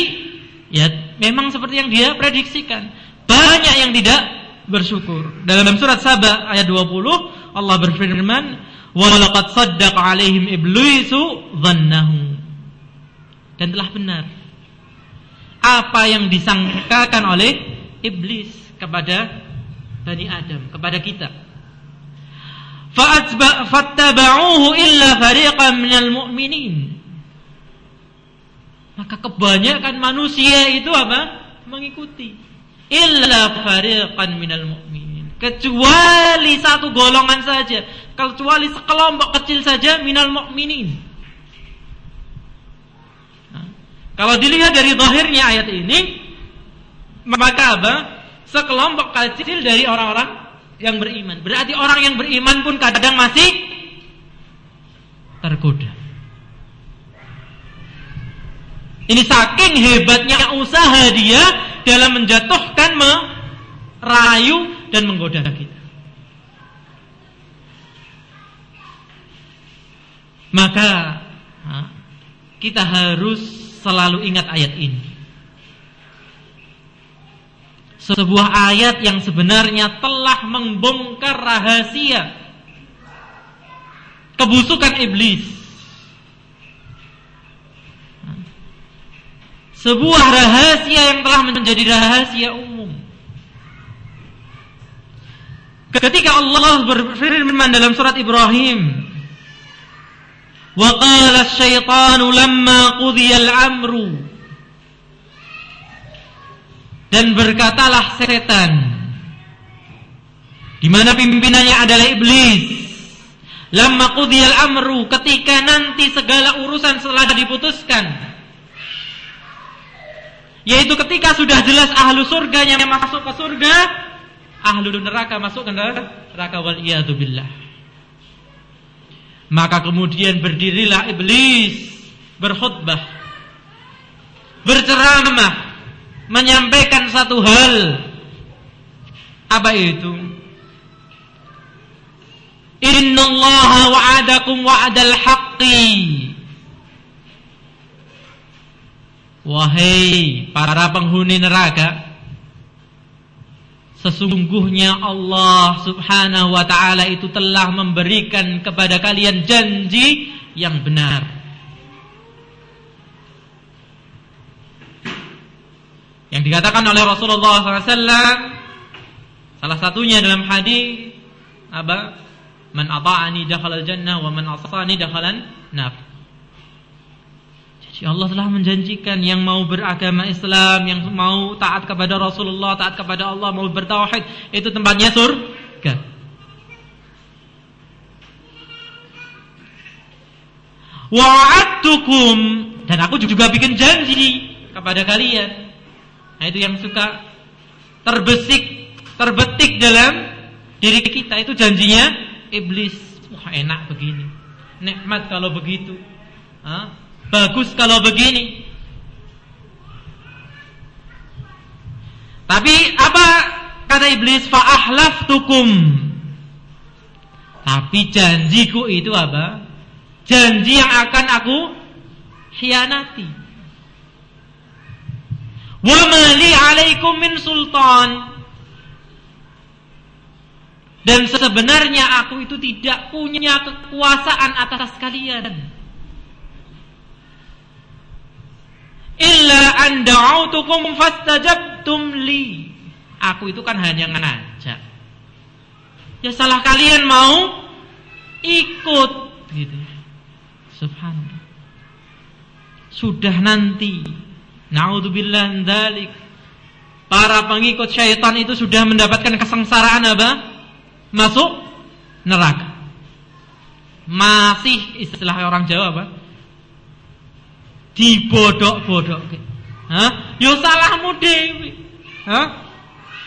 ya memang seperti yang dia prediksikan. Banyak yang tidak bersyukur. Dalam surat Saba ayat 20 Allah berfirman, "Wa laqad saddaqa 'alaihim iblisu dhannahu." dan telah benar apa yang disangkakan oleh iblis kepada Bani Adam, kepada kita. Fattaba'uhu illa fariqan minal mu'minin. Maka kebanyakan manusia itu apa? Mengikuti. Illa fariqan minal mu'minin. Kecuali satu golongan saja. Kecuali sekelompok kecil saja minal mu'minin Kalau dilihat dari zahirnya ayat ini, maka apa? Sekelompok kecil dari orang-orang yang beriman. Berarti orang yang beriman pun kadang masih tergoda. Ini saking hebatnya usaha dia dalam menjatuhkan, merayu dan menggoda kita. Maka kita harus selalu ingat ayat ini sebuah ayat yang sebenarnya telah membongkar rahasia kebusukan iblis. Sebuah rahasia yang telah menjadi rahasia umum. Ketika Allah berfirman dalam surat Ibrahim, "Wa qala syaitanu lama amru dan berkatalah setan di mana pimpinannya adalah iblis. Lamma qudiyal amru ketika nanti segala urusan setelah diputuskan. Yaitu ketika sudah jelas ahlu surga yang masuk ke surga, ahlu neraka masuk ke neraka wal billah. Maka kemudian berdirilah iblis berkhutbah, berceramah, menyampaikan satu hal. Apa itu? Innallaha wa'adakum wa'adal haqqi. Wahai para penghuni neraka, sesungguhnya Allah Subhanahu wa taala itu telah memberikan kepada kalian janji yang benar. Yang dikatakan oleh Rasulullah SAW salah satunya dalam hadis apa? Man ata'ani dakhalal jannah wa man asani dakhalan nar. Jadi Allah telah menjanjikan yang mau beragama Islam, yang mau taat kepada Rasulullah, taat kepada Allah, mau bertauhid, itu tempatnya surga. Wa'adtukum dan aku juga bikin janji kepada kalian. Nah itu yang suka terbesik, terbetik dalam diri kita. Itu janjinya iblis wah enak begini. Nikmat kalau begitu. Hah? bagus kalau begini. Tapi apa kata iblis? Tukum tapi janjiku itu apa? Janji yang akan aku khianati wa mali alaikum min sultan dan sebenarnya aku itu tidak punya kekuasaan atas kalian. Illa an da'autukum fastajabtum li. Aku itu kan hanya ngajak. Ya salah kalian mau ikut gitu. Subhanallah. Sudah nanti naudzubillah dzalik para pengikut syaitan itu sudah mendapatkan kesengsaraan apa? masuk neraka. Masih istilah orang Jawa apa? Dibodok-bodok. Hah? Yo salahmu dewi. Hah?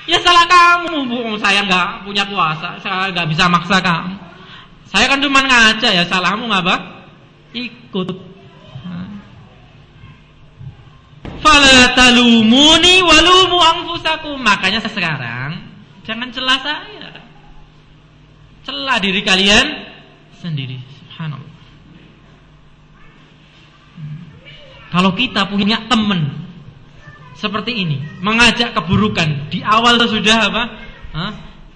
Ya salah kamu, Bu. Saya nggak punya kuasa, saya nggak bisa maksa kamu. Saya kan cuma ngaca ya, salahmu ngapa? Ikut. Fala talumuni walumu anfusakum. Makanya sekarang jangan celah saya celah diri kalian sendiri. Subhanallah. Kalau kita punya teman seperti ini, mengajak keburukan, di awal sudah apa?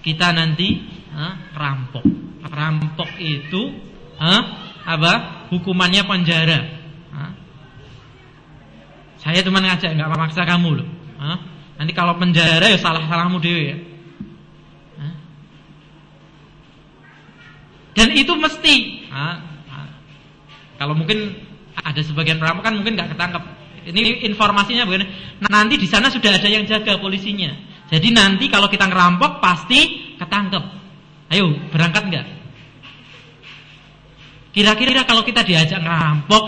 Kita nanti hah? rampok. Rampok itu apa? Hukumannya penjara. Hah? Saya cuma ngajak, nggak memaksa kamu loh. Hah? Nanti kalau penjara ya salah salahmu dewe ya. Dan itu mesti. Nah, nah, kalau mungkin ada sebagian perampok kan mungkin nggak ketangkep. Ini informasinya begini. Nanti di sana sudah ada yang jaga polisinya. Jadi nanti kalau kita ngerampok pasti ketangkep. Ayo berangkat nggak? Kira-kira kalau kita diajak ngerampok?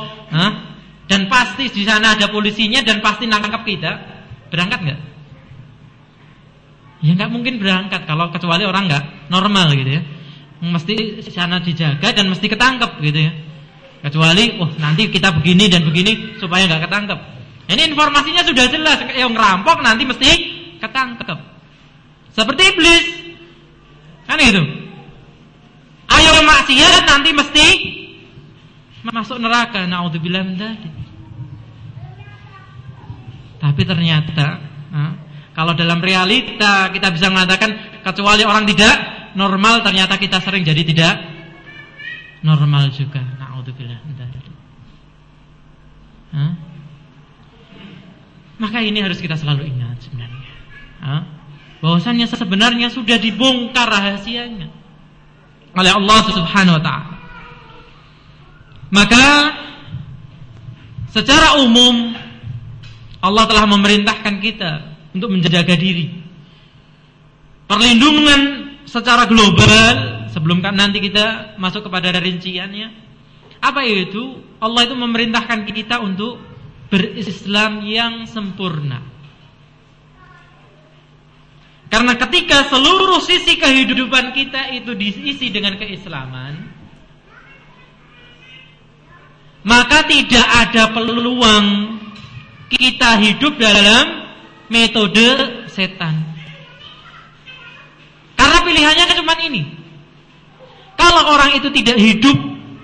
Dan pasti di sana ada polisinya dan pasti nangkap kita, berangkat nggak? Ya nggak mungkin berangkat kalau kecuali orang nggak normal gitu ya mesti sana dijaga dan mesti ketangkep gitu ya. Kecuali, oh nanti kita begini dan begini supaya nggak ketangkep. Ini informasinya sudah jelas, yang ngerampok nanti mesti ketangkep. Seperti iblis, kan itu. Ayo maksiat nanti mesti masuk neraka. Naudzubillah dari. Tapi ternyata, kalau dalam realita kita bisa mengatakan kecuali orang tidak normal ternyata kita sering jadi tidak normal juga. Nauzubillah. Maka ini harus kita selalu ingat sebenarnya. Bahwasannya sebenarnya sudah dibongkar rahasianya oleh Allah Subhanahu wa taala. Maka secara umum Allah telah memerintahkan kita untuk menjaga diri. Perlindungan secara global sebelum kan nanti kita masuk kepada rinciannya. Apa itu? Allah itu memerintahkan kita untuk berislam yang sempurna. Karena ketika seluruh sisi kehidupan kita itu diisi dengan keislaman, maka tidak ada peluang kita hidup dalam metode setan. Karena pilihannya kan cuma ini. Kalau orang itu tidak hidup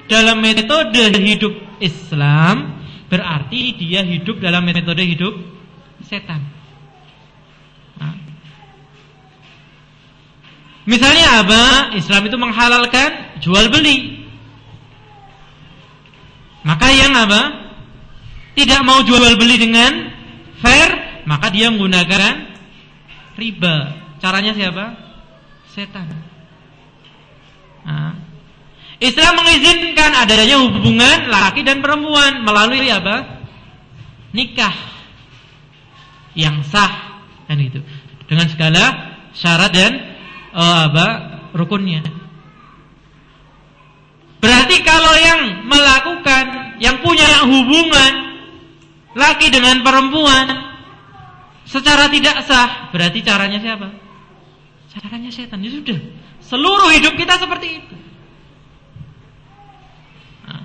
dalam metode hidup Islam, berarti dia hidup dalam metode hidup setan. Misalnya apa? Islam itu menghalalkan jual beli. Maka yang apa? Tidak mau jual beli dengan fair, maka dia menggunakan riba. Caranya siapa? Setan. Nah. Islam mengizinkan adanya hubungan laki dan perempuan melalui apa? Nikah yang sah dan itu dengan segala syarat dan uh, apa rukunnya. Berarti kalau yang melakukan, yang punya hubungan laki dengan perempuan secara tidak sah, berarti caranya siapa? Caranya setan. Ya sudah. Seluruh hidup kita seperti itu. Nah.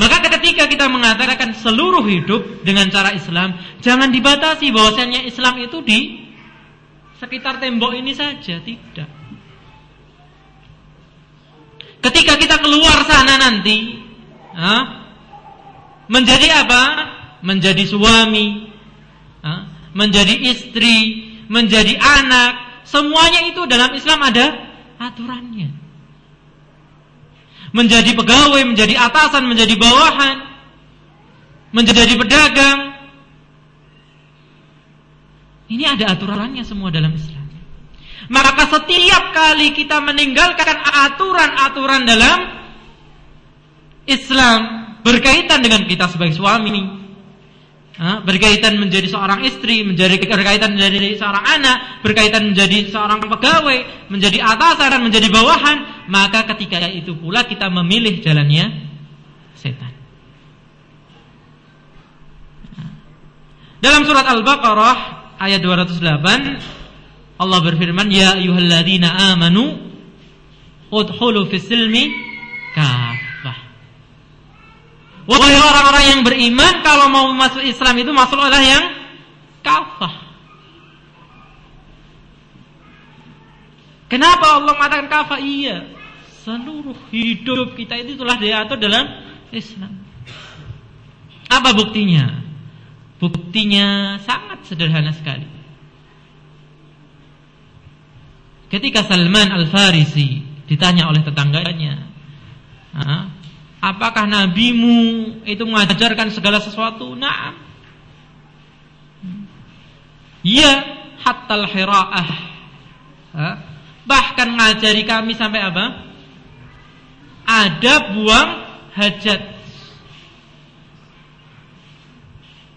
Maka ketika kita mengatakan seluruh hidup dengan cara Islam, jangan dibatasi bahwasanya Islam itu di sekitar tembok ini saja, tidak. Ketika kita keluar sana nanti, ha, menjadi apa? Menjadi suami, menjadi istri, menjadi anak, semuanya itu dalam Islam ada aturannya. Menjadi pegawai, menjadi atasan, menjadi bawahan, menjadi pedagang, ini ada aturannya semua dalam Islam. Maka setiap kali kita meninggalkan aturan-aturan dalam Islam berkaitan dengan kita sebagai suami, berkaitan menjadi seorang istri, menjadi berkaitan menjadi seorang anak, berkaitan menjadi seorang pegawai, menjadi atasan, menjadi bawahan, maka ketika itu pula kita memilih jalannya setan. Dalam surat Al-Baqarah ayat 208 Allah berfirman ya ayyuhalladzina amanu udkhulu fis silmi Wahai orang-orang yang beriman kalau mau masuk Islam itu masuk oleh yang kafah Kenapa Allah mengatakan kafah? Iya Seluruh hidup kita itu telah diatur dalam Islam Apa buktinya? Buktinya sangat sederhana sekali. Ketika Salman Al-Farisi ditanya oleh tetangganya, apakah nabimu itu mengajarkan segala sesuatu? Nah, Iya, hatta al-hira'ah. Bahkan ngajari kami sampai apa? Ada buang hajat.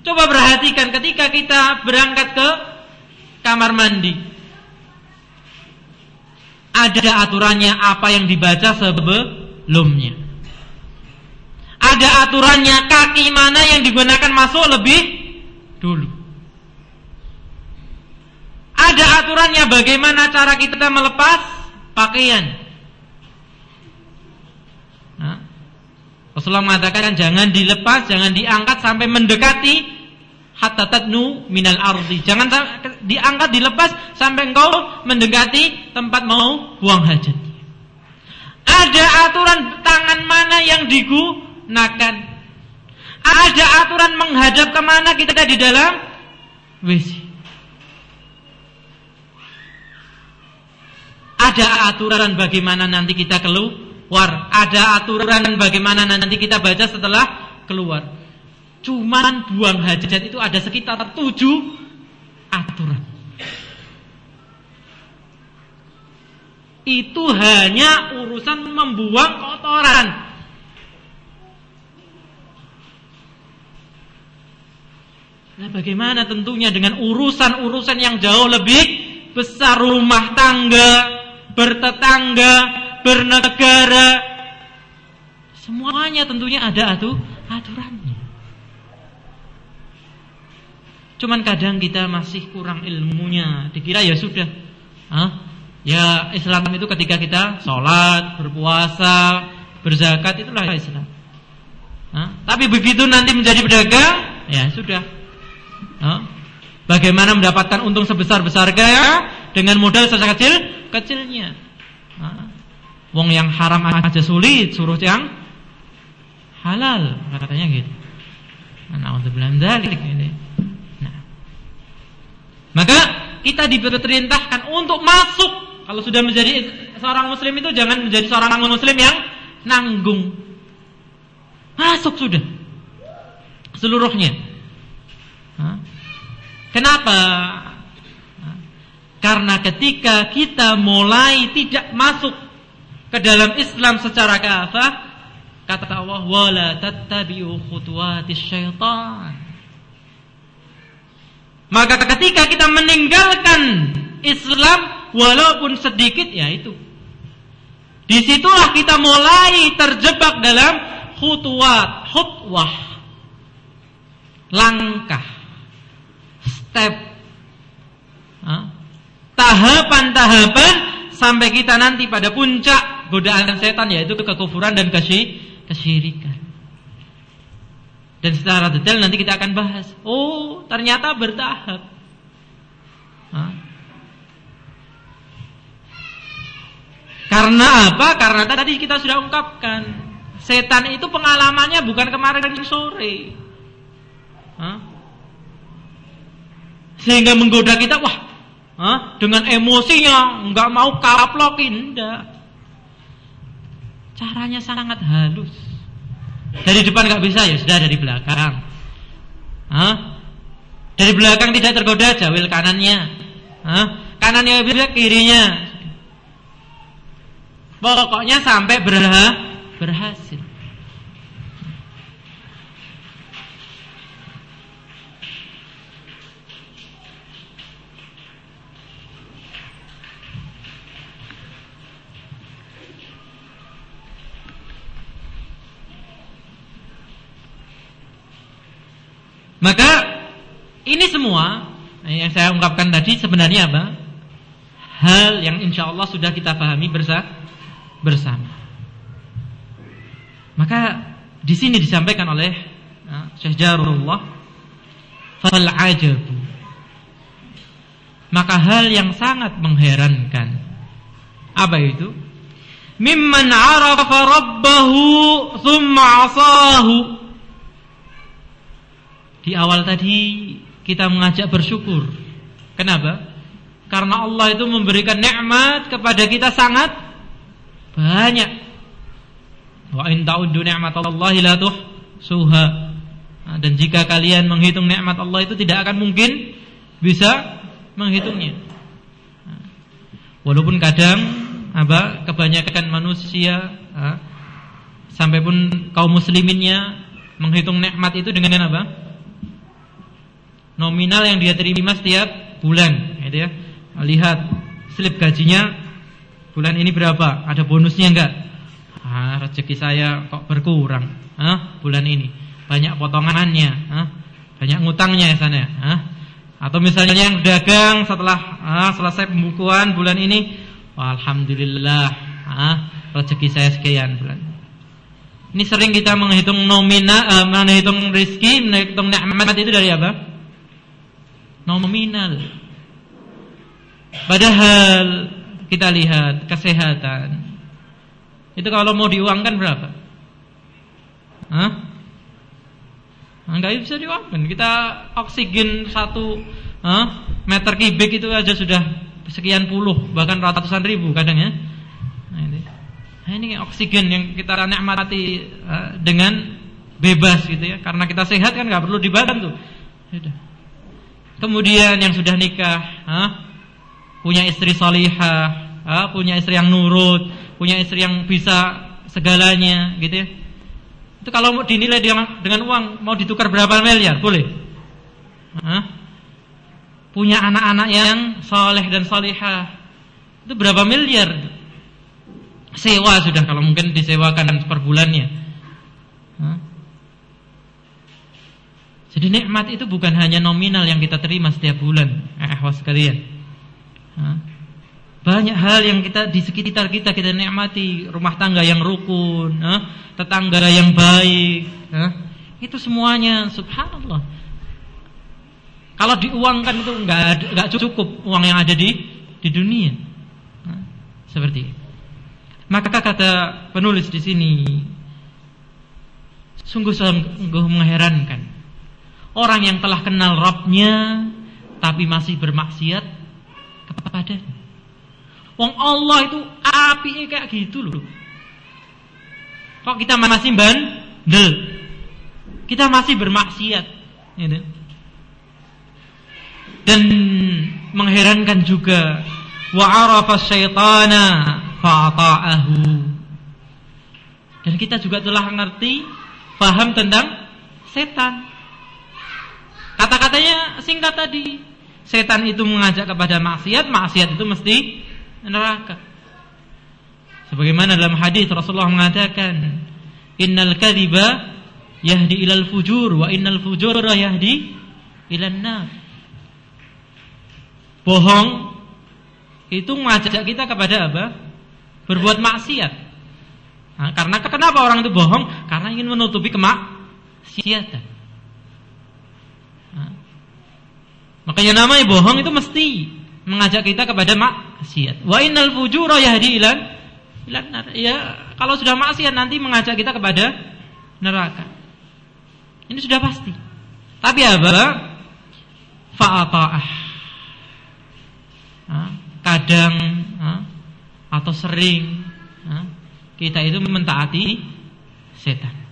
Coba perhatikan ketika kita berangkat ke kamar mandi. Ada aturannya apa yang dibaca sebelumnya. Ada aturannya kaki mana yang digunakan masuk lebih dulu. Ada aturannya bagaimana cara kita melepas pakaian. Nah, Rasulullah mengatakan jangan dilepas, jangan diangkat sampai mendekati hatta tadnu minal ardi. Jangan diangkat dilepas sampai engkau mendekati tempat mau buang hajat. Ada aturan tangan mana yang digunakan. Ada aturan menghadap ke mana kita di dalam WC. Ada aturan bagaimana nanti kita keluar. Ada aturan bagaimana nanti kita baca setelah keluar. Cuman buang hajat itu ada sekitar tujuh aturan. Itu hanya urusan membuang kotoran. Nah, bagaimana tentunya dengan urusan-urusan yang jauh lebih besar rumah tangga, bertetangga, bernegara. Semuanya tentunya ada atu aturannya. Cuman kadang kita masih kurang ilmunya. Dikira ya sudah. Hah? Ya Islam itu ketika kita sholat, berpuasa, berzakat itulah Islam. Hah? Tapi begitu nanti menjadi pedagang, ya sudah. Bagaimana mendapatkan untung sebesar-besarnya dengan modal kecil kecilnya. Hah? Wong yang haram aja sulit, suruh yang halal, katanya gitu. Nah, untuk ini. Nah. Maka kita diperintahkan untuk masuk kalau sudah menjadi seorang muslim itu jangan menjadi seorang muslim yang nanggung. Masuk sudah. Seluruhnya. Kenapa? Karena ketika kita mulai tidak masuk ke dalam Islam secara kafah, kata Allah, "Wala tattabi'u khutuwatis syaitan." Maka ketika kita meninggalkan Islam walaupun sedikit ya itu. Di situlah kita mulai terjebak dalam khutuwat, khutwah. Langkah step tahapan-tahapan sampai kita nanti pada puncak godaan setan yaitu kekufuran dan kesyirikan. Dan secara detail nanti kita akan bahas. Oh, ternyata bertahap. Karena apa? Karena tadi kita sudah ungkapkan. Setan itu pengalamannya bukan kemarin sore. Hah? Sehingga menggoda kita wah huh? dengan emosinya nggak mau kaplokin enggak caranya sangat halus. Dari depan nggak bisa ya sudah dari belakang. Huh? dari belakang tidak tergoda jawil kanannya. Huh? kanannya bisa kirinya. Pokoknya sampai berhasil Maka ini semua yang saya ungkapkan tadi sebenarnya apa? Hal yang insya Allah sudah kita pahami bersama. Maka di sini disampaikan oleh uh, Syekh Jarullah fal ajabu. Maka hal yang sangat mengherankan apa itu? Mimman arafa rabbahu thumma asahu di awal tadi kita mengajak bersyukur. Kenapa? Karena Allah itu memberikan nikmat kepada kita sangat banyak. Wa in ta'uddu ni'matallahi la tuhsuha. Nah, dan jika kalian menghitung nikmat Allah itu tidak akan mungkin bisa menghitungnya. Nah, walaupun kadang apa kebanyakan manusia sampai pun kaum musliminnya menghitung nikmat itu dengan apa? Nominal yang dia terima setiap bulan, gitu ya. Lihat slip gajinya bulan ini berapa? Ada bonusnya enggak? Ah, rezeki saya kok berkurang. Ah, bulan ini banyak potongannya, ah, banyak ngutangnya ya sana. Ah. Atau misalnya yang dagang setelah ah, selesai pembukuan bulan ini, alhamdulillah, ah, rezeki saya sekian bulan. Ini sering kita menghitung nominal, uh, menghitung rezeki, menghitung nikmat itu dari apa? Nominal. Padahal kita lihat kesehatan. Itu kalau mau diuangkan berapa? Hah? Enggak bisa diuangkan. Kita oksigen satu huh? meter kubik itu aja sudah sekian puluh, bahkan ratusan ribu kadang ya. Nah, ini, nah, oksigen yang kita nikmati uh, dengan bebas gitu ya. Karena kita sehat kan nggak perlu dibantu. Sudah. Kemudian yang sudah nikah, ha? punya istri salihah, ha? punya istri yang nurut, punya istri yang bisa segalanya, gitu ya. Itu kalau mau dinilai dengan, uang mau ditukar berapa miliar, boleh? Hah? punya anak-anak yang soleh dan solihah. Itu berapa miliar? Sewa sudah kalau mungkin disewakan per bulannya. Hah? Jadi nikmat itu bukan hanya nominal yang kita terima setiap bulan, eh sekalian. Hah? Banyak hal yang kita di sekitar kita kita nikmati, rumah tangga yang rukun, tetangga yang baik, itu semuanya subhanallah kalau diuangkan itu nggak nggak cukup uang yang ada di di dunia. Seperti itu. Maka kata penulis di sini sungguh sungguh mengherankan orang yang telah kenal Rabbnya tapi masih bermaksiat kepada Wong Allah itu api kayak gitu loh. Kok kita masih bandel? Kita masih bermaksiat, gitu dan mengherankan juga wa arafa syaitana fa'ata'ahu dan kita juga telah mengerti paham tentang setan kata-katanya singkat tadi setan itu mengajak kepada maksiat maksiat itu mesti neraka sebagaimana dalam hadis Rasulullah mengatakan innal kadhiba yahdi ilal fujur wa innal fujura yahdi ilan nar Bohong itu mengajak kita kepada apa? Berbuat maksiat. Nah, karena kenapa orang itu bohong? Karena ingin menutupi kemaksiatan. Nah, makanya namanya bohong itu mesti mengajak kita kepada maksiat. Wa innal fujura yahdi ilan Ya, kalau sudah maksiat nanti mengajak kita kepada neraka. Ini sudah pasti. Tapi apa? Fa'ata'ah kadang atau sering kita itu mentaati setan.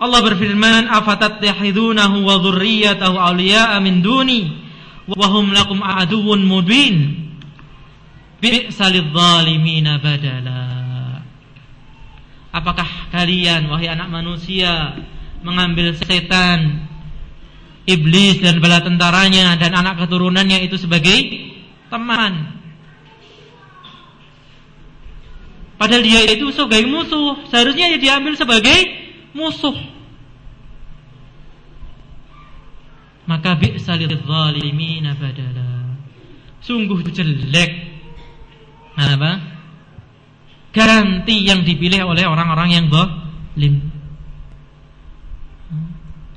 Allah berfirman, "Afatattakhidunahu wa dzurriyyatahu awliya'a min duni wa hum lakum aduwwun mubin." Bi'salidz zalimina badala. Apakah kalian wahai anak manusia mengambil setan iblis dan bala tentaranya dan anak keturunannya itu sebagai teman. Padahal dia itu sebagai musuh, seharusnya dia diambil sebagai musuh. Maka bi'salil zalimin badala. Sungguh jelek. Apa? Garanti yang dipilih oleh orang-orang yang zalim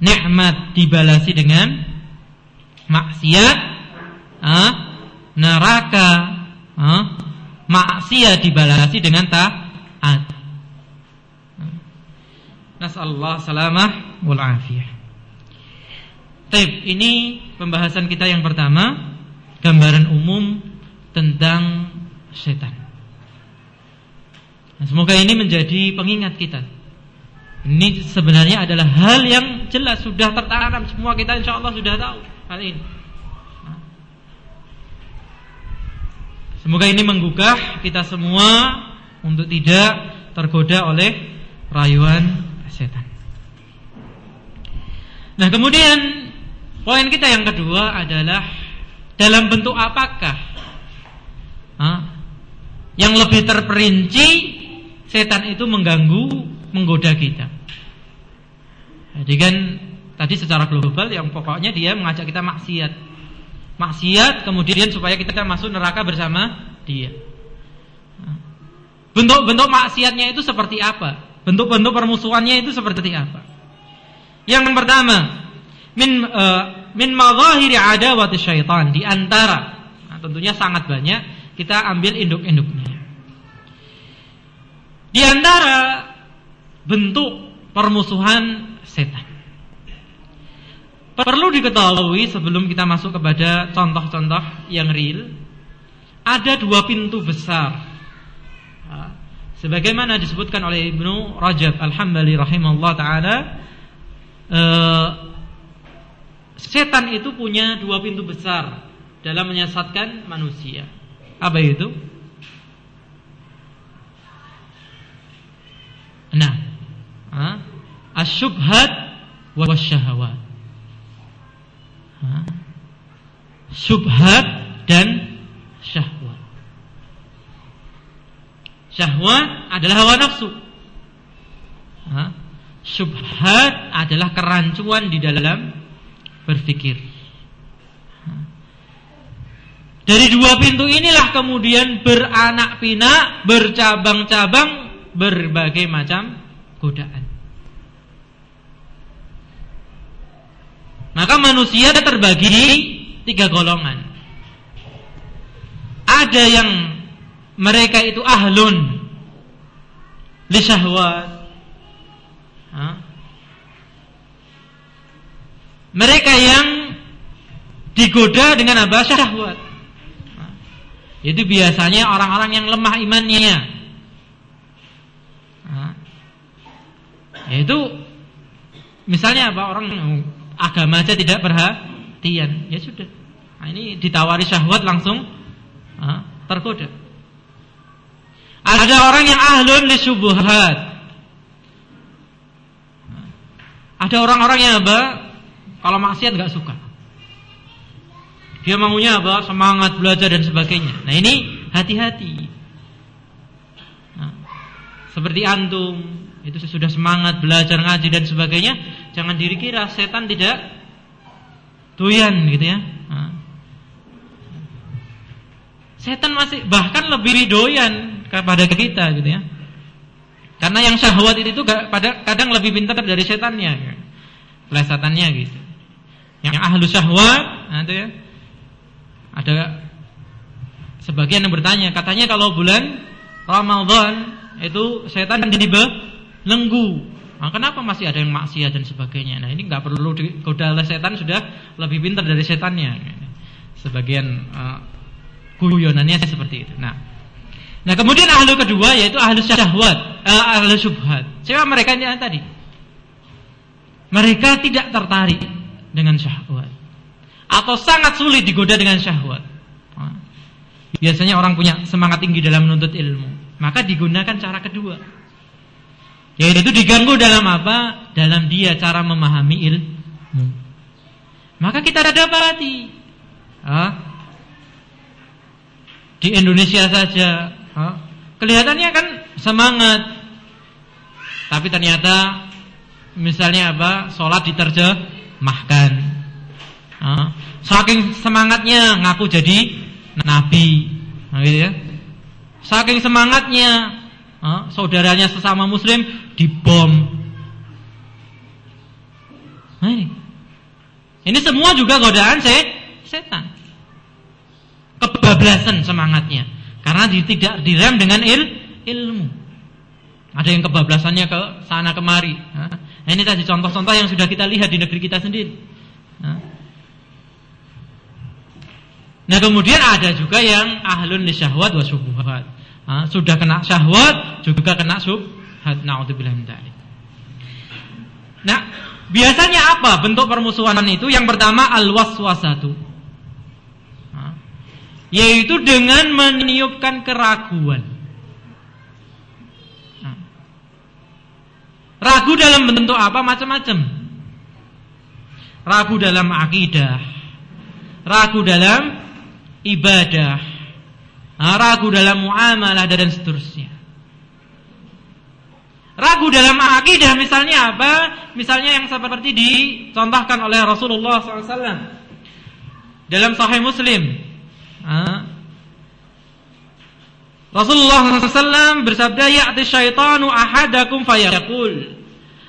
nikmat dibalasi dengan maksiat, ah, neraka, ah, maksiat dibalasi dengan taat. Nasallahu salamah wal afiyah. Ini pembahasan kita yang pertama, gambaran umum tentang setan. Nah, semoga ini menjadi pengingat kita ini sebenarnya adalah hal yang jelas sudah tertanam semua kita insya Allah sudah tahu hal ini. Semoga ini menggugah kita semua untuk tidak tergoda oleh rayuan setan. Nah kemudian poin kita yang kedua adalah dalam bentuk apakah yang lebih terperinci setan itu mengganggu menggoda kita. Jadi kan tadi secara global yang pokoknya dia mengajak kita maksiat. Maksiat kemudian supaya kita masuk neraka bersama dia. Bentuk-bentuk maksiatnya itu seperti apa? Bentuk-bentuk permusuhannya itu seperti apa? Yang pertama, min uh, min madzahiri adawati syaitan di antara nah, tentunya sangat banyak kita ambil induk-induknya. Di antara bentuk permusuhan setan. Perlu diketahui sebelum kita masuk kepada contoh-contoh yang real, ada dua pintu besar. Sebagaimana disebutkan oleh Ibnu Rajab Al-Hambali rahimahullah taala, eh, setan itu punya dua pintu besar dalam menyesatkan manusia. Apa itu? Nah, asyubhat wasyahawat. Subhat dan syahwat. Syahwat adalah hawa nafsu. Subhat adalah kerancuan di dalam berpikir. Dari dua pintu inilah kemudian beranak pinak, bercabang-cabang, berbagai macam godaan. Maka manusia terbagi tiga golongan. Ada yang mereka itu ahlun lisyahwat. Mereka yang digoda dengan apa? Syahwat. Itu biasanya orang-orang yang lemah imannya. Yaitu misalnya apa orang agama aja tidak perhatian, ya sudah. Nah, ini ditawari syahwat langsung tergoda. Ada orang yang ahlun li syubuhat. Ada orang-orang yang apa? Kalau maksiat nggak suka. Dia maunya apa? Semangat belajar dan sebagainya. Nah ini hati-hati. Nah, seperti antum itu sudah semangat belajar ngaji dan sebagainya, jangan diri kira setan tidak doyan gitu ya. Nah. Setan masih bahkan lebih doyan kepada kita gitu ya. Karena yang syahwat itu pada kadang lebih pintar dari setannya. Pelesatannya gitu. Yang ahlu syahwat, nah itu ya ada sebagian yang bertanya, katanya kalau bulan Ramadan itu setan jadi belenggu. Nah, kenapa masih ada yang maksiat dan sebagainya? Nah, ini nggak perlu digoda oleh setan sudah lebih pintar dari setannya. Sebagian uh, guyonannya seperti itu. Nah, nah kemudian ahlu kedua yaitu ahlu syahwat, uh, ahlu subhat. Siapa mereka ini tadi? Mereka tidak tertarik dengan syahwat atau sangat sulit digoda dengan syahwat. Biasanya orang punya semangat tinggi dalam menuntut ilmu, maka digunakan cara kedua. Yaitu diganggu dalam apa? Dalam dia cara memahami ilmu. Maka kita dapati di Indonesia saja kelihatannya kan semangat, tapi ternyata misalnya apa? Sholat diterjemahkan Saking semangatnya ngaku jadi nabi, nah, gitu ya. Saking semangatnya saudaranya sesama muslim dibom. Ini. semua juga godaan se setan. Kebablasan semangatnya karena tidak direm dengan il ilmu. Ada yang kebablasannya ke sana kemari. Nah, ini tadi contoh-contoh yang sudah kita lihat di negeri kita sendiri. Nah, kemudian ada juga yang ahlun li syahwat wa syubhat. Nah, sudah kena syahwat juga kena syubhat. Nauzubillah min Nah, biasanya apa bentuk permusuhan itu? Yang pertama al-waswasatu. Nah, yaitu dengan meniupkan keraguan. Nah, ragu dalam bentuk apa? Macam-macam. Ragu dalam akidah. Ragu dalam ibadah, ragu dalam muamalah dan seterusnya. Ragu dalam akidah misalnya apa? Misalnya yang seperti dicontohkan oleh Rasulullah SAW dalam Sahih Muslim. Rasulullah SAW bersabda, "Ya'ti syaitanu ahadakum fayaqul,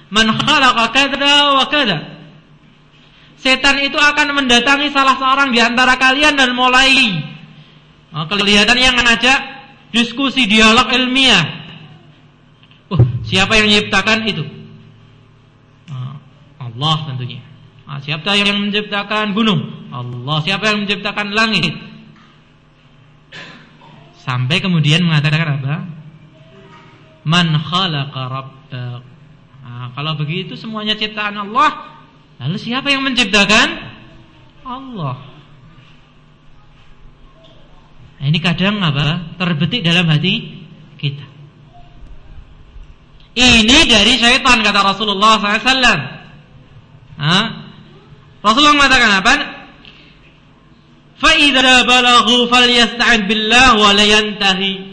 man khalaqa kadra wa kadra." Setan itu akan mendatangi salah seorang di antara kalian dan mulai oh, kelihatan yang mengajak diskusi dialog ilmiah. Uh, siapa yang menciptakan itu? Uh, Allah tentunya. Uh, siapa yang menciptakan gunung? Allah. Siapa yang menciptakan langit? Sampai kemudian mengatakan apa? Man khalaqa rabbak. Nah, kalau begitu semuanya ciptaan Allah Lalu siapa yang menciptakan? Allah. Nah, ini kadang apa? Terbetik dalam hati kita. Ini dari syaitan kata Rasulullah SAW. Rasulullah mengatakan apa? Fa idza balaghu falyasta'in billah wa la yantahi.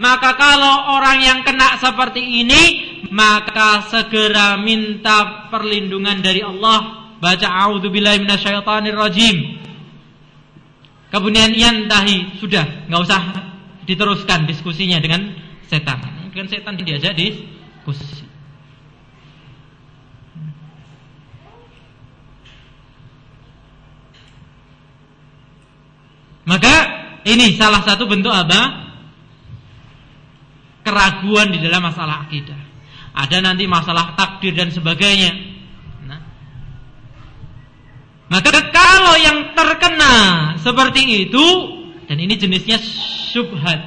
Maka kalau orang yang kena seperti ini, maka segera minta perlindungan dari Allah. Baca a'udzubillahi rajim. Kemudian yantahi, sudah, nggak usah diteruskan diskusinya dengan setan. Dengan setan diajak diskusi. Maka ini salah satu bentuk apa? keraguan di dalam masalah akidah. Ada nanti masalah takdir dan sebagainya. Nah. Maka kalau yang terkena seperti itu dan ini jenisnya subhat.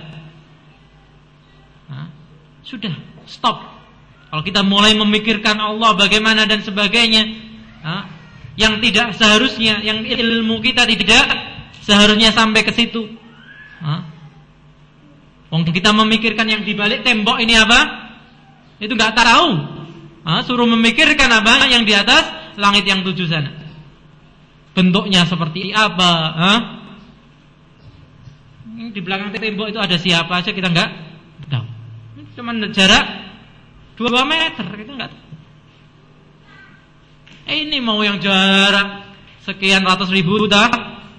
Nah, sudah stop. Kalau kita mulai memikirkan Allah bagaimana dan sebagainya, nah, yang tidak seharusnya, yang ilmu kita tidak seharusnya sampai ke situ. Wong kita memikirkan yang dibalik tembok ini apa? Itu nggak tahu. Ha, suruh memikirkan apa yang di atas langit yang tujuh sana. Bentuknya seperti apa? Ha? Di belakang tembok itu ada siapa aja kita nggak tahu. Cuma jarak 2 meter kita nggak tahu. Eh, ini mau yang jarak sekian ratus ribu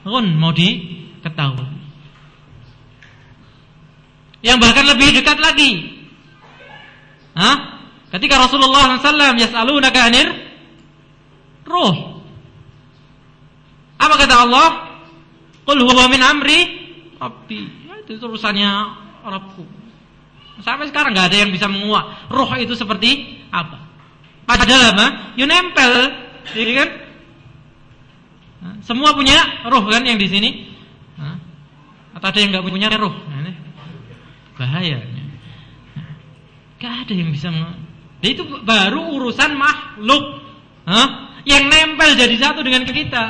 tahun mau diketahui yang bahkan lebih dekat lagi. Hah? Ketika Rasulullah SAW yas'alunaka anir ruh. Apa kata Allah? Qul huwa min amri Rabbi. Ya, itu urusannya Rabbku. Sampai sekarang nggak ada yang bisa menguak roh itu seperti apa. Padahal apa? You nempel, ya kan? Semua punya roh kan yang di sini? Atau ada yang nggak punya roh? Nah, bahayanya. Gak ada yang bisa Dan itu baru urusan makhluk? Yang nempel jadi satu dengan kita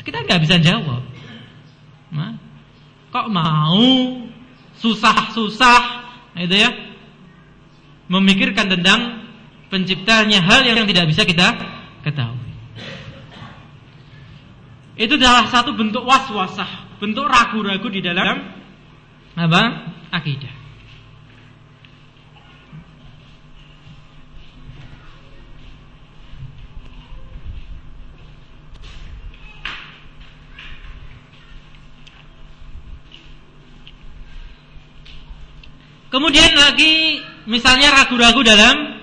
Kita nggak bisa jawab? Kok mau Susah-susah Itu ya Memikirkan tentang Penciptanya hal yang tidak bisa kita Ketahui Itu adalah satu bentuk was-wasah Bentuk ragu-ragu di dalam apa? Akidah. Kemudian lagi misalnya ragu-ragu dalam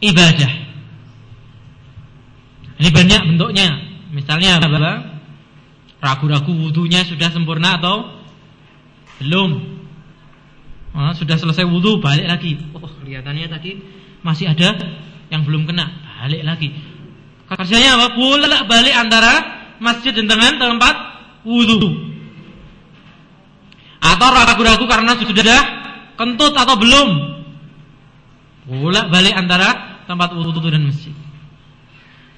ibadah. Ini banyak bentuknya. Misalnya? Ragu-ragu wudhunya sudah sempurna atau belum. Oh, sudah selesai wudhu balik lagi. Oh, kelihatannya tadi masih ada yang belum kena. Balik lagi. Kerjanya apa? Bolak balik antara masjid dan dengan tempat wudhu. Atau ragu-ragu karena sudah kentut atau belum. Bolak balik antara tempat wudhu dan masjid.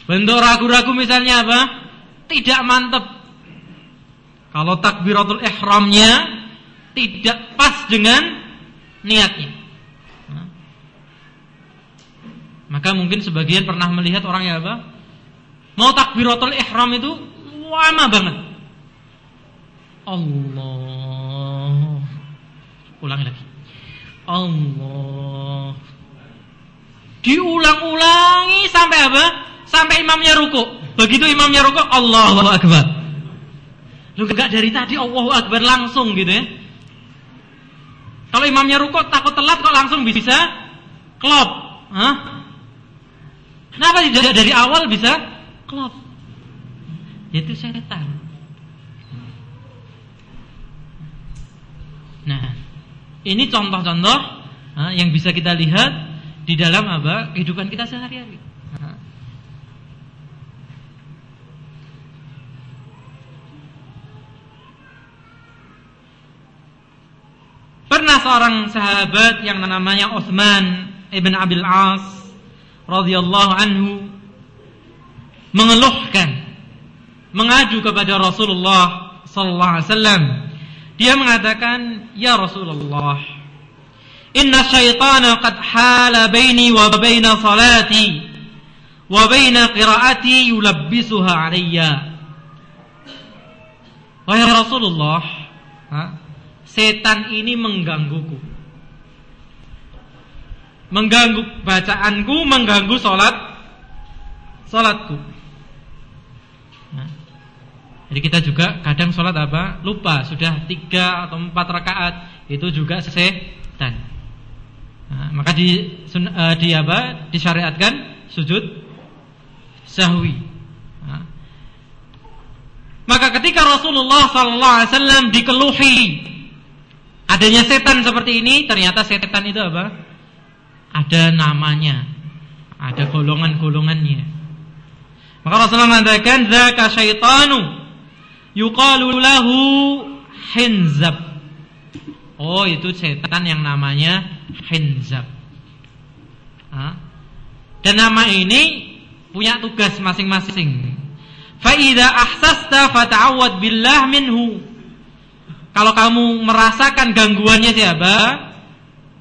Bentuk ragu-ragu misalnya apa? Tidak mantap. Kalau takbiratul ihramnya tidak pas dengan niatnya. Maka mungkin sebagian pernah melihat orang yang apa? Mau takbiratul ihram itu lama banget. Allah. Ulangi lagi. Allah. Diulang-ulangi sampai apa? Sampai imamnya ruku. Begitu imamnya ruku, Allahu Akbar. Lu enggak dari tadi Allahu Akbar langsung gitu ya. Kalau imamnya rukuk takut telat kok langsung bisa klop. Hah? Kenapa tidak dari awal bisa klop? Itu setan. Nah, ini contoh-contoh yang bisa kita lihat di dalam apa kehidupan kita sehari-hari. Pernah seorang sahabat yang namanya Utsman ibn Abil As radhiyallahu anhu mengeluhkan mengaju kepada Rasulullah sallallahu alaihi wasallam. Dia mengatakan, "Ya Rasulullah, Inna syaitana qad hala baini wa baina salati wa baina qiraati yulabbisuha alayya. Wahai Rasulullah, ha? Setan ini menggangguku. Mengganggu bacaanku, mengganggu salat salatku. Jadi kita juga kadang sholat apa? Lupa sudah tiga atau empat rakaat itu juga setan. Nah, maka di, uh, di apa? Disyariatkan sujud sahwi. Nah. Maka ketika Rasulullah SAW dikeluhi adanya setan seperti ini, ternyata setan itu apa? Ada namanya, ada golongan-golongannya. Maka Rasulullah mengatakan, "Zaka syaitanu yuqalu lahu hinzab. Oh, itu setan yang namanya hinzab. Dan nama ini punya tugas masing-masing. Fa idza ahsasta fata'awwad billah minhu. Kalau kamu merasakan gangguannya siapa?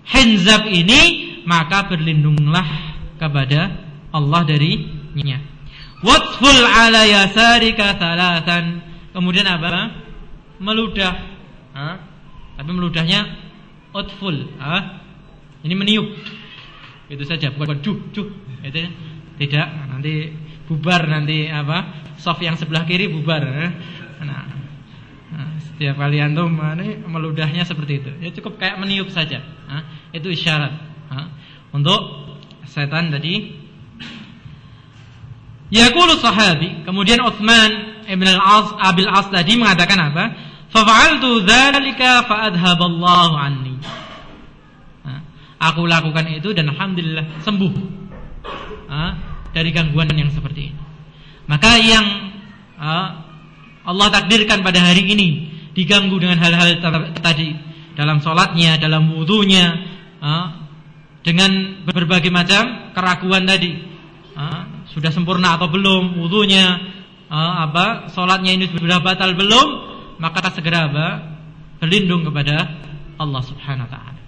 Hinzab ini, maka berlindunglah kepada Allah darinya. Watful ala yasarika thalathan Kemudian apa? Meludah. Ha? Tapi meludahnya outful. Ha? Ini meniup. Itu saja, bukan duh, duh. Itu tidak nanti bubar nanti apa? Soft yang sebelah kiri bubar. Nah, nah setiap kali antum ini meludahnya seperti itu. Ya cukup kayak meniup saja. Ha? Itu isyarat. Ha? Untuk setan tadi Yaqulu sahabi, kemudian Utsman Ibn al-As Abil As tadi mengatakan apa? Fa'altu dzalika fa'adhaballahu anni. aku lakukan itu dan alhamdulillah sembuh dari gangguan yang seperti ini. Maka yang Allah takdirkan pada hari ini diganggu dengan hal-hal tadi. Dalam sholatnya, dalam wudhunya, dengan berbagai macam keraguan tadi, sudah sempurna atau belum wudhunya, apa salatnya ini sudah batal belum maka kita segera apa berlindung kepada Allah Subhanahu wa taala.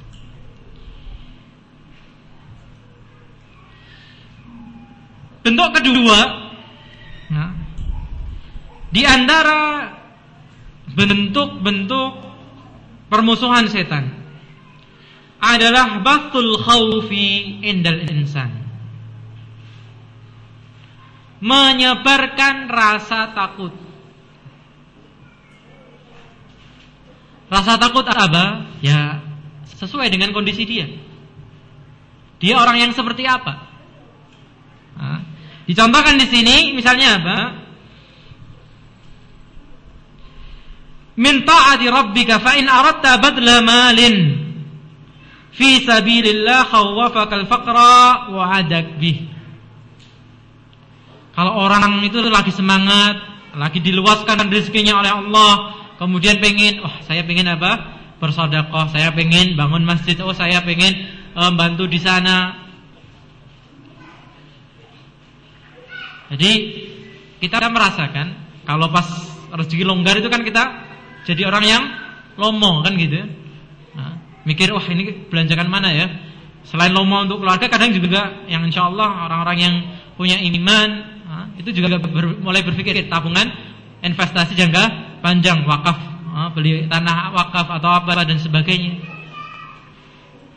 Bentuk kedua di antara bentuk-bentuk permusuhan setan adalah batul khawfi indal insan menyebarkan rasa takut. Rasa takut apa? Ya sesuai dengan kondisi dia. Dia orang yang seperti apa? Nah, dicontohkan di sini misalnya apa? Min ta'ati rabbika fa in aradta badla malin fi sabilillah khawwafaka al-faqra wa adak bih. Kalau orang itu lagi semangat, lagi diluaskan rezekinya oleh Allah, kemudian pengen, oh saya pengen apa? Bersodakoh, saya pengen bangun masjid, oh saya pengen um, bantu di sana. Jadi kita merasakan kalau pas rezeki longgar itu kan kita jadi orang yang lomo kan gitu. Nah, mikir, wah ini belanjakan mana ya? Selain lomo untuk keluarga, kadang juga yang insya Allah orang-orang yang punya iman itu juga ber, mulai berpikir tabungan investasi jangka panjang wakaf beli tanah wakaf atau apa dan sebagainya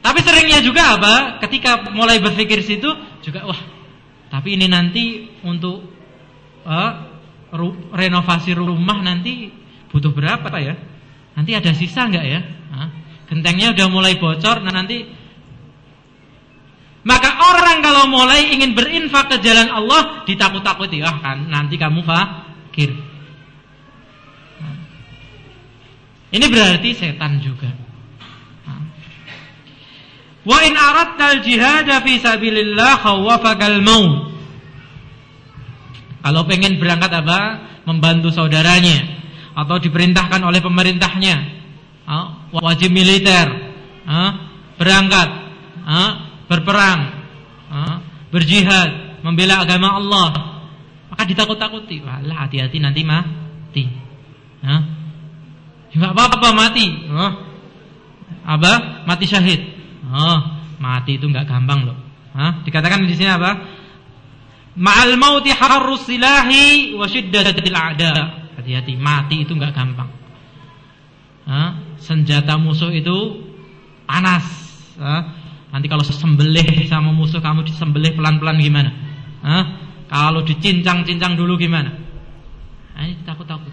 tapi seringnya juga apa ketika mulai berpikir situ juga wah tapi ini nanti untuk uh, renovasi rumah nanti butuh berapa ya nanti ada sisa nggak ya uh, gentengnya udah mulai bocor nah nanti maka orang kalau mulai ingin berinfak ke jalan Allah ditakut-takuti, ah kan nanti kamu fakir. Nah. Ini berarti setan juga. Nah. Wa in aradtal jihad fi sabilillah khawafakal maut. Kalau pengen berangkat apa? Membantu saudaranya atau diperintahkan oleh pemerintahnya, ah, wajib militer, berangkat, berperang, berjihad, membela agama Allah, maka ditakut-takuti. Walah hati-hati nanti mati. Enggak apa-apa mati. Oh. Apa? Mati syahid. Oh, mati itu nggak gampang loh. Hah? Dikatakan di sini apa? Ma'al mauti harrus silahi wa syiddatil a'da. Hati-hati, mati itu nggak gampang. Hah? Senjata musuh itu panas. Hah? Nanti kalau sembelih sama musuh kamu disembelih pelan-pelan gimana? Hah? Kalau dicincang-cincang dulu gimana? Nah, ini takut-takut.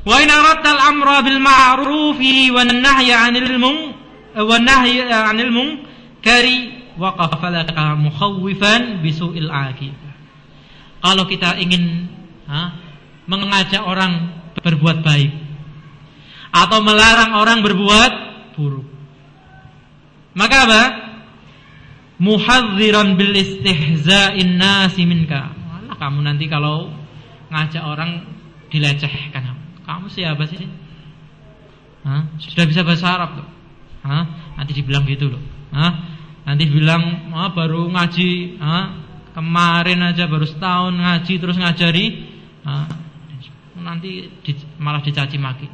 Wa in aradtal amra bil ma'rufi wan nahya 'anil mung wa nahya 'anil munkari waqafa laka mukhawwifan bisu'il aqibah. Kalau kita ingin mengajak orang berbuat baik atau melarang orang berbuat buruk. Maka apa? Muhadziran bil istihza'in nasi minka. Kamu nanti kalau ngajak orang dilecehkan. Kamu siapa sih? Hah? Sudah bisa bahasa Arab tuh. Hah? Nanti dibilang gitu loh. Hah? Nanti bilang oh, baru ngaji, Hah? kemarin aja baru setahun ngaji terus ngajari, Nanti di, malah dicaci maki.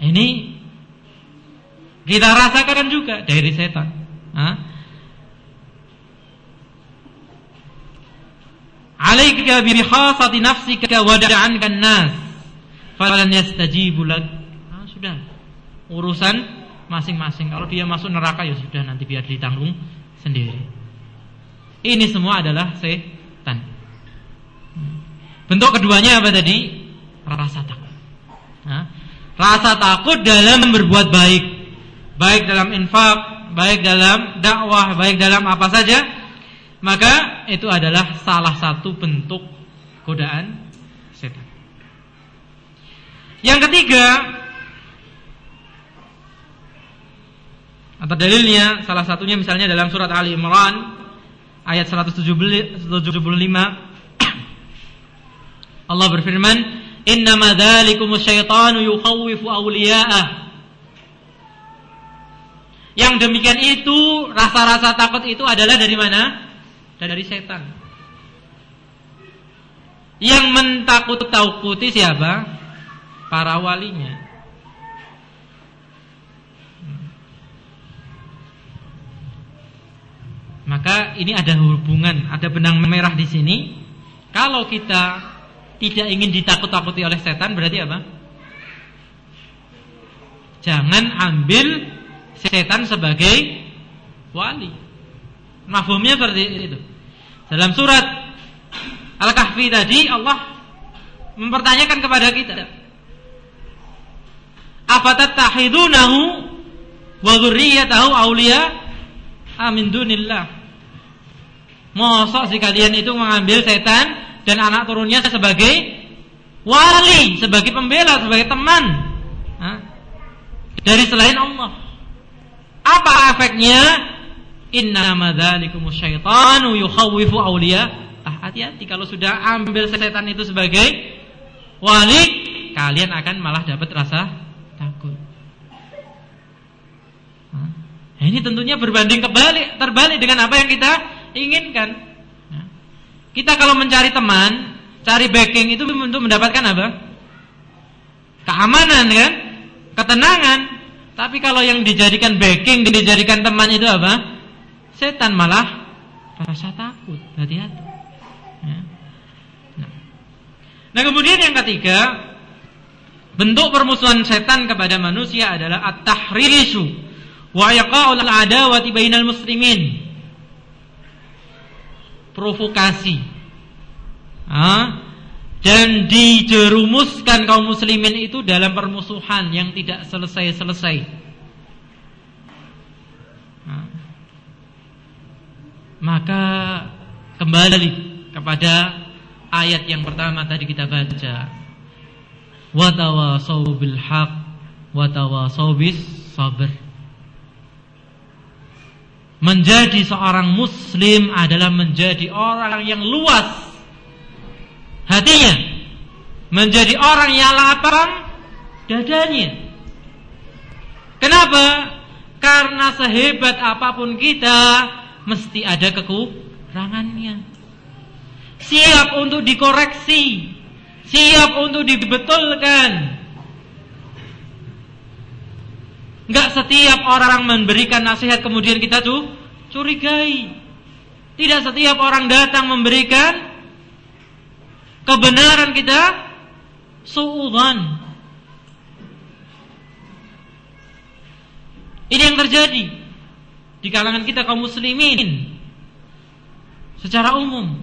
Ini kita rasakan juga dari setan. Hah? Alaika bi khasati nafsika wa da'anka an-nas falan yastajibu lak. Sudah. Urusan masing-masing. Kalau dia masuk neraka ya sudah nanti biar ditanggung sendiri. Ini semua adalah setan. Bentuk keduanya apa tadi? Rasa takut. Nah, rasa takut dalam berbuat baik. Baik dalam infak, baik dalam dakwah, baik dalam apa saja maka itu adalah salah satu bentuk godaan setan. Yang ketiga atau dalilnya salah satunya misalnya dalam surat Ali Imran ayat 175 Allah berfirman innama dzalikumus syaitanu yukhawwifu awliya'ah yang demikian itu rasa-rasa takut itu adalah dari mana? dari setan. Yang mentakut-takuti siapa? Para walinya. Maka ini ada hubungan, ada benang merah di sini. Kalau kita tidak ingin ditakut-takuti oleh setan berarti apa? Jangan ambil setan sebagai wali. Mafhumnya seperti itu. Dalam surat Al-Kahfi tadi Allah mempertanyakan kepada kita. Afatattahidunahu wa dzurriyyatahu awliya amin dunillah. Mosok si kalian itu mengambil setan dan anak turunnya sebagai wali, sebagai pembela, sebagai teman. Dari selain Allah. Apa efeknya? Inna madzalikumus syaitanu yukhawwifu awliya. Ah, hati-hati kalau sudah ambil setan itu sebagai wali, kalian akan malah dapat rasa takut. Nah, ini tentunya berbanding kebalik, terbalik dengan apa yang kita inginkan. Kita kalau mencari teman, cari backing itu untuk mendapatkan apa? Keamanan kan? Ketenangan. Tapi kalau yang dijadikan backing, dijadikan teman itu apa? setan malah rasa takut, hati-hati. Ya. Nah. nah kemudian yang ketiga, bentuk permusuhan setan kepada manusia adalah at-tahrisu wa yaqa'ul adawati bainal muslimin. Provokasi. Ha? Dan dijerumuskan kaum muslimin itu dalam permusuhan yang tidak selesai-selesai. Maka kembali kepada ayat yang pertama tadi kita baca. Wa tawasau bil haq wa tawasau bis sabr. Menjadi seorang muslim adalah menjadi orang yang luas hatinya. Menjadi orang yang lapang dadanya. Kenapa? Karena sehebat apa pun kita mesti ada kekurangannya. Siap untuk dikoreksi, siap untuk dibetulkan. Enggak setiap orang memberikan nasihat kemudian kita tuh curigai. Tidak setiap orang datang memberikan kebenaran kita suudzon. Ini yang terjadi di kalangan kita kaum muslimin secara umum.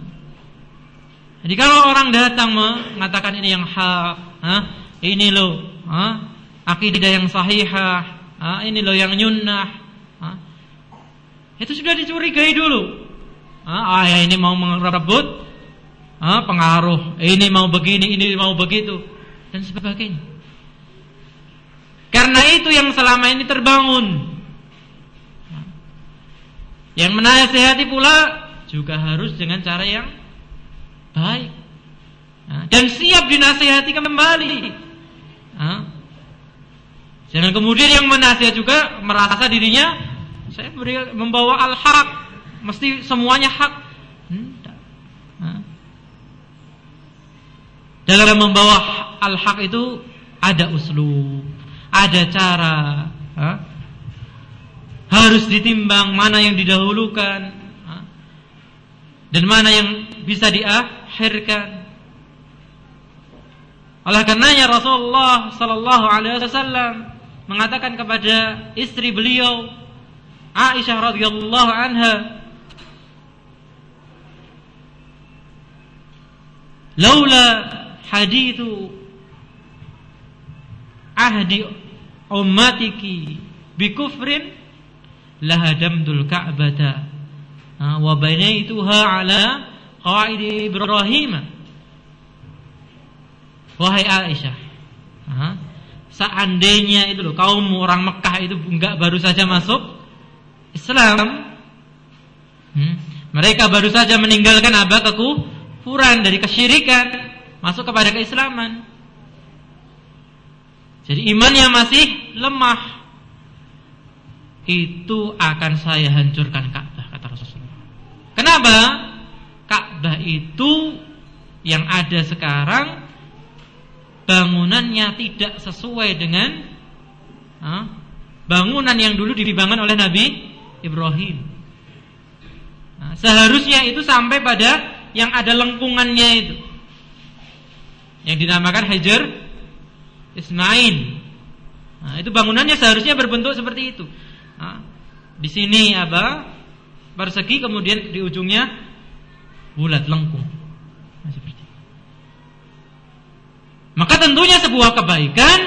Jadi kalau orang datang mengatakan ini yang hak, ha? ini loh, ha? akidah yang sahihah, ha? ini loh yang nyunnah, ha? itu sudah dicurigai dulu. Ah, ya ini mau merebut ha? pengaruh, ini mau begini, ini mau begitu, dan sebagainya. Karena itu yang selama ini terbangun. Yang menasehati pula juga harus dengan cara yang baik dan siap dinasihati kembali. Jangan kemudian yang menasihat juga merasa dirinya saya beri, membawa al-haq, mesti semuanya hak. Dalam membawa al-haq itu ada uslub, ada cara. Harus ditimbang mana yang didahulukan dan mana yang bisa diah akhirkan. Oleh karenanya Rasulullah sallallahu alaihi wasallam mengatakan kepada istri beliau Aisyah radhiyallahu anha Laula hadithu ahdi ummatiki bikufrin lahadamtul ka'bata wa banaituha ala qawaid Ibrahim. Wahai Aisyah, seandainya itu loh kaum orang Mekah itu enggak baru saja masuk Islam, hmm, mereka baru saja meninggalkan apa kekufuran dari kesyirikan, masuk kepada keislaman. Jadi imannya masih lemah. Itu akan saya hancurkan Ka'bah kata Rasulullah. Kenapa? Ka'bah itu yang ada sekarang bangunannya tidak sesuai dengan ha, bangunan yang dulu dibangun oleh Nabi Ibrahim. Nah, seharusnya itu sampai pada yang ada lengkungannya itu. Yang dinamakan Hajar Ismail. Nah, itu bangunannya seharusnya berbentuk seperti itu. Nah, di sini apa? Persegi kemudian di ujungnya bulat lengkung. Nah, Maka tentunya sebuah kebaikan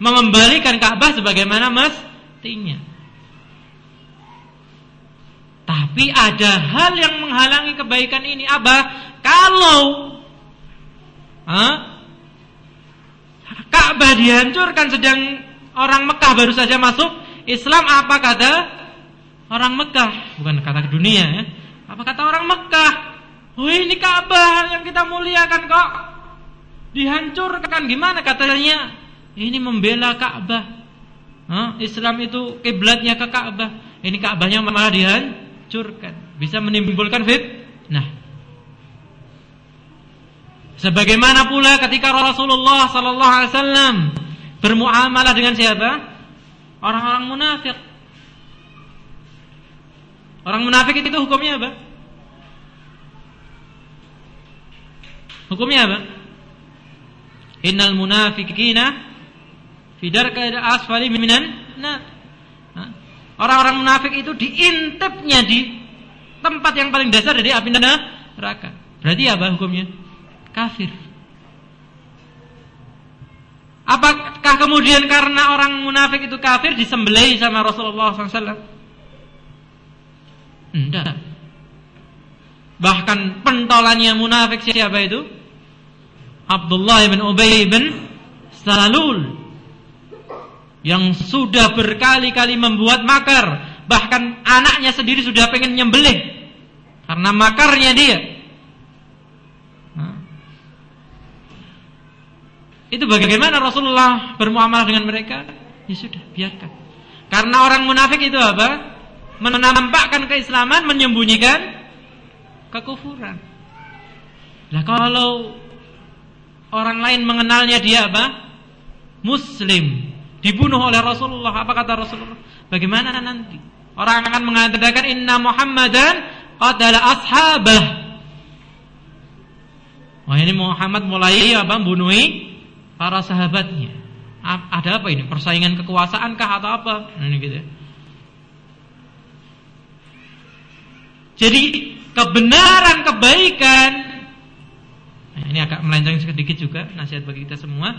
mengembalikan Ka'bah sebagaimana mestinya. Tapi ada hal yang menghalangi kebaikan ini, Abah. Kalau Ka'bah dihancurkan sedang orang Mekah baru saja masuk Islam apa kata orang Mekah? Bukan kata dunia ya. Apa kata orang Mekah? Oh ini Ka'bah yang kita muliakan kok dihancurkan gimana katanya? Ini membela Ka'bah. Huh? Islam itu kiblatnya ke Ka'bah. Ini Ka'bahnya malah dihancurkan. Bisa menimbulkan Nah, Sebagaimana pula ketika Rasulullah sallallahu alaihi wasallam bermuamalah dengan siapa? Orang-orang munafik. Orang munafik itu hukumnya apa? Hukumnya apa? Innal munafiqina fi darkil asfali minan nar. Orang-orang munafik itu diintipnya di tempat yang paling dasar dari api neraka. Berarti apa hukumnya? Kafir. Apakah kemudian karena orang munafik itu kafir disembelih sama Rasulullah SAW? Tidak. Bahkan pentolannya munafik siapa itu? Abdullah bin Ubay bin Salul yang sudah berkali-kali membuat makar, bahkan anaknya sendiri sudah pengen nyembelih karena makarnya dia. Itu bagaimana Rasulullah bermuamalah dengan mereka? Ya sudah, biarkan. Karena orang munafik itu apa? Menampakkan keislaman, menyembunyikan kekufuran. Lah kalau orang lain mengenalnya dia apa? Muslim. dibunuh oleh Rasulullah. Apa kata Rasulullah? Bagaimana nanti? Orang akan mengatakan inna Muhammadan qatala ashabah. Wah ini Muhammad mulai apa bunuhi para sahabatnya. Ada apa ini? Persaingan kekuasaan kah atau apa? Ini gitu. Ya. Jadi kebenaran kebaikan nah, ini agak melenceng sedikit juga nasihat bagi kita semua.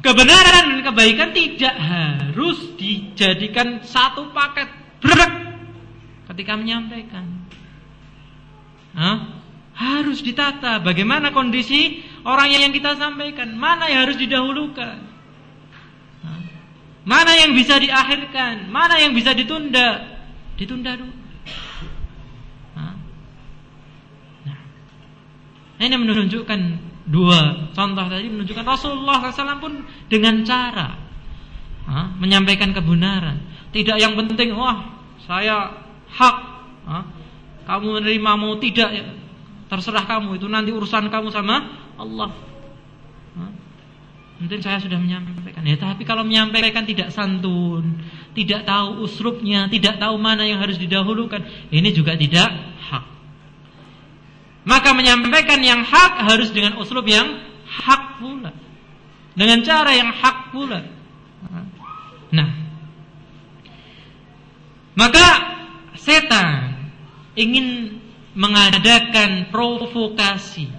Kebenaran dan kebaikan tidak harus dijadikan satu paket brek ketika menyampaikan. Hah? Harus ditata bagaimana kondisi orang yang kita sampaikan, mana yang harus didahulukan. Mana yang bisa diakhirkan, mana yang bisa ditunda, ditunda dulu. Ini menunjukkan dua contoh tadi menunjukkan Rasulullah SAW pun dengan cara ha, menyampaikan kebenaran. Tidak yang penting, wah saya hak, ha, kamu menerima mau tidak, ya, terserah kamu itu nanti urusan kamu sama Allah. Ha, mungkin saya sudah menyampaikan ya, tapi kalau menyampaikan tidak santun, tidak tahu usrupnya, tidak tahu mana yang harus didahulukan, ini juga tidak. Maka menyampaikan yang hak harus dengan uslub yang hak pula. Dengan cara yang hak pula. Nah. Maka setan ingin mengadakan provokasi.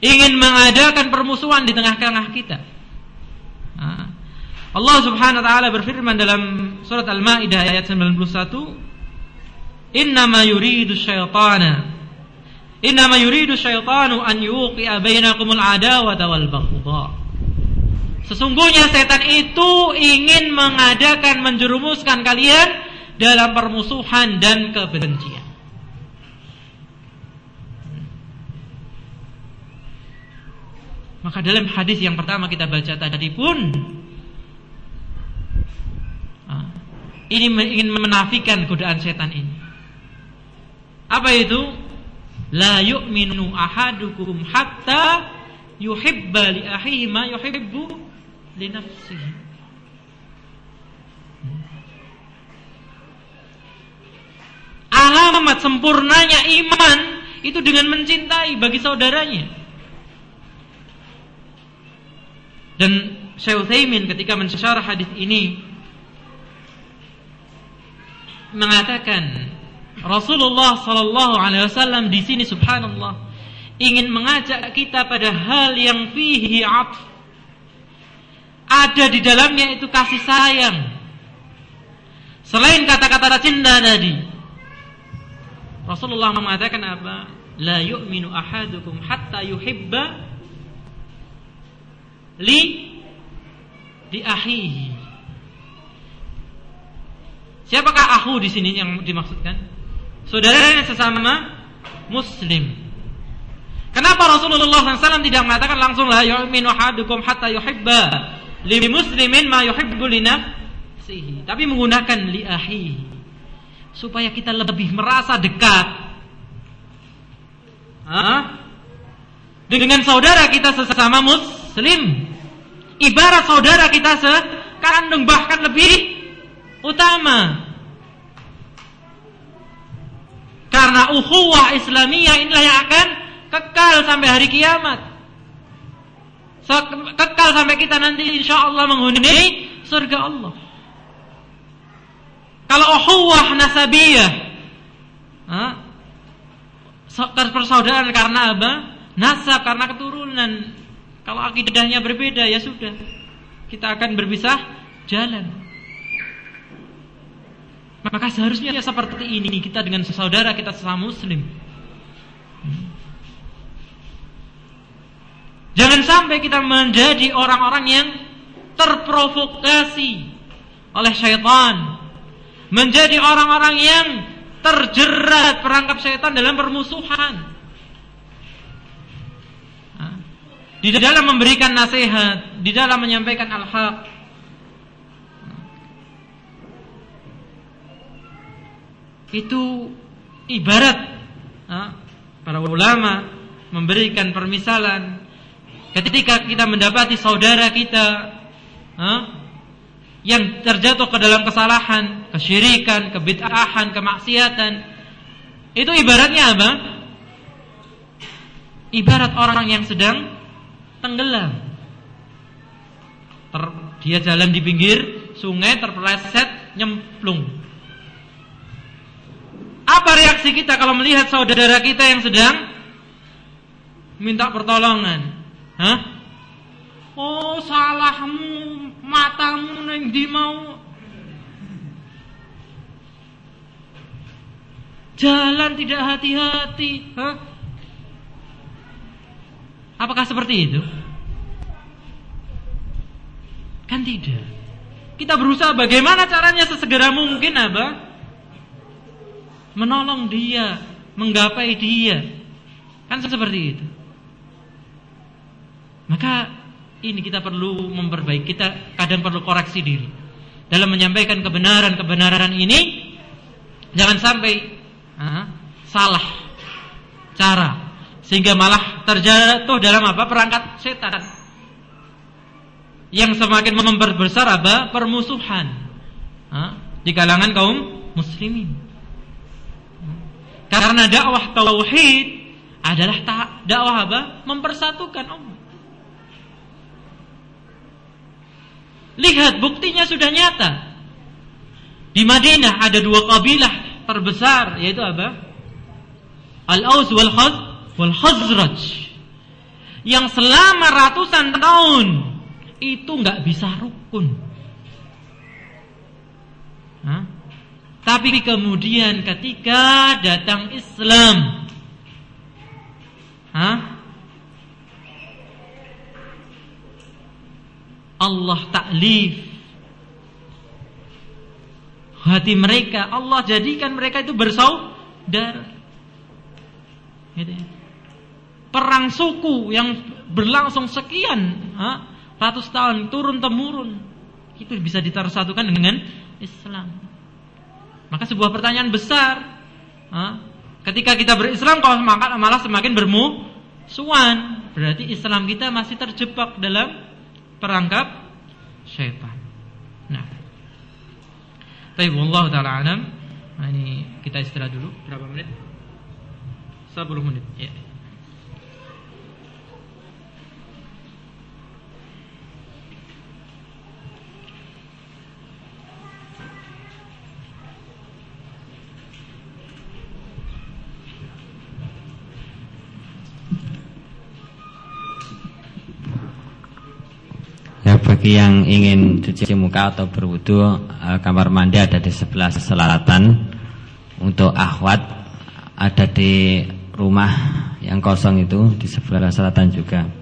Ingin mengadakan permusuhan di tengah-tengah kita. Allah Subhanahu wa taala berfirman dalam surat Al-Maidah ayat 91, "Innama yuridu syaitana Innama yuridu syaitanu an yuqi'a bainakumul adawata wal baghdha. Sesungguhnya setan itu ingin mengadakan menjerumuskan kalian dalam permusuhan dan kebencian. Maka dalam hadis yang pertama kita baca tadi pun ah, ini ingin menafikan godaan setan ini. Apa itu? La yu'minu ahadukum hatta yuhibba li akhihi ma yuhibbu li nafsihi. Alamat sempurnanya iman itu dengan mencintai bagi saudaranya. Dan Syekh Utsaimin ketika mensyarah hadis ini mengatakan Rasulullah Sallallahu Alaihi Wasallam di sini Subhanallah ingin mengajak kita pada hal yang fihi atf. Ada di dalamnya itu kasih sayang. Selain kata-kata cinta tadi, Rasulullah mengatakan apa? La yu'minu ahadukum hatta yuhibba li di akhihi. Siapakah ahu di sini yang dimaksudkan? Saudaranya sesama muslim. Kenapa Rasulullah SAW tidak mengatakan langsung la yu'minu hatta yuhibba li muslimin ma yuhibbu nafsihi, tapi menggunakan li ahi supaya kita lebih merasa dekat. Hah? Dengan saudara kita sesama muslim. Ibarat saudara kita sekandung bahkan lebih utama. Ukhuwah Islamiyah inilah yang akan kekal sampai hari kiamat. Kekal sampai kita nanti insya Allah menghuni surga Allah. Kalau ukhuwah nasabiyah, persaudaraan karena apa? Nasab karena keturunan. Kalau akidahnya berbeda ya sudah, kita akan berpisah jalan. Maka seharusnya seperti ini kita dengan saudara kita sesama muslim. Jangan sampai kita menjadi orang-orang yang terprovokasi oleh syaitan. Menjadi orang-orang yang terjerat perangkap syaitan dalam permusuhan. Di dalam memberikan nasihat, di dalam menyampaikan al-haq, itu ibarat para ulama memberikan permisalan ketika kita mendapati saudara kita yang terjatuh ke dalam kesalahan, kesyirikan, kebid'ahan, kemaksiatan. Itu ibaratnya apa? Ibarat orang yang sedang tenggelam. Ter, dia jalan di pinggir sungai terpeleset nyemplung. Apa reaksi kita kalau melihat saudara kita yang sedang minta pertolongan? Hah? Oh, salahmu, matamu neng di mau. Jalan tidak hati-hati, hah? Apakah seperti itu? Kan tidak. Kita berusaha bagaimana caranya sesegera mungkin apa? Menolong dia, menggapai dia. Kan seperti itu. Maka ini kita perlu memperbaiki, kita kadang perlu koreksi diri. Dalam menyampaikan kebenaran-kebenaran ini jangan sampai uh, salah cara sehingga malah terjatuh dalam apa? perangkat setan. Yang semakin memperbesar apa? permusuhan uh, di kalangan kaum muslimin. Karena dakwah tauhid adalah dakwah apa? mempersatukan umat. Lihat buktinya sudah nyata. Di Madinah ada dua kabilah terbesar yaitu apa? Al-Aus wal Khaz wal Khazraj yang selama ratusan tahun itu nggak bisa rukun. Hah? Tapi kemudian ketika datang Islam, Hah? Allah taklif hati mereka, Allah jadikan mereka itu bersaudara. Gitu ya perang suku yang berlangsung sekian ha, ratus tahun turun temurun itu bisa ditersatukan dengan Islam. Maka sebuah pertanyaan besar, ketika kita berislam kalau malah semakin bermusuhan, berarti Islam kita masih terjebak dalam perangkap syaitan. Nah, tapi Allah taala alam. Nah, ini kita istirahat dulu berapa menit? 10 menit. Ya. Bagi yang ingin cuci muka atau berwudu eh, kamar mandi ada di sebelah selatan untuk akhwat ada di rumah yang kosong itu di sebelah selatan juga